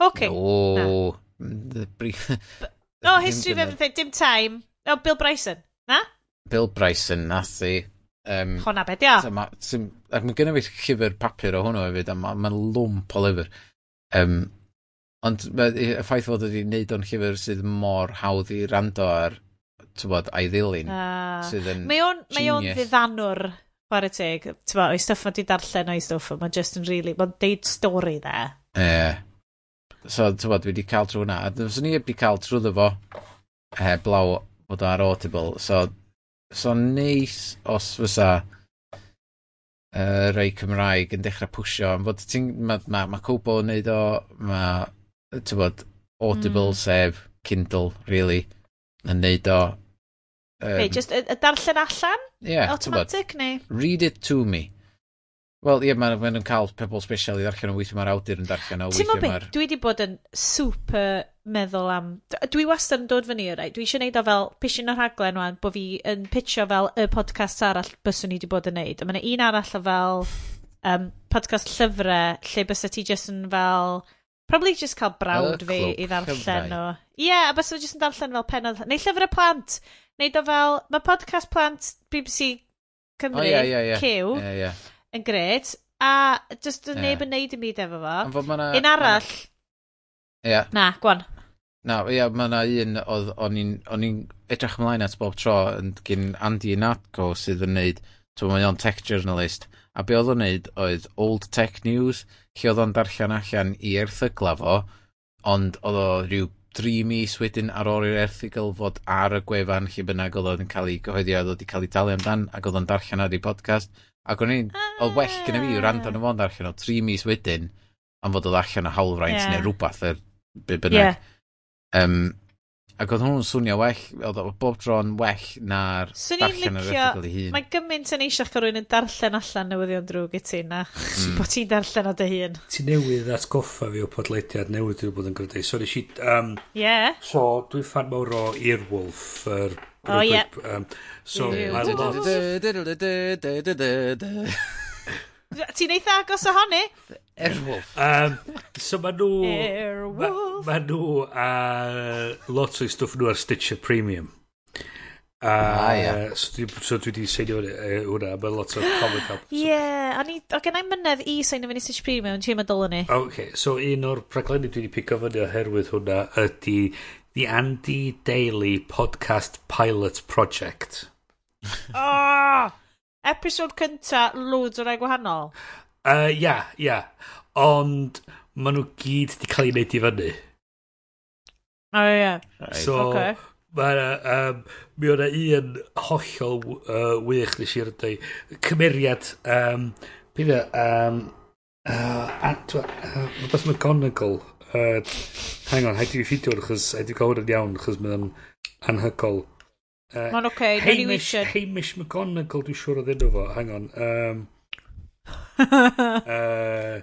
Speaker 1: Hawking?
Speaker 3: No. Na. Mm, the brief...
Speaker 1: no,
Speaker 3: oh,
Speaker 1: History of Everything, dim time. No, Bill Bryson, na?
Speaker 3: Bill Bryson, nath i. Um,
Speaker 1: Hwna beth, ia.
Speaker 3: Ac mae gennym fi llyfr papur o hwnnw hefyd, a mae'n ma lwmp o lyfr. Um, Ond y ffaith fod wedi wneud o'n llyfr sydd mor hawdd i rando ar, tywod, a'i ddilyn,
Speaker 1: ah.
Speaker 3: sydd yn
Speaker 1: Mae o'n, mae o'n fyddanwr, chwarae teg. Tyma, o'i stwff mae di darllen o'i stwff, mae'n just yn really, mae'n deud stori dde.
Speaker 3: E. So, tyma, dwi wedi cael trwy hwnna. A dwi'n ni wedi cael trwy ddefo, e, blaw bod o ar Audible. So, so neis os fysa uh, rei Cymraeg yn dechrau pwysio. Am fod ti'n, mae ma, ma Cobo yn neud o, mae tybod, Audible
Speaker 1: mm.
Speaker 3: sef Kindle, really, yn neud o... Um,
Speaker 1: hey, just y, y darllen allan?
Speaker 3: Yeah,
Speaker 1: Automatic, neu?
Speaker 3: Read it to me. Wel, ie, yeah, maen nhw'n cael pobl special i ddarllen o weithio mae'r awdur yn darllen o weithio mae'r...
Speaker 1: Dwi wedi bod yn super meddwl am... Dwi wastad yn dod fyny, rai. Dwi eisiau neud o fel pishin o'r rhaglen wan, bod fi yn pitcho fel y podcast arall byswn i wedi bod yn neud. A mae yna un arall o fel um, podcast llyfrau, lle bys ti jyst yn fel Probably just cael brawd fi i ddarllen o. Ie, yeah, a bys fi jyst yn darllen fel penodd. Neu llyfr y plant. Neu do fel, mae podcast plant BBC Cymru,
Speaker 3: oh, yeah, yeah, yeah.
Speaker 1: Cyw,
Speaker 3: yeah, yeah.
Speaker 1: yn gred. A just yn neb yn neud i mi efo fo.
Speaker 3: Mana,
Speaker 1: un arall.
Speaker 3: Ie.
Speaker 1: Na, gwan.
Speaker 3: Na, ie, yeah, mae yna un oedd o'n i'n edrych ymlaen at bob tro yn gyn Andy Natko sydd yn neud, ti'n mae o'n tech journalist, a be oedd o'n neud oedd Old Tech News, lle oedd o'n darllen allan i erthygla fo, ond oedd o rhyw dri mis wedyn ar ôl i'r erthigol fod ar y gwefan lle bynnag oedd o'n cael ei gyhoeddi a oedd wedi cael ei talu amdan ac oedd o'n darllen ar ei podcast ac o'n i'n oedd well gyda fi rand o'n fo'n darllen o tri mis wedyn am fod oedd allan o hawlfraint
Speaker 1: yeah.
Speaker 3: neu rhywbeth er be bynnag yeah. um, Ac oedd hwnnw'n swnio well, oedd o bob tro'n well na'r
Speaker 1: so
Speaker 3: darllen yr erthigol ei hun.
Speaker 1: Mae gymaint yn eisiau cael rhywun yn darllen allan newyddion drwg i ti na. Mm. bod ti'n darllen o dy hun.
Speaker 2: Ti newydd atgoffa fi o podlediad newydd dwi'n bod yn gyfdau. So nes i... Um,
Speaker 1: yeah.
Speaker 2: So dwi'n fan mawr o Earwolf, yr er
Speaker 1: Oh, yeah.
Speaker 2: Um, so,
Speaker 1: I
Speaker 2: love...
Speaker 1: Ti'n eitha agos ohoni? Er-
Speaker 3: Airwolf.
Speaker 2: Um, so ma nhw...
Speaker 1: Airwolf.
Speaker 2: Ma, ma nhw a uh, lot o'i stwff nhw ar Stitcher Premium. Uh,
Speaker 3: ah, yeah.
Speaker 2: So dwi, so dwi wedi seinio uh, hwnna, mae lot o comic help.
Speaker 1: Ie, yeah, a o gen i mynedd i seinio fyny Stitch Premium, ti'n meddwl ni?
Speaker 2: Ok, so un o'r praglenni dwi wedi pico fyny oherwydd hwnna ydy The Andy Daily Podcast Pilot Project.
Speaker 1: oh! Episode cynta, loads o'r rai gwahanol.
Speaker 2: Yy, ia, ia. Ond maen nhw gyd wedi cael ei wneud i fyny.
Speaker 1: O, oh, ia. Right.
Speaker 2: So,
Speaker 1: okay.
Speaker 2: Mae yna, um, mi o'na un hollol uh, wych nes i'r dweud, cymeriad, um, beth yw, um, uh, at, uh, beth McGonagall, uh, hang on, haid i fi ffidio achos, haid i gael hwn yn iawn, achos mae'n anhygol. Uh,
Speaker 1: Mae'n oce, okay,
Speaker 2: Hamish, Hamish McGonagall, dwi'n siŵr o ddyn nhw fo, hang on. Um, uh,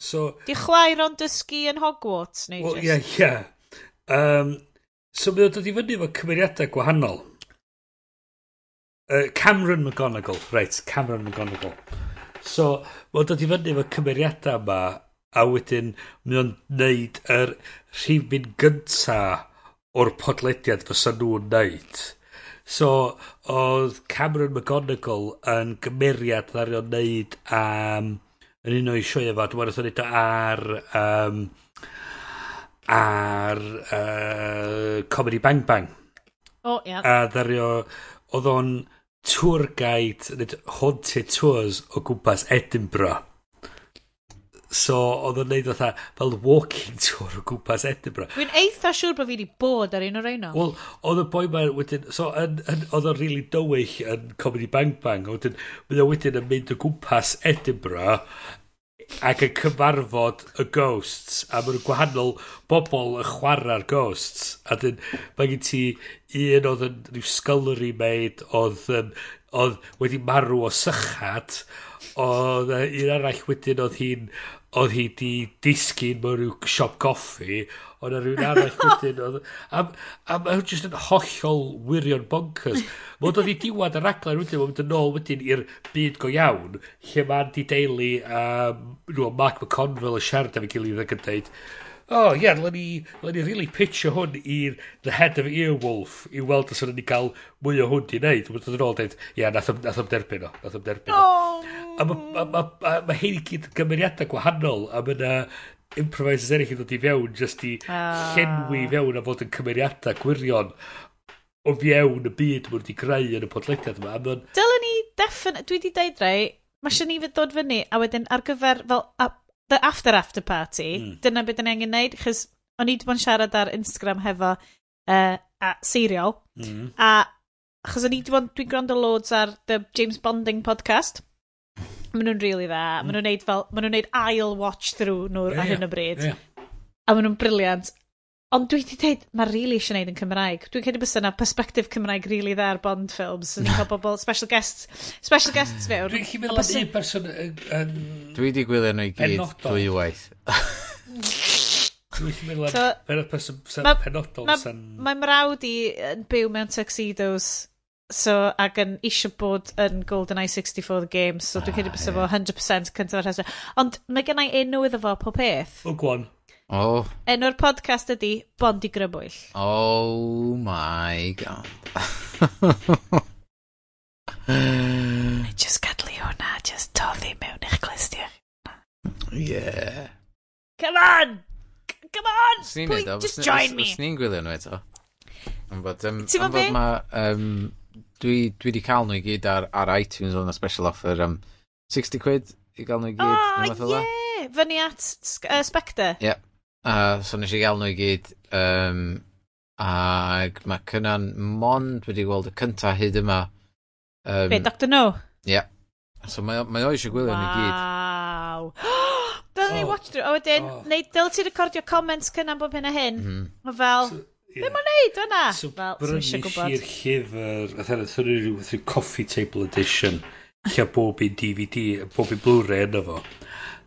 Speaker 2: so...
Speaker 1: Di chwaer ond dysgu yn Hogwarts, neu
Speaker 2: well,
Speaker 1: just...
Speaker 2: Ie, yeah, ie. Yeah. Um, so mae o'n dod i fyny efo cymeriadau gwahanol. Uh, Cameron McGonagall, reit, Cameron McGonagall. So, mae o'n dod i fyny efo cymeriadau yma, a wedyn mae o'n neud yr rhywun gynta o'r podlediad fysa nhw'n neud. So, oedd Cameron McGonagall yn gymeriad ddari o'n neud um, yn un o'i sioe efo, dwi'n meddwl o ar, um, ar uh, Comedy Bang Bang.
Speaker 1: O, oh, ia. Yeah.
Speaker 2: A ddari oedd o'n tour guide, haunted tours o gwmpas Edinburgh So, oedd o'n neud fatha, fel walking tour o gwmpas Edinburgh.
Speaker 1: Dwi'n eitha siŵr bod fi wedi bod ar un o'r un o.
Speaker 2: Wel, oedd y boi ma'n wedyn, so, yn, yn, oedd o'n really dywyll yn Comedy Bang Bang, wedyn, oedd o wedyn yn mynd o gwmpas Edinburgh ac yn cyfarfod y ghosts a mae'n gwahanol bobl yn chwarae'r ghosts a dyn mae gen ti un oedd yn rhyw scullery maid oedd, um, oedd wedi marw o sychad oedd un arall wedyn oedd hi'n oedd hi di disgyn mewn rhyw siop goffi, ond ar rhywun arall wedyn, oedd... A, a mae hwn jyst yn hollol wirion bonkers. Mod oedd hi diwad y raglen wedyn, mae'n mynd yn ôl wedyn i'r byd go iawn, lle mae'n di deulu, um, nhw, Mark McConville y siarad efo gilydd ac yn dweud, oh, ie, yeah, le ni, le ni really pitcho hwn i'r The Head of Earwolf i weld os o'n ni cael mwy o hwn di wneud. Mae'n dod yn ôl dweud, ie, yeah, nath, nath am derbyn o, nath am derbyn o.
Speaker 1: Oh
Speaker 2: a mae ma, ma, ma, ma hyn i gyd gymeriadau gwahanol a mae yna improvisers eraill yn dod i fewn just i
Speaker 1: uh.
Speaker 2: llenwi fewn a fod yn cymeriadau gwirion o fewn y byd mwyn wedi greu yn y podlediad yma. Mae'n...
Speaker 1: Dylen ni defen... Dwi wedi deud rai, mae sy'n ni fod dod fyny a wedyn ar gyfer fel a, the after after party,
Speaker 2: mm.
Speaker 1: dyna beth ni angen neud, chys o'n i wedi bod yn siarad ar Instagram hefo uh, a serial,
Speaker 2: mm.
Speaker 1: a chos o'n i wedi bod, dwi'n gwrando loads ar the James Bonding podcast, Maen nhw'n really dda. Mm. Maen nhw'n neud, fel, maen nhw'n neud ail watch through nhw yeah, ar hyn o bryd.
Speaker 2: Yeah.
Speaker 1: A maen nhw'n briliant. Ond dwi wedi dweud, mae really eisiau neud yn Cymraeg. Dwi'n credu bys yna perspective Cymraeg really dda ar Bond films. Yn cael bobl, special guests, special guests fewn.
Speaker 2: Dwi'n chi meddwl am un person yn...
Speaker 3: Dwi wedi gwylio nhw i gyd, dwy waith.
Speaker 2: Dwi'n meddwl am un person penodol.
Speaker 1: Mae mrawd i yn byw mewn tuxedos So, ac yn eisiau bod yn GoldenEye 64 the game, so dwi'n credu bys efo 100% cyntaf ar rheswm. Ond mae gen i enw iddo fo pob peth.
Speaker 2: O, gwan.
Speaker 3: Oh.
Speaker 1: Enw'r podcast ydy Bondi Grybwyll.
Speaker 3: Oh my god.
Speaker 1: just gadlu hwnna, just toddi mewn i'ch clustia.
Speaker 3: Yeah.
Speaker 1: Come on! Come on!
Speaker 3: Please,
Speaker 1: just join me!
Speaker 3: Os ni'n gwylio nhw eto. Am bod, um, bod ma... Um, dwi, dwi di cael nhw i gyd ar, ar iTunes o'n special offer um, 60 quid i gael nhw i gyd. Ah, o,
Speaker 1: oh,
Speaker 3: e.
Speaker 1: ie! Fyny at uh, Spectre? Ie. Yeah.
Speaker 3: Uh, so nes i gael nhw i gyd. Um, ac mae cynnan mond wedi gweld y cynta hyd yma. Um,
Speaker 1: Be, Dr No? Ie. Yeah.
Speaker 3: So mae, mae o eisiau gwylio wow. i gyd.
Speaker 1: Waw! Dyna ni
Speaker 2: oh.
Speaker 1: watch through. A wedyn,
Speaker 2: oh.
Speaker 1: neu, dyl ti recordio comments cynnan bob hyn a hyn. Mm. Fel... So, Be mae'n neud yna?
Speaker 2: So,
Speaker 1: Fel,
Speaker 2: brynu
Speaker 1: si'r
Speaker 2: llyfr, a thyn nhw'n rhyw rhyw coffee table edition, lle bob un DVD, bob un Blu-ray yna fo.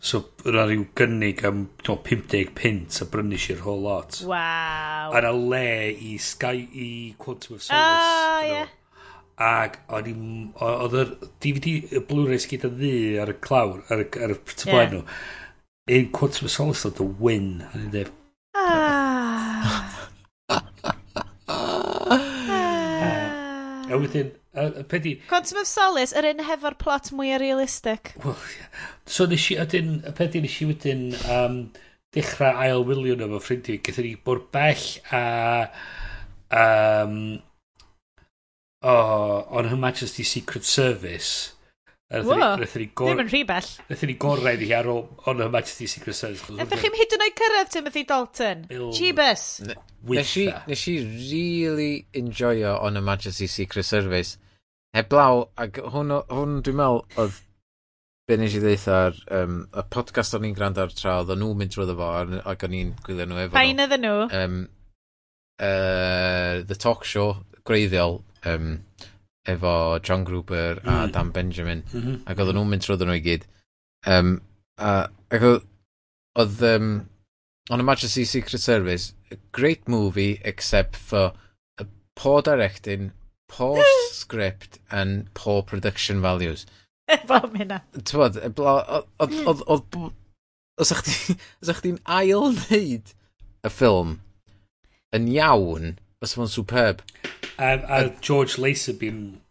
Speaker 2: So, yna rhyw gynnig am no, 50 pint a brynu si'r whole lot.
Speaker 1: Wow.
Speaker 2: A yna le i Sky, i Quantum of Solace. Oh,
Speaker 1: ie. Yeah.
Speaker 2: Ac o'n i, oedd y DVD, y Blu-ray sgyd o ddi ar y clawr, ar y, ar y tyblaen nhw. Un Quantum of Solace oedd y win. A ni'n dweud,
Speaker 1: ah.
Speaker 2: A wedyn, y pedi...
Speaker 1: Quantum of Solace, yr un hefo'r plot mwy realistic.
Speaker 2: Well, yeah. So nes i, ydyn, y pedi nes i wedyn um, dechrau ail wylio na fo ffrindiau. Gethon ni bod bell a... Um, o, oh, on Her Majesty's Secret Service Nethon ni gor...
Speaker 1: Ddim yn rhy bell.
Speaker 2: Nethon ni gorau iddi ar ôl On Her Majesty's Secret Service.
Speaker 1: Ydych chi'n hyd yn oed cyrraedd Timothy Dalton? Jeebus.
Speaker 3: Nes i, nes i really enjoyo On Her Majesty's Secret Service. Heblaw, ac hwn, hwn dwi'n meddwl oedd be nes i ddeitha ar um, y podcast o'n i'n gwrando ar tra, oedd nhw'n mynd drwy fo ac o'n i'n gwylio nhw efo
Speaker 1: Pain
Speaker 3: nhw.
Speaker 1: nhw.
Speaker 3: Um, uh, the Talk Show, greiddiol, um, efo John Gruber a
Speaker 2: mm.
Speaker 3: Dan Benjamin.
Speaker 2: Mm -hmm.
Speaker 3: ac oedden nhw'n mynd trwy nhw i gyd. Um, a, ac oedd um, on a match of Secret Service a great movie except for uh, poor directing poor script and poor production values.
Speaker 1: Efo hynna.
Speaker 3: Tywod oedd hmm. os ych chdi'n ail wneud y ffilm yn iawn os yma'n superb.
Speaker 2: A, a George Laserbeam.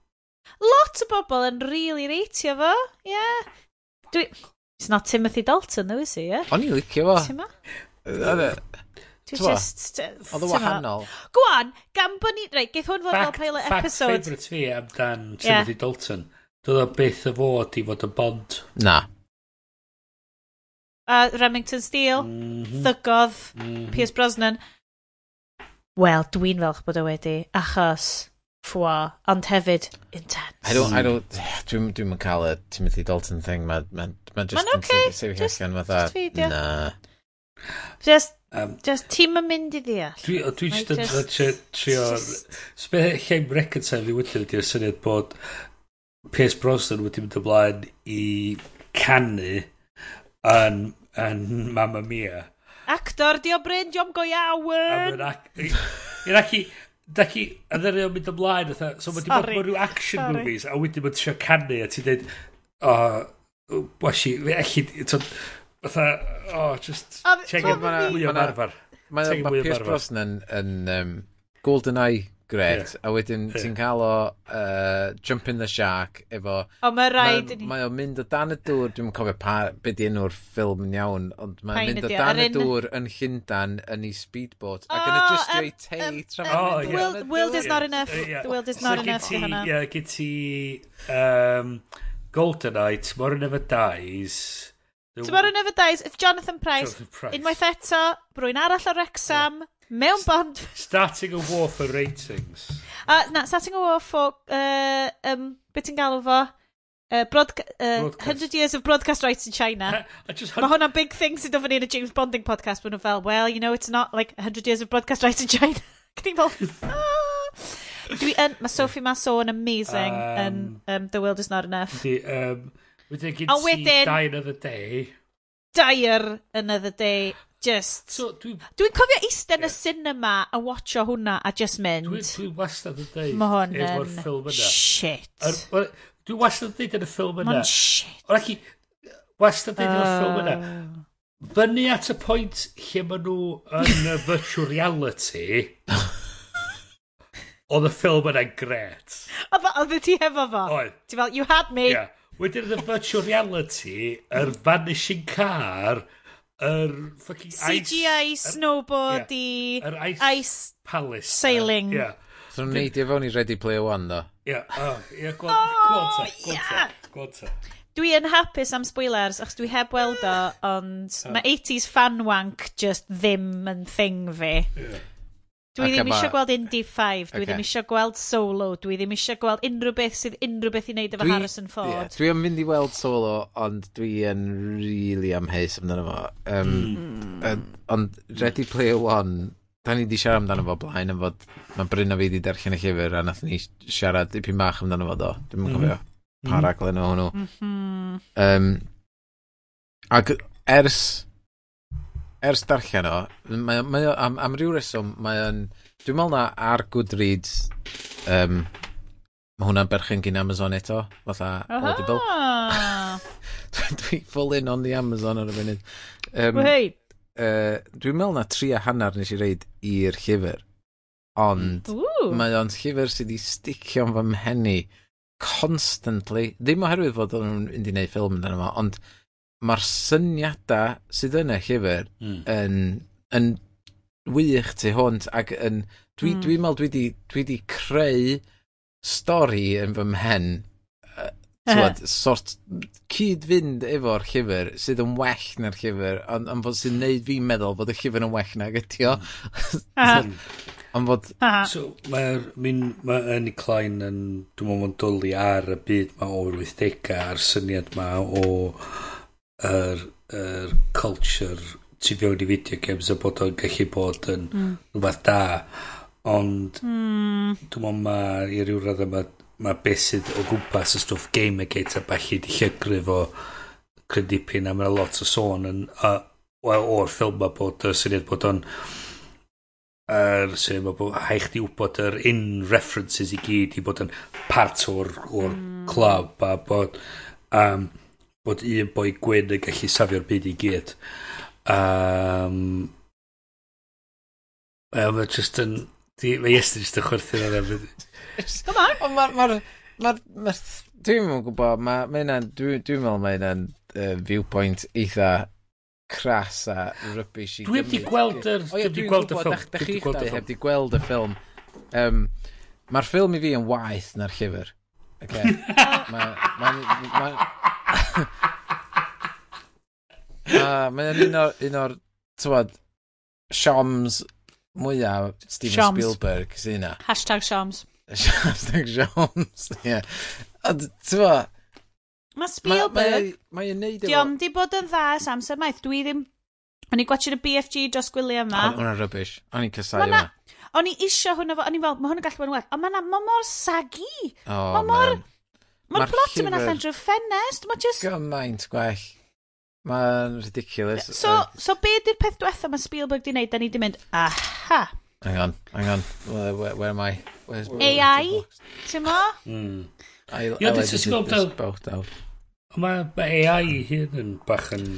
Speaker 1: Lot o bobl yn really reitio fo, ie. Yeah. Dwi... It's not Timothy Dalton, though, is he, ie? Yeah?
Speaker 3: O'n i'n licio fo.
Speaker 1: Timo?
Speaker 3: E?
Speaker 1: Dwi just...
Speaker 3: Oedd o wahanol.
Speaker 1: Gwan, gan bod ni... Reit, geith hwn fod fel pilot
Speaker 2: fact
Speaker 1: episode.
Speaker 2: Fact favourite fi amdan Timothy yeah. Dalton. Doedd o byth y fod i fod yn bond.
Speaker 3: Na.
Speaker 1: Uh, Remington Steele,
Speaker 2: mm -hmm.
Speaker 1: Thygodd,
Speaker 2: mm
Speaker 1: -hmm. Piers Brosnan. Wel, dwi'n falch bod o wedi, achos ffwa, ond hefyd intense.
Speaker 3: I don't, I don't, dwi'n dwi yn cael y Timothy Dalton thing, mae ma, ma just
Speaker 1: ma'n okay.
Speaker 3: sef
Speaker 1: i
Speaker 3: allan fatha, na.
Speaker 1: Just,
Speaker 2: um,
Speaker 1: just ti'n yn mynd i ddeall.
Speaker 2: Dwi, dwi just yn trio, sbeth lle'n reconcile i wedyn ydy'r syniad bod Pierce Brosnan wedi mynd ymlaen i canu yn, yn Mamma Mia.
Speaker 1: Actor, di o Bryn, diom go iawn!
Speaker 2: I'n ac i, da chi, a ddyn nhw'n mynd ymlaen, otha, so mae di bod mewn rhyw action
Speaker 1: Sorry.
Speaker 2: movies, a wedyn mae'n trio canu, a ti'n dweud, o, oh, wasi, elli, ti'n, otha, o, just,
Speaker 3: chegin
Speaker 2: mwy o marfer.
Speaker 3: Mae Pierce Brosnan yn, um, GoldenEye Gret. Yeah. A wedyn
Speaker 2: yeah.
Speaker 3: ti'n cael o uh, Jump in the Shark efo...
Speaker 1: O, mae rhaid i ni...
Speaker 3: Mae o'n mynd o dan y dŵr, dwi'n cofio pa, be di enw'r ffilm yn iawn, ond mae'n mynd o dan y dŵr yn Llundan yn ei speedboat, ac yn adjustio ei tei
Speaker 2: trafod.
Speaker 3: Oh,
Speaker 1: World is not enough. The world is not enough.
Speaker 2: Ie, gyd ti... Golden Eye, Tomorrow Never Dies...
Speaker 1: Tomorrow Never Dies, if Jonathan Price, unwaith eto, brwy'n arall o Rexham, yeah Mewn bond...
Speaker 2: Starting a war for ratings.
Speaker 1: A, na, starting a war for, uh, um, beth ti'n galw fo? Uh, broadca uh,
Speaker 2: broadcast.
Speaker 1: 100 years of broadcast rights in China.
Speaker 2: I just
Speaker 1: Mae hwnna'n big thing sy'n dod yn y James Bonding podcast. Mae nhw fel, well, you know, it's not like 100 years of broadcast rights in China. Cyn fel, ah! Dwi yn, mae Sophie Masso yn amazing
Speaker 2: um,
Speaker 1: yn um, The World Is Not Enough.
Speaker 2: Di, um, wedyn gyd
Speaker 1: si
Speaker 2: Die Another Day.
Speaker 1: Dair Another Day just...
Speaker 2: So,
Speaker 1: Dwi'n dwi cofio eistedd yn yeah. y cinema a watcho hwnna a just mynd.
Speaker 2: Dwi'n dwi wastad yn dweud
Speaker 1: Ma hwn
Speaker 2: efo'r ffilm yna.
Speaker 1: Shit.
Speaker 2: Dwi'n wastad yn dweud yn y ffilm yna.
Speaker 1: Mae'n shit.
Speaker 2: Ond ac i, wastad yn dweud yn y ffilm yna. Fyny at y pwynt lle maen nhw yn y virtual reality... Oedd y ffilm yna'n gret.
Speaker 1: Oedd ti hefo fo?
Speaker 2: Oedd.
Speaker 1: Ti'n fel, you had me.
Speaker 2: Yeah. Wedyn y virtual reality, yr er vanishing car, yr fucking ice...
Speaker 1: CGI snowboard i...
Speaker 2: Yr ice,
Speaker 1: ice
Speaker 2: palace.
Speaker 1: Sailing.
Speaker 2: Ie.
Speaker 3: So nhw'n neidio fewn i Ready Player One, do?
Speaker 2: Ie. Ie,
Speaker 1: gwad
Speaker 2: ta. Gwad ta.
Speaker 1: Dwi yn hapus am spoilers, achos dwi heb weld o, ond mae 80s fan wank just ddim yn thing fi.
Speaker 2: Yeah.
Speaker 1: Dwi ddim eisiau gweld Indy 5, dwi
Speaker 3: okay.
Speaker 1: ddim eisiau gweld Solo, dwi ddim eisiau gweld unrhyw beth sydd unrhyw beth i wneud efo
Speaker 3: dwi,
Speaker 1: Harrison Ford.
Speaker 3: Yeah, dwi yn mynd i weld Solo, ond dwi yn really amheus amdano fo. Um,
Speaker 1: mm.
Speaker 3: ond Ready Player One, da ni di siarad amdano fo blaen, yn fod mae Bryn o fi di derchen y llyfr, a nath ni siarad dipyn bach amdano fo do. Dwi'n mm. cofio mm-hmm. pa raglen o hwnnw.
Speaker 1: Mm
Speaker 3: um, ac ers ers darllen o, mae, o- mae o, am, am ryw reswm, mae o'n, dwi'n meddwl na ar Goodreads, um, mae hwnna'n berchen gyn Amazon eto, fatha Audible.
Speaker 1: Ah!
Speaker 3: Dwi full in on the Amazon ar y funud. Um,
Speaker 1: Wei!
Speaker 3: uh, dwi'n meddwl na tri a hanner nes i reid i'r llyfr. Ond
Speaker 1: Ww!
Speaker 3: mae o'n llyfr sydd wedi sticio'n fy mhenni constantly. Ddim oherwydd fod o'n mynd i wneud ffilm amdano fo, ond mae'r syniadau sydd yn y llyfr
Speaker 2: mm.
Speaker 3: yn, yn wych tu hwnt ac yn, dwi,
Speaker 1: mm.
Speaker 3: dwi'n meddwl dwi wedi dwi, di creu stori yn fy mhen uh, Tywad, sort cyd-fynd efo'r llyfr sydd yn well na'r llyfr, ond on fod sy'n neud fi'n meddwl fod y llyfr yn well nag
Speaker 1: ytio.
Speaker 3: ond fod...
Speaker 2: So, mae'r ma Annie Klein yn, dwi'n meddwl, yn dwlu ar y byd mae o'r 80au, a'r syniad ma o yr, yr culture tu fewn i video games a bod o'n gallu bod yn
Speaker 1: mm.
Speaker 2: rhywbeth da ond
Speaker 1: mm.
Speaker 2: dwi'n meddwl mae i ryw radd yma mae beth sydd o gwmpas y stwff Gamergate a balli di llygryf o crydipyn a mae lot o sôn yn, a, wel, o'r ffilm ma bod y syniad bod o'n yr sy'n ma bod haich di wybod yr in references i gyd i bod yn part o'r, or mm. club a bod um, bod un boi gwyn yn gallu safio'r byd i gyd. Um, um, just yn... Di, mae Iestyn jyst yn chwerthu'n ar efo.
Speaker 1: Come on!
Speaker 3: Ond mae'r... Ma, ma, ma, dwi'n mwyn gwybod, mae ma hynna'n... Dwi'n dwi meddwl mae hynna'n uh, viewpoint eitha cras a rybys i
Speaker 2: Dwi
Speaker 3: wedi
Speaker 2: gweld yr...
Speaker 3: O
Speaker 2: ia,
Speaker 3: dwi'n
Speaker 2: gweld y ffilm. Dwi
Speaker 3: wedi
Speaker 2: gweld y ffilm.
Speaker 3: Um, mae'r ffilm i fi yn waith na'r llyfr. Okay. Mae'n... Mae'n un o'r... Un o'r tywod, Sioms mwyaf Steven
Speaker 1: Shoms.
Speaker 3: Spielberg sy'n yna.
Speaker 1: Hashtag Sioms.
Speaker 3: Hashtag Sioms, ie. Ond, tywod...
Speaker 1: Mae Spielberg...
Speaker 3: Mae'n neud
Speaker 1: efo... Diom di bod yn dda samser maith. Dwi ddim... O'n i gwachod y BFG dros gwyliau yma.
Speaker 3: O'n i'n rubbish. O'n i'n cysau yma.
Speaker 1: O'n i isio hwnna fo, o'n i'n fel, mae hwn gallu bod yn well. Ond mae ma mor sagi.
Speaker 3: Oh,
Speaker 1: mae mor... Mae'r plot yn mynd allan drwy ffenest. Mae just...
Speaker 3: Gymaint gwell. Mae'n ridiculous.
Speaker 1: So, so be di'r peth diwetha mae Spielberg di wneud? Da ni di mynd, aha.
Speaker 3: Hang on, hang on. Where, where, where am I? Where's,
Speaker 1: AI, ti'n mo?
Speaker 2: Mm.
Speaker 3: I, I
Speaker 2: like
Speaker 3: this boat out.
Speaker 2: Mae AI hyn yn bach yn...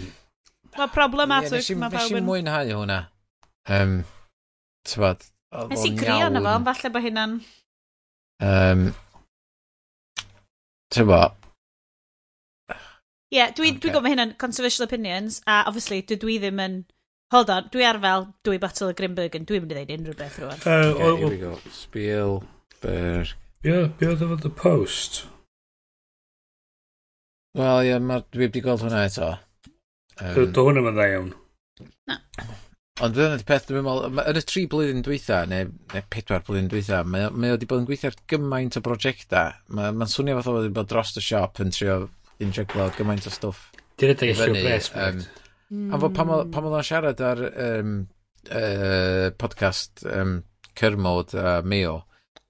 Speaker 1: Mae problematic. Yeah,
Speaker 3: Nes i mwynhau hwnna. Um, Tybod,
Speaker 1: Nes i grio yna fo, ond falle bod hynna'n...
Speaker 3: Um, Ti'n?
Speaker 1: Ie, yeah, dwi'n okay.
Speaker 3: dwi
Speaker 1: gwybod mae hynna'n controversial opinions, a obviously dwi dwi ddim yn... Hold on, dwi ar fel dwy batel o Grimbergen, dwi'n mynd i ddeud unrhyw beth rwan.
Speaker 2: Uh,
Speaker 3: okay, here we go. Spielberg.
Speaker 2: Ie, yeah, be oedd efo The Post?
Speaker 3: Wel, ie, yeah, dwi wedi gweld hwnna eto. Um,
Speaker 2: Do hwnna mae'n dda iawn. Na.
Speaker 3: Ond dyna di peth dwi'n meddwl, yn y tri blwyddyn dwytha, neu, neu pedwar blwyddyn dwytha, mae, mae wedi bod yn gweithio ar gymaint o brosiectau. Mae'n ma swnio fath o wedi bod dros y siop yn trio injeglo gymaint o stwff.
Speaker 2: Dyna dy
Speaker 3: eisiau
Speaker 2: bres,
Speaker 3: um,
Speaker 1: mm.
Speaker 3: Ond pan oedd o'n siarad ar um, uh, podcast um, Cyrmod a Meo,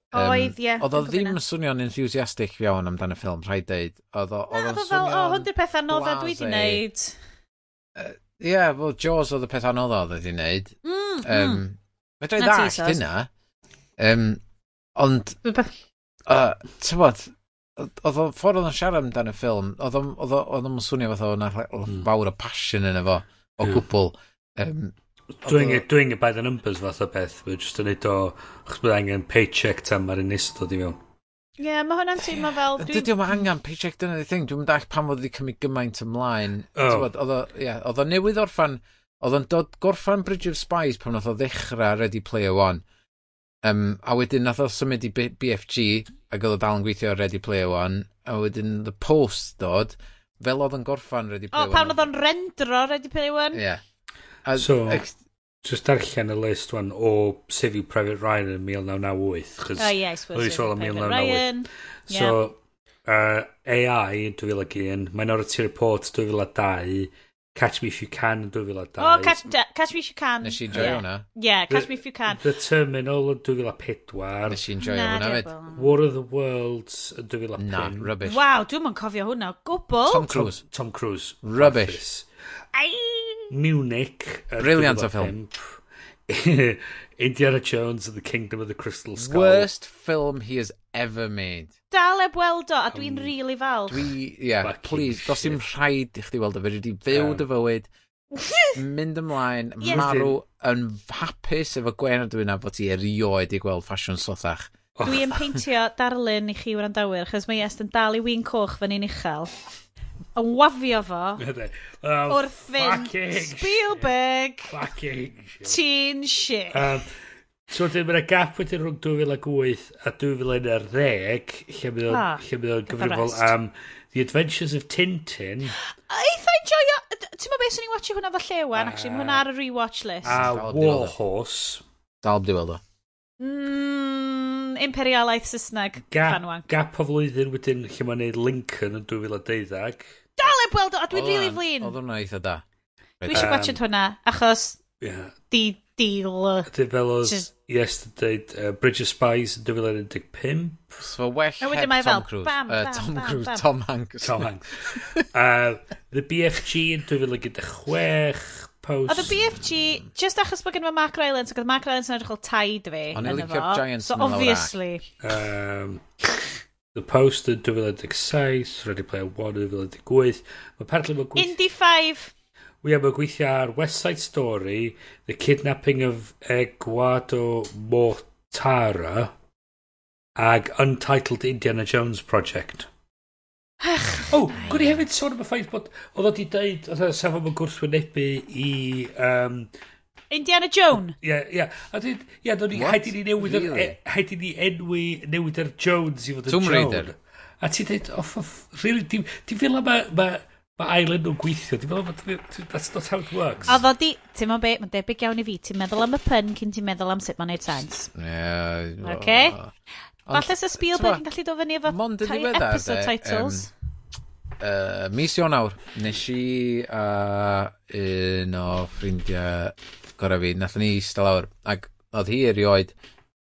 Speaker 3: Um,
Speaker 1: Oedd, ie.
Speaker 3: Oedd o ddim yn swnio'n enthusiastic iawn amdan ffilm, rhaid deud. Oedd o'n
Speaker 1: swnio'n...
Speaker 3: Oedd
Speaker 1: o fel, o, hwn di'r peth anodd a dwi wedi wneud.
Speaker 3: Ie, yeah, wel, Jaws oedd y peth anodd oedd wedi wneud.
Speaker 1: Mm, mm.
Speaker 3: Um, Fedra i ddallt hynna. Um, ond, uh, ti'n bod, oedd o ffordd oedd o'n siarad amdano y ffilm, oedd o'n swnio fath o'n
Speaker 2: mm.
Speaker 3: fawr o passion yn efo, o
Speaker 2: yeah.
Speaker 3: gwbl. Um,
Speaker 2: doing, it, doing it by the numbers fath o beth, mae'n just yn neud o, chos bydd angen paycheck tam ar un istod i mewn.
Speaker 1: Ie, yeah, mae hwnna'n teimlo fel... Dwi...
Speaker 3: Dydy o'm angen paycheck dyna di thing. Dwi'n dall pam oedd wedi cymryd gymaint ymlaen. Oh. Oedd o newydd orffan... Oedd o'n dod gorffan Bridge of Spies pan oedd o ddechrau Ready Player One. Um, a wedyn nath o symud i BFG ac oedd o dal yn gweithio ar Ready Player One. A wedyn The Post dod fel oedd yn gorffan Ready Player
Speaker 1: oh,
Speaker 3: One.
Speaker 1: O, pan oedd o'n rendro Ready Player One?
Speaker 3: Ie. Yeah. A,
Speaker 2: so...
Speaker 3: Ex,
Speaker 2: Just darllen y list wan o Saving Private Ryan yn 1998. Chos oh, yes, well, Saving
Speaker 1: Private
Speaker 2: 1998.
Speaker 1: Ryan.
Speaker 2: So, yeah. uh, AI yn 2001, Minority Report 2002, Catch Me If You Can yn 2002.
Speaker 1: Oh, Catch, da, catch Me If You Can.
Speaker 3: Nes i enjoy
Speaker 1: yeah.
Speaker 3: hwnna.
Speaker 1: Yeah, Catch the, Me If You Can.
Speaker 2: The Terminal yn 2004.
Speaker 3: Nes i enjoy
Speaker 1: nah,
Speaker 3: hwnna
Speaker 1: fed.
Speaker 2: War of the Worlds yn 2005.
Speaker 3: Na, rubbish.
Speaker 1: Waw, dwi'n mwyn cofio hwnna. Gwbl.
Speaker 3: Tom Cruise.
Speaker 2: Tom, Tom Cruise.
Speaker 3: Rubbish.
Speaker 2: Office. Munich.
Speaker 3: Brilliant o
Speaker 2: ffilm. Indiana Jones and the Kingdom of the Crystal Skull.
Speaker 3: Worst film he has ever made.
Speaker 1: Dal eb weld o, a dwi'n um, really falch.
Speaker 3: Dwi, yeah,
Speaker 2: Fucking
Speaker 3: please, shit. dos
Speaker 2: i'n
Speaker 3: rhaid i chdi weld o, fe wedi
Speaker 2: byw
Speaker 3: dy fywyd, mynd ymlaen,
Speaker 1: yes.
Speaker 3: marw yn hapus efo gwen a dwi'n fod ti erioed i gweld ffasiwn slothach.
Speaker 1: Dwi'n oh. peintio darlun i chi wrandawyr, chos mae est yn dal i wyn coch fan i'n uchel. yn wafio fo
Speaker 2: um,
Speaker 1: wrth fynd Spielberg.
Speaker 2: Fucking shit.
Speaker 1: teen shit.
Speaker 2: Um, so dyn mae'n gap wedyn rhwng 2008 a 2010 lle mynd o'n
Speaker 1: ah,
Speaker 2: gyfrifol am The Adventures of Tintin.
Speaker 1: Eitha enjoyo ti'n meddwl beth sy'n ni'n watcho hwnna fo llewan
Speaker 2: ah.
Speaker 1: actually mae hwnna ar y rewatch list.
Speaker 2: A Warhorse.
Speaker 3: Dal di weld o.
Speaker 1: Mm, imperialaeth Saesneg.
Speaker 2: Gap, gap o flwyddyn wedyn lle mae'n neud Lincoln yn 2012.
Speaker 1: Dal eb weld o, a dwi'n rili flin.
Speaker 3: Oedd hwnna eitha da.
Speaker 1: Dwi eisiau gwachod hwnna, achos
Speaker 2: yeah.
Speaker 1: di deal.
Speaker 2: Dy fel oedd yesterday, uh, Bridge of Spies yn 2015.
Speaker 3: So well heb Tom Cruise.
Speaker 1: Bam, bam,
Speaker 3: Tom
Speaker 1: bam,
Speaker 3: Cruise,
Speaker 1: bam.
Speaker 3: Tom Hanks.
Speaker 2: Tom Hanks. uh, the BFG yn 2016 post.
Speaker 1: Oedd y BFG, just achos bod gen i Mark Rylance, oedd Mark Rylance yn edrych fel taid fi. Ond
Speaker 3: i
Speaker 1: licio'r
Speaker 3: Giants
Speaker 1: so,
Speaker 3: yn
Speaker 1: obviously.
Speaker 2: Um, the Post yn 2016, Ready Player One yn 2018. Mae pertlen mae'n gweithio...
Speaker 1: Indy 5.
Speaker 2: Ie, yeah, mae'n gweithio ar West Side Story, The Kidnapping of Eduardo Mortara, ag Untitled Indiana Jones Project. O, oh, gwni hefyd sôn am y ffaith bod oedd o di dweud, oedd o safon mewn gwrthwynebu i... Um,
Speaker 1: Indiana Jones?
Speaker 2: Ie, ie. A dweud, ie, yeah, ni, haid i ni newid,
Speaker 3: really?
Speaker 2: er, haid i ni enwi newid ar Jones i fod yn
Speaker 3: Tomb Raider.
Speaker 2: A ti dweud, off of, really, ti'n ti fel yma... ma, ma Island nhw'n gweithio, ti'n fel ma, that's not how it works.
Speaker 1: Oedd o di, ti'n meddwl beth, mae'n debyg iawn i fi, ti'n meddwl am y pun cyn ti'n meddwl am sut mae'n neud sens.
Speaker 3: Ie.
Speaker 1: Yeah,
Speaker 3: okay?
Speaker 1: Falle se Spielberg yn gallu dod fyny efo episode
Speaker 3: eh,
Speaker 1: titles.
Speaker 3: Um, uh, mis Ionawr, nes i a un o ffrindiau gorau fi, nath ni eistedd lawr, ac oedd hi erioed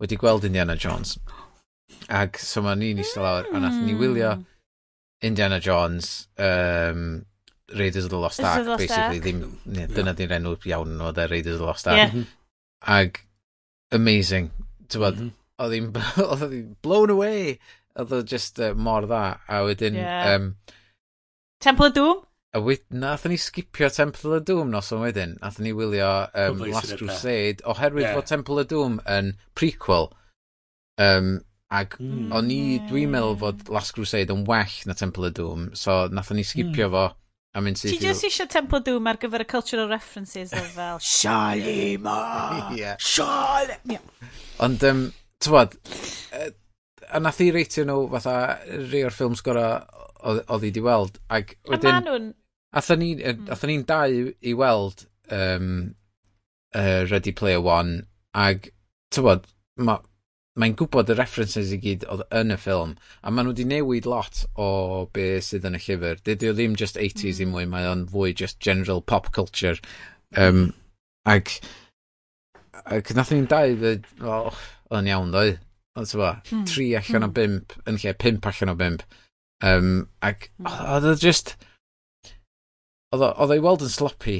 Speaker 3: wedi gweld Indiana Jones. Ac so mae ni'n eistedd lawr, a nath ni wylio
Speaker 1: hmm.
Speaker 3: Indiana Jones, um, Raiders of the Lost Ark,
Speaker 1: the Lost
Speaker 3: basically,
Speaker 1: Ark.
Speaker 3: ddim, ne, dyna di'r enw iawn o the Raiders of the Lost Ark.
Speaker 1: Yeah.
Speaker 3: Mm-hmm. Ac amazing, ti'n bod,
Speaker 2: mm -hmm
Speaker 3: oedd hi'n oedd hi'n blown away. Oedd o just uh, mor dda. A wedyn...
Speaker 1: Yeah.
Speaker 3: Um,
Speaker 1: Temple of Doom?
Speaker 3: A wyd, nath ni skipio Temple of Doom nos o'n wedyn. Nath ni wylio um, Last Crusade oherwydd
Speaker 2: yeah.
Speaker 3: fod Temple of Doom yn prequel. Um, Ac
Speaker 2: mm.
Speaker 3: o'n i, hmm. dwi'n meddwl fod Last Crusade yn well na Temple of Doom, so nathon ni skipio mm. fo a mynd
Speaker 1: syth.
Speaker 3: Ti
Speaker 1: just eisiau Temple of Doom ar gyfer y cultural references o fel... Shalima!
Speaker 3: yeah.
Speaker 2: Shalimar! Yeah.
Speaker 3: Ond, um, tywod, a nath i reitio nhw fatha rei o'r ffilms gora oedd i di weld.
Speaker 1: Ag
Speaker 3: wedyn,
Speaker 1: a
Speaker 3: maen nhw'n... Atho hmm. ni'n dau i weld um, uh, Ready Player One, ag tywod, mae'n ma gwybod y references i gyd oedd yn y ffilm, a maen nhw wedi newid lot o be sydd yn y llyfr. Dydy o ddim just 80s mm. i hmm. mwy, mae o'n fwy just general pop culture. Um, ag, ac nath ni'n dau, oh, yn iawn ddoedd. Oedd ti'n
Speaker 1: mm.
Speaker 3: tri allan mm. o
Speaker 1: hmm.
Speaker 3: bimp, yn lle pimp allan o bimp. Um, ac
Speaker 1: hmm.
Speaker 3: oedd o just... Oedd o'i weld yn sloppy.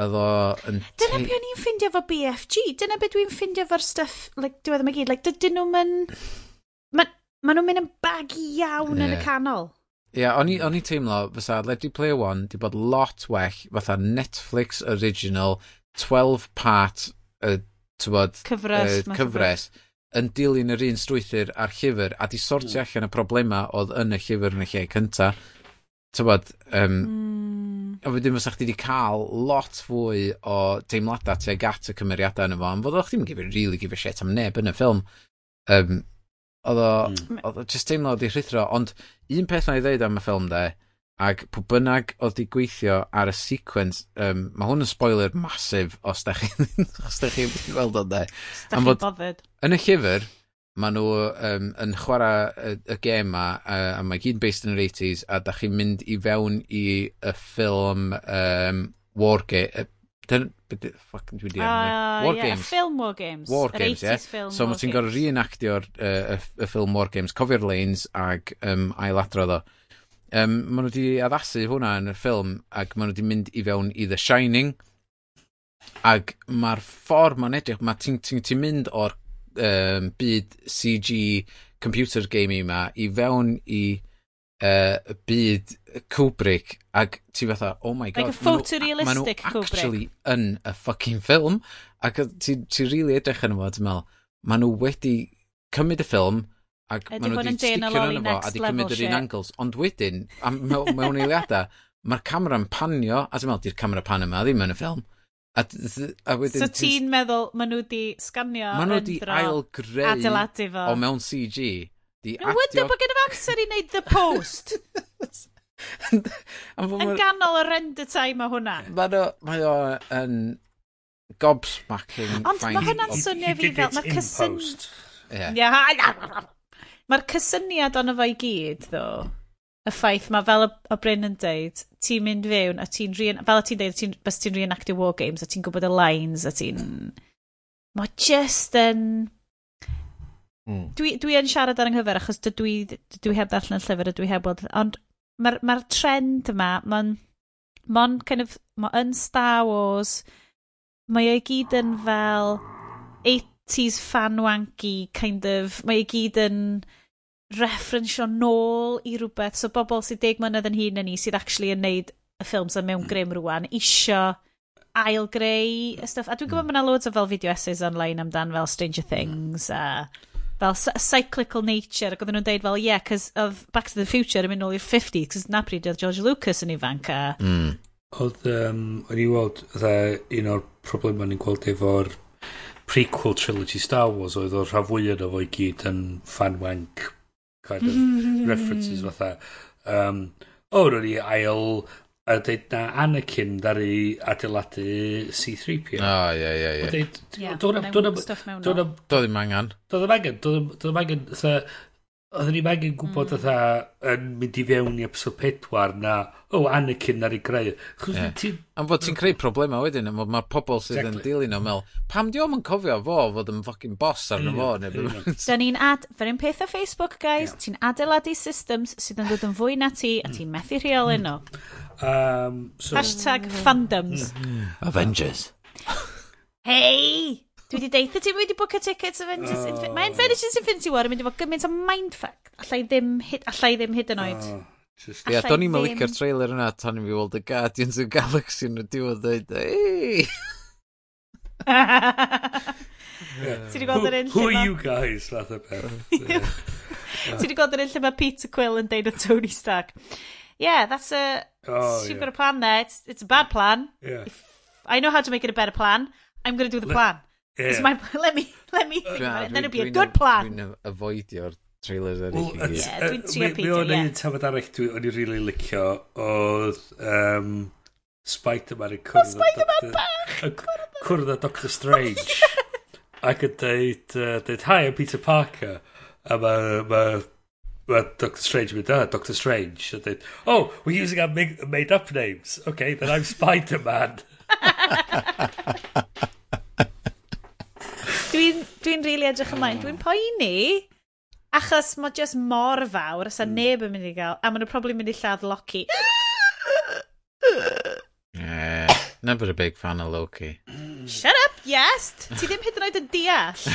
Speaker 3: Oedd o yn...
Speaker 1: Dyna beth i'n ffindio fo BFG. Dyna beth dwi'n ffindio fo'r stuff, like, diwedd yma gyd. Like, dydyn nhw'n... Ma, ma nhw'n mynd yn bagi iawn yeah. yn y canol.
Speaker 3: Ie, yeah, o'n i teimlo, fysa Ready Player One di bod lot well fatha Netflix original 12-part uh, tywod,
Speaker 1: cyfres,
Speaker 3: uh,
Speaker 1: cyfres.
Speaker 3: cyfres yn dilyn yr un strwythyr a'r llyfr a di sortio
Speaker 2: mm.
Speaker 3: allan y problema oedd yn y llyfr yn y lle cynta. Tybod, um,
Speaker 1: mm.
Speaker 3: a wedyn fysa chdi wedi cael lot fwy o deimladau tuag at y cymeriadau yn y fo, am fod o'ch ddim yn gifio, really gifio shit am neb yn y ffilm. Um, oedd o,
Speaker 2: mm.
Speaker 3: oedd o just teimlo wedi rhithro, ond un peth na i ddeud am y ffilm de, Ac pw bynnag oedd di gweithio ar y sequence, um, mae hwn yn spoiler masif os da chi os da chi wedi gweld o'n de.
Speaker 1: Os
Speaker 3: da
Speaker 1: chi'n bothered.
Speaker 3: Yn y llyfr, maen nhw um, yn chwarae y, y gêm ma, uh, a mae gyd based yn yr 80s, a da chi'n mynd i fewn i y ffilm um, War Game... Uh, fuck, dwi di
Speaker 1: uh,
Speaker 3: War
Speaker 1: yeah,
Speaker 3: Games.
Speaker 1: Film War Games.
Speaker 3: War Games, ie.
Speaker 1: Yeah.
Speaker 3: So mae ti'n gorau reenactio'r uh, y, y ffilm War Games, cofio'r lanes ag um, ailadrodd o. Um, maen nhw wedi addasu hwnna yn y ffilm ac maen nhw wedi mynd i fewn i The Shining ac mae'r ffordd mae'n edrych, mae ti'n ti, ti mynd o'r um, byd CG computer gaming yma i fewn i uh, byd Kubrick ac ti fatha, oh my god.
Speaker 1: Like a photorealistic
Speaker 3: ma
Speaker 1: Kubrick.
Speaker 3: actually yn y fucking ffilm ac ti, ti really edrych yn fod, ti'n meddwl, maen nhw wedi cymryd y ffilm, Ac maen nhw wedi sticio yn fo a di cymryd yr un angles. Ond wedyn, mewn eiliadau, mae'r camera'n panio, a ti'n meddwl, di'r camera pan yma ddim yn y ffilm. A, a wedyn...
Speaker 1: So ti'n meddwl, maen nhw wedi sganio
Speaker 3: Maen nhw wedi ailgreu...
Speaker 1: Adeiladu fo.
Speaker 3: O mewn CG. Di
Speaker 1: no, adio... bod gen i amser i wneud the post. yn ganol y render time o hwnna.
Speaker 3: Mae o yn gobsmacking...
Speaker 1: Ond mae
Speaker 3: hwna'n
Speaker 1: swnio fi fel... Mae'r cysyn... Yeah. Mae'r cysyniad ond fo i gyd, ddo, y ffaith mae fel o Bryn yn deud, ti'n mynd fewn a ti'n rhan, fel ti'n deud, ti bys ti'n rhan actio war games a ti'n gwybod y lines a ti'n... Mae just yn...
Speaker 3: Mm.
Speaker 1: Dwi, dwi yn siarad ar ynghyfer achos dydw i, dwi heb ddarllen y llyfr a dwi heb weld, ond mae'r ma trend yma, mae'n mae'n kind of, mae yn Star Wars, mae ei gyd yn fel 80s fan wanky, kind of, mae ei gyd yn referensio nôl i rhywbeth. So bobl sydd deg mlynedd yn hun yn ni sydd actually yn neud y ffilms yn mewn hmm. grym rwan, isio ail greu y stuff. A dwi'n gwybod mm. mae yna loads o fel video essays online amdan fel Stranger hmm. Things a fel cyclical nature. Ac oedden nhw'n deud fel, yeah, cos of Back to the Future yn mynd nôl i'r 50s, cos na pryd oedd George Lucas yn ifanc. A...
Speaker 3: Mm.
Speaker 2: Oedd, um, o'n i weld, un o'r problemau ni'n gweld efo'r prequel trilogy Star Wars oedd o'r rhan fwyaf o fo i gyd yn fanwank kind of references fatha. Um, o, ro'n i ail a dweud na Anakin ddari adeiladu C-3PO.
Speaker 3: O, ie, ie, ie.
Speaker 2: Dwi'n
Speaker 1: dweud...
Speaker 2: Dwi'n
Speaker 3: Doedd ddim angen.
Speaker 2: Doedd ddim angen. Doedd ddim angen. Oedden ni'n angen gwybod mm. fatha yn mynd i fewn i episode 4 na o Anakin ar ei greu.
Speaker 3: Ie.
Speaker 2: Ti...
Speaker 3: Am fod ti'n creu problema wedyn am fod mae'r pobl sydd
Speaker 2: exactly.
Speaker 3: yn dilyn nhw'n meddwl pam di o'm yn cofio fo fod yn fucking boss arno fo neu
Speaker 1: Da ni'n ad... fer un peth o Facebook guys, yeah. ti'n adeiladu systems sydd yn dod yn fwy na ti a ti'n methu rheoli nhw.
Speaker 2: Um, so...
Speaker 1: Hashtag fandoms. Mm.
Speaker 3: Avengers.
Speaker 1: Hei! Dwi wedi deitha ti, wedi bwca tickets Avengers... Oh. Mae Avengers Infinity War yn mynd i fod gymaint o mindfuck. Allai ddim hyd, alla ddim hyd oh, yn oed.
Speaker 2: Oh. Just,
Speaker 1: yeah,
Speaker 3: do'n i'n malicio'r trailer yna tan i fi weld y Guardians of the Galaxy yn y diwedd dweud, ei!
Speaker 1: Ti wedi gweld yr un
Speaker 2: Who are you guys? Fath o peth.
Speaker 1: Ti wedi gweld yr un lle mae Peter Quill yn deud o Tony Stark. Yeah, that's a...
Speaker 2: Oh,
Speaker 1: you've
Speaker 2: yeah.
Speaker 1: got a plan there. It's, it's a bad plan.
Speaker 2: Yeah.
Speaker 1: If I know how to make it a better plan. I'm going to do the
Speaker 2: Let,
Speaker 1: plan.
Speaker 2: Yeah.
Speaker 1: My, let me, let me think about it, then it'll be a good plan.
Speaker 3: Dwi'n avoidio'r trailers
Speaker 2: ar
Speaker 3: well, i gyd.
Speaker 1: Yeah, dwi'n trio peidio.
Speaker 2: Mi o'n un tafod arall dwi o'n i really licio oedd um, Spider-Man yn cwrdd... O,
Speaker 1: Spider-Man
Speaker 2: bach! Cwrdd â Doctor Strange. Ac yn dweud, deud hi, I'm Peter Parker. A mae ma, ma Doctor Strange yn mynd, ah, Doctor Strange. A dweud, oh, we're using our made-up names. Okay, then I'm Spider-Man.
Speaker 1: Dwi'n dwi rili edrych ymlaen. Dwi'n poeni. Achos mae jyst mor fawr, os a mm. neb yn mynd i gael, a maen nhw probably mynd i lladd Loki.
Speaker 3: Yeah, never a big fan of Loki. Mm.
Speaker 1: Shut up, yes! Ti ddim hyd yn oed yn deall.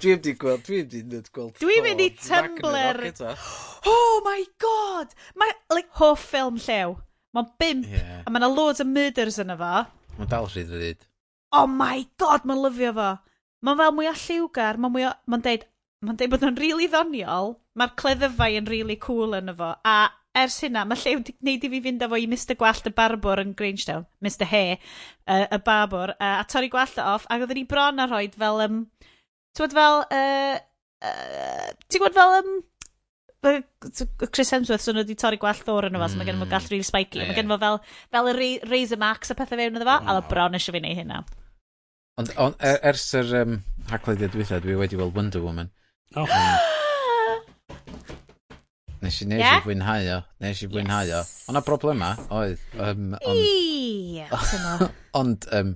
Speaker 3: Dwi wedi gweld, dwi wedi nid gweld.
Speaker 1: Dwi'n mynd i Tumblr. Oh my god! Mae, like, hoff ffilm llew. Mae'n bimp,
Speaker 3: yeah.
Speaker 1: a mae yna loads o murders yna fo.
Speaker 3: Mae'n dal rhydd i ddyd
Speaker 1: oh my god, mae'n lyfio fo. Mae'n fel mwy o lliwgar, mae'n mwy o... Mae'n deud, mae'n deud bod o'n rili really ddoniol, mae'r cleddyfau yn rili really cool yn fo. a ers hynna, mae lle wedi gwneud i fi fynd efo i Mr Gwallt y Barbwr yn Grangetown, Mr He, uh, y Barbwr, uh, a torri gwallt off, ac oedden ni bron a rhoi fel, um, ti'n fel, uh, uh, ti'n gwybod fel, um, Chris Hemsworth, so nhw wedi torri gwallt Thor yn o fas, mm. mae gen i fo gall really spiky,
Speaker 3: yeah.
Speaker 1: mae gen i fo fel, fel y razor marks a pethau fewn iddo fo, oh. a bron eisiau fi wneud hynna.
Speaker 3: Ond on, er, ers yr um, hacledd dweitha, dwi wedi weld Wonder Woman.
Speaker 2: Oh.
Speaker 3: Nes i nes
Speaker 1: yeah?
Speaker 3: i fwynhau o. Nes i fwynhau
Speaker 1: yes. o.
Speaker 3: Ond y problema oedd... Um,
Speaker 1: on, I,
Speaker 3: ond um,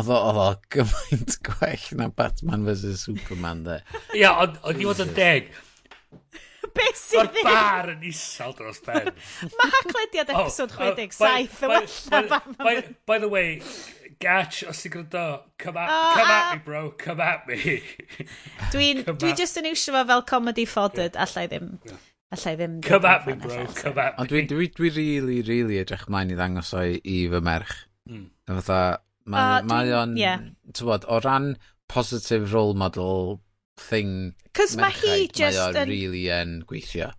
Speaker 3: oedd o gymaint gwell na Batman vs Superman de.
Speaker 2: Ia, ond oedd i fod yn deg.
Speaker 1: Be sydd ddim?
Speaker 2: Mae'r bar yn isal dros ben.
Speaker 1: Mae
Speaker 2: haclediad
Speaker 1: episod 67 yn well na yma.
Speaker 2: By the way, Gach, os ti'n gwrando, come at,
Speaker 1: oh,
Speaker 2: come at me, bro, come at me.
Speaker 1: Dwi'n dwi just yn iwsio fo fel comedy fodder, allai ddim. Allai ddim...
Speaker 2: Come at me, bro, come at me.
Speaker 3: Ond
Speaker 2: dwi'n
Speaker 3: dwi, dwi really, really edrych mlaen i ddangos o i fy merch.
Speaker 2: Mm.
Speaker 3: Fatha, mae o'n, yeah. o ran positive role model thing...
Speaker 1: Cos mae hi just yn...
Speaker 3: really yn gweithio.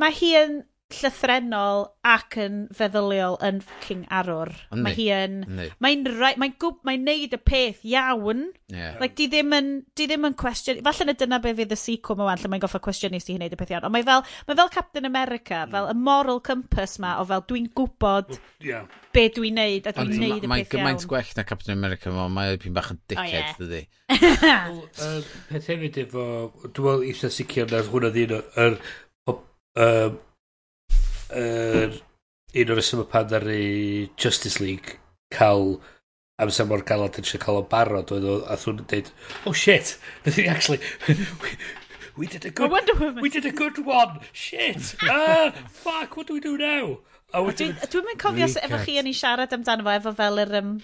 Speaker 1: Mae hi yn llythrenol ac yn feddyliol yn fucking arwr.
Speaker 3: Yndi.
Speaker 1: Mae hi yn... Mae'n right, mae'n gwb, mae'n neud y peth iawn.
Speaker 3: Yeah.
Speaker 1: Like, di ddim yn, di ddim yn cwestiwn... Falle na dyna be fydd y sequel yma wan, lle mae'n goffa cwestiwn nes di hi'n neud y peth iawn. Ond mae fel, mae fel Captain America, mm. fel y moral compass ma, o fel dwi'n gwybod
Speaker 2: yeah.
Speaker 1: be dwi'n neud, a dwi'n neud y peth iawn.
Speaker 3: Mae'n gwell na Captain America, mae mae pyn bach yn dickhead, oh,
Speaker 2: yeah. dydi. Peth hefyd efo, dwi'n meddwl eitha sicr na hwnna ddyn o'r er, un o'r ysym y pan ar ddaru Justice League cael amser mor galad yn eisiau cael o'n barod oedd o a thwn yn dweud oh shit nath actually we, we did a good
Speaker 1: Wonder Woman.
Speaker 2: we did a good one shit ah fuck what do we do now a wedyn
Speaker 1: dwi'n mynd cofio efo chi yn ei siarad amdano fo efo fel yr um,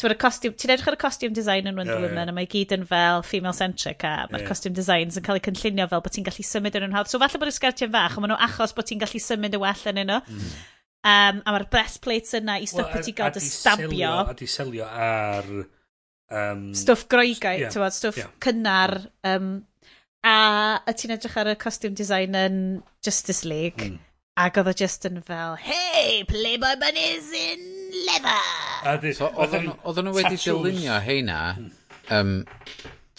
Speaker 1: ti'n costume, ti'n edrych ar y costume design yn Wonder
Speaker 2: yeah,
Speaker 1: Woman, yeah. a mae gyd yn fel female-centric, a mae'r
Speaker 2: yeah.
Speaker 1: costume designs yn cael eu cynllunio fel bod ti'n gallu symud yn hawdd. So falle bod y sgertiau'n fach, ond maen nhw achos bod ti'n gallu symud y well yn yno.
Speaker 2: Mm.
Speaker 1: Um, a mae'r breastplates yna i stwff well, bod gael dy stabio.
Speaker 2: A di selio ar... Um,
Speaker 1: stwff groegau, yeah, tywod, stwff
Speaker 2: yeah.
Speaker 1: cynnar. Um, a y ti'n edrych ar y costume design yn Justice League,
Speaker 2: mm.
Speaker 1: ac oedd o just yn fel, hey, Playboy Bunny's in leather!
Speaker 3: So, oedden nhw wedi dylunio heina um,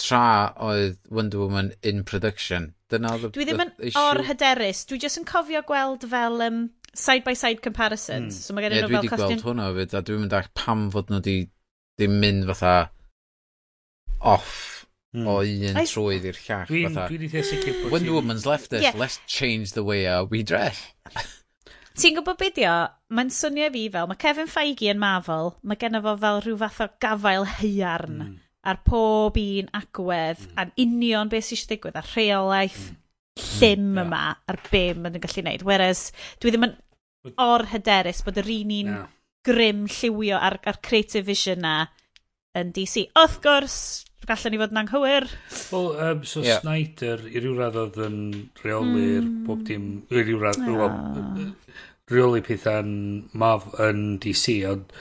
Speaker 3: tra oedd Wonder Woman in production. Dyna oedd
Speaker 1: Dwi ddim yn or hyderus. Dwi jyst yn cofio gweld fel um, side-by-side comparisons. Mm. So mae gen
Speaker 3: yeah,
Speaker 1: nhw fel dwi
Speaker 3: wedi gweld hwnna fyd, a dwi'n mynd all pam fod nhw wedi ddim mynd fatha off
Speaker 2: mm.
Speaker 3: o un
Speaker 1: I...
Speaker 3: trwydd i'r llall.
Speaker 2: Dwi'n dwi sicr bod...
Speaker 3: Wonder Woman's left us,
Speaker 1: yeah.
Speaker 3: let's change the way uh, we dress.
Speaker 1: Ti'n gwybod be dio? Mae'n swnio fi fel, mae Kevin Feige yn Marvel, mae genno fo fel rhyw fath o gafael heiarn
Speaker 2: mm.
Speaker 1: ar pob un agwedd, mm. a'n union beth sy'n eisiau digwydd, a'r rheolaeth mm. llym
Speaker 2: yeah.
Speaker 1: yma ar be mae'n gallu gwneud. Whereas, dwi ddim yn or hyderus bod yr un un
Speaker 2: no.
Speaker 1: grym lliwio ar, ar creative vision na yn DC. Wrth gwrs, Gallen ni fod yn anghywir.
Speaker 2: Wel, um, so
Speaker 3: yeah.
Speaker 2: Snyder, i ryw radd oedd yn reoli'r
Speaker 1: mm.
Speaker 2: bob dim... I ryw radd... Yeah. Reoli pethau'n maf yn DC, ond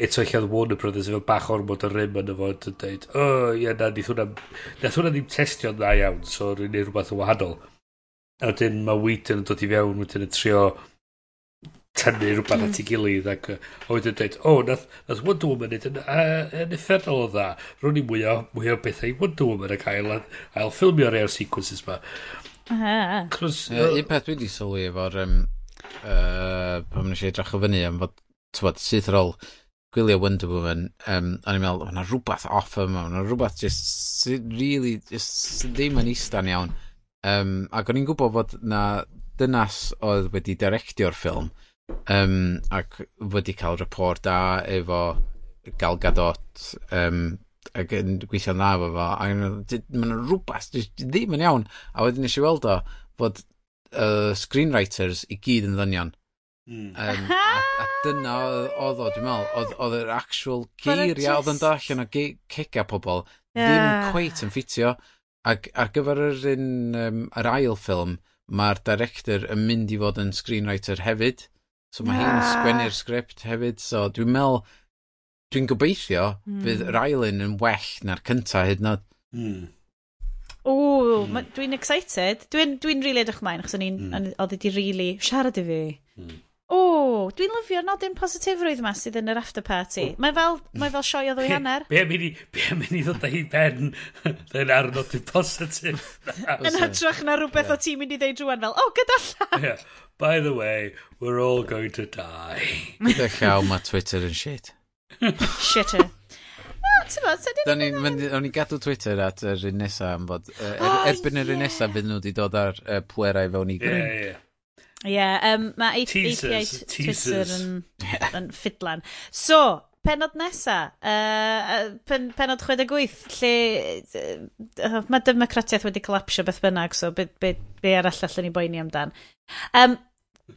Speaker 2: eto eich oedd Warner Brothers efo bach o'r mod o'r rym yn efo yn dweud, o, oh, ie, na, nid hwnna, nath hwnna ddim testio'n dda iawn, so rydyn ni rhywbeth yn wahanol. A wedyn mae Whedon yn dod i fewn, wedyn yn trio tynnu rhywbeth at ei gilydd ac a wedyn dweud, o, nath, nath Wonder Woman yn, uh, yn effernol o dda. Rwy'n ni mwy o, mwy o bethau i Wonder Woman ac ail, ail ffilmio rei o'r sequences ma. Uh,
Speaker 3: uh, un peth dwi wedi sylwi efo'r um, uh, pan wnes i edrych o fyny am fod tywod, syth ar ôl gwylio Wonder Woman um, a ni'n meddwl, o'na rhywbeth off yma o'na rhywbeth just really just ddim yn istan iawn um, ac o'n i'n gwybod fod na dynas oedd wedi directio'r ffilm mm um, ac wedi cael report da efo Gal Gadot um, ac yn gweithio'n dda efo fo a mae'n rhywbeth ddim yn iawn a wedyn eisiau weld o fod uh, screenwriters i gyd yn ddynion
Speaker 2: Mm.
Speaker 3: Um, a, a dyna oedd o, dwi'n meddwl, oedd yr actual geiriau oedd yn
Speaker 1: dod
Speaker 3: allan o cega pobl,
Speaker 1: yeah.
Speaker 3: ddim cweit yn ffitio. Ac ar gyfer yr, un, um, yr ail ffilm, mae'r director yn mynd i fod yn screenwriter hefyd. So mae hi'n sgwennu'r sgript hefyd, so dwi'n meddwl, dwi'n gobeithio
Speaker 1: mm.
Speaker 3: fydd hmm. yr ail un yn well na'r cynta hyd nod.
Speaker 2: Mm.
Speaker 1: O,
Speaker 2: mm.
Speaker 1: dwi'n excited. Dwi'n dwi really edrych mlaen, achos o'n i'n,
Speaker 2: mm.
Speaker 1: oedd wedi really siarad i fi.
Speaker 2: Mm.
Speaker 1: O, dwi'n lyfio nodyn positifrwydd yma sydd yn yr after party. Mae fel, mae fel sioe o ddwy hanner.
Speaker 2: Be am i ni, be am i ni ddod â hi ben yn ar nodyn positif?
Speaker 1: yn hytrach na rhywbeth yeah. o ti'n mynd i ddeud rwan fel, o, oh, gyda llaw.
Speaker 2: Yeah by the way, we're all going to die.
Speaker 3: Gyda llaw mae Twitter yn shit.
Speaker 1: Shitter.
Speaker 3: O'n i'n gadw Twitter at yr un nesa am fod... Er,
Speaker 1: oh,
Speaker 3: erbyn yr un nesa fydd nhw wedi dod ar uh, pwerau fewn i grym.
Speaker 2: Ie,
Speaker 1: ie. Ie, mae API Twitter yn, yn ffidlan. So, penod nesa, uh, pen, penod 68, lle uh, mae democratiaeth wedi colapsio beth bynnag, so be, be, be arall allan ni boeni amdan. Um,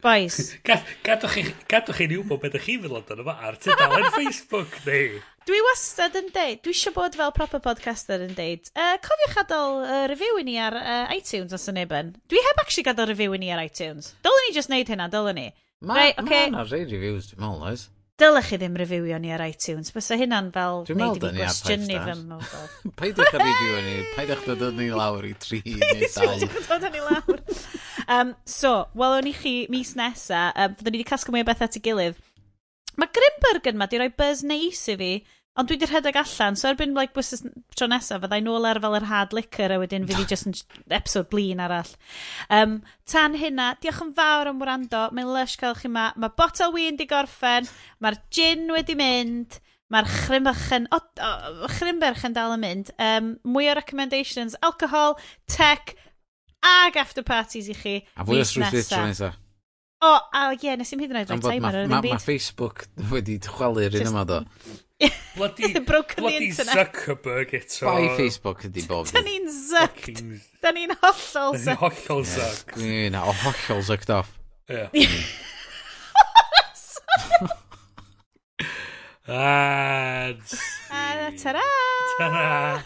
Speaker 1: Boys.
Speaker 2: gadwch chi, gadwch chi'n wybod beth ydych chi'n fel ond yma ar tydalen Facebook ni.
Speaker 1: Dwi wastad yn deud, dwi eisiau bod fel proper podcaster yn deud, uh, cofiwch adael uh, review i ni ar uh, iTunes os yn eben. Dwi heb actually gadael review i ni ar iTunes. Dylen ni just wneud hynna, dylen ni.
Speaker 3: Mae
Speaker 1: right, okay.
Speaker 3: ma rei reviews, dwi'n meddwl, oes?
Speaker 1: Dylech chi ddim reviewio ni ar iTunes, bysa hynna'n fel
Speaker 3: Dwi'n meddwl da ni ar
Speaker 1: 5
Speaker 3: stars. Paidwch a reviewio ni, paidwch dod ni lawr i 3 neu 2.
Speaker 1: Paidwch dod ni lawr. um, so, welwn i chi mis nesa, um, fyddwn ni wedi casglu mwy o beth at ei gilydd. Mae Grimberg yma di rhoi buzz neis i fi Ond dwi wedi rhedeg allan, so erbyn like, bwysys tro nesaf, fyddai nôl ar fel yr hard liquor a wedyn fydd i just yn episode blin arall. Um, tan hynna, diolch yn fawr am wrando, mae'n lush cael chi ma. Mae botel wyn di gorffen, mae'r gin wedi mynd, mae'r chrymychen, o, o, chrymberchen dal yn mynd. Um, mwy o recommendations, alcohol, tech, ag after parties i chi.
Speaker 3: A fwy o
Speaker 1: srwyth
Speaker 3: tro nesaf.
Speaker 1: O, a ie, yeah, nes i'n hyd yn oed rhaid timer ar yr
Speaker 3: un
Speaker 1: byd.
Speaker 3: Mae Facebook wedi chwalu'r un yma do.
Speaker 2: Bloody,
Speaker 1: Broken
Speaker 2: bloody
Speaker 1: internet.
Speaker 2: Zuckerberg eto.
Speaker 3: Bai Facebook ydi bob.
Speaker 1: Da ni'n
Speaker 2: zucked.
Speaker 1: Da ni'n hollol
Speaker 2: zucked.
Speaker 1: Da
Speaker 2: ni'n hollol
Speaker 3: zucked. Ni'n hollol zucked off.
Speaker 2: Ie. And...
Speaker 1: Uh, ta-ra!
Speaker 2: Ta-ra!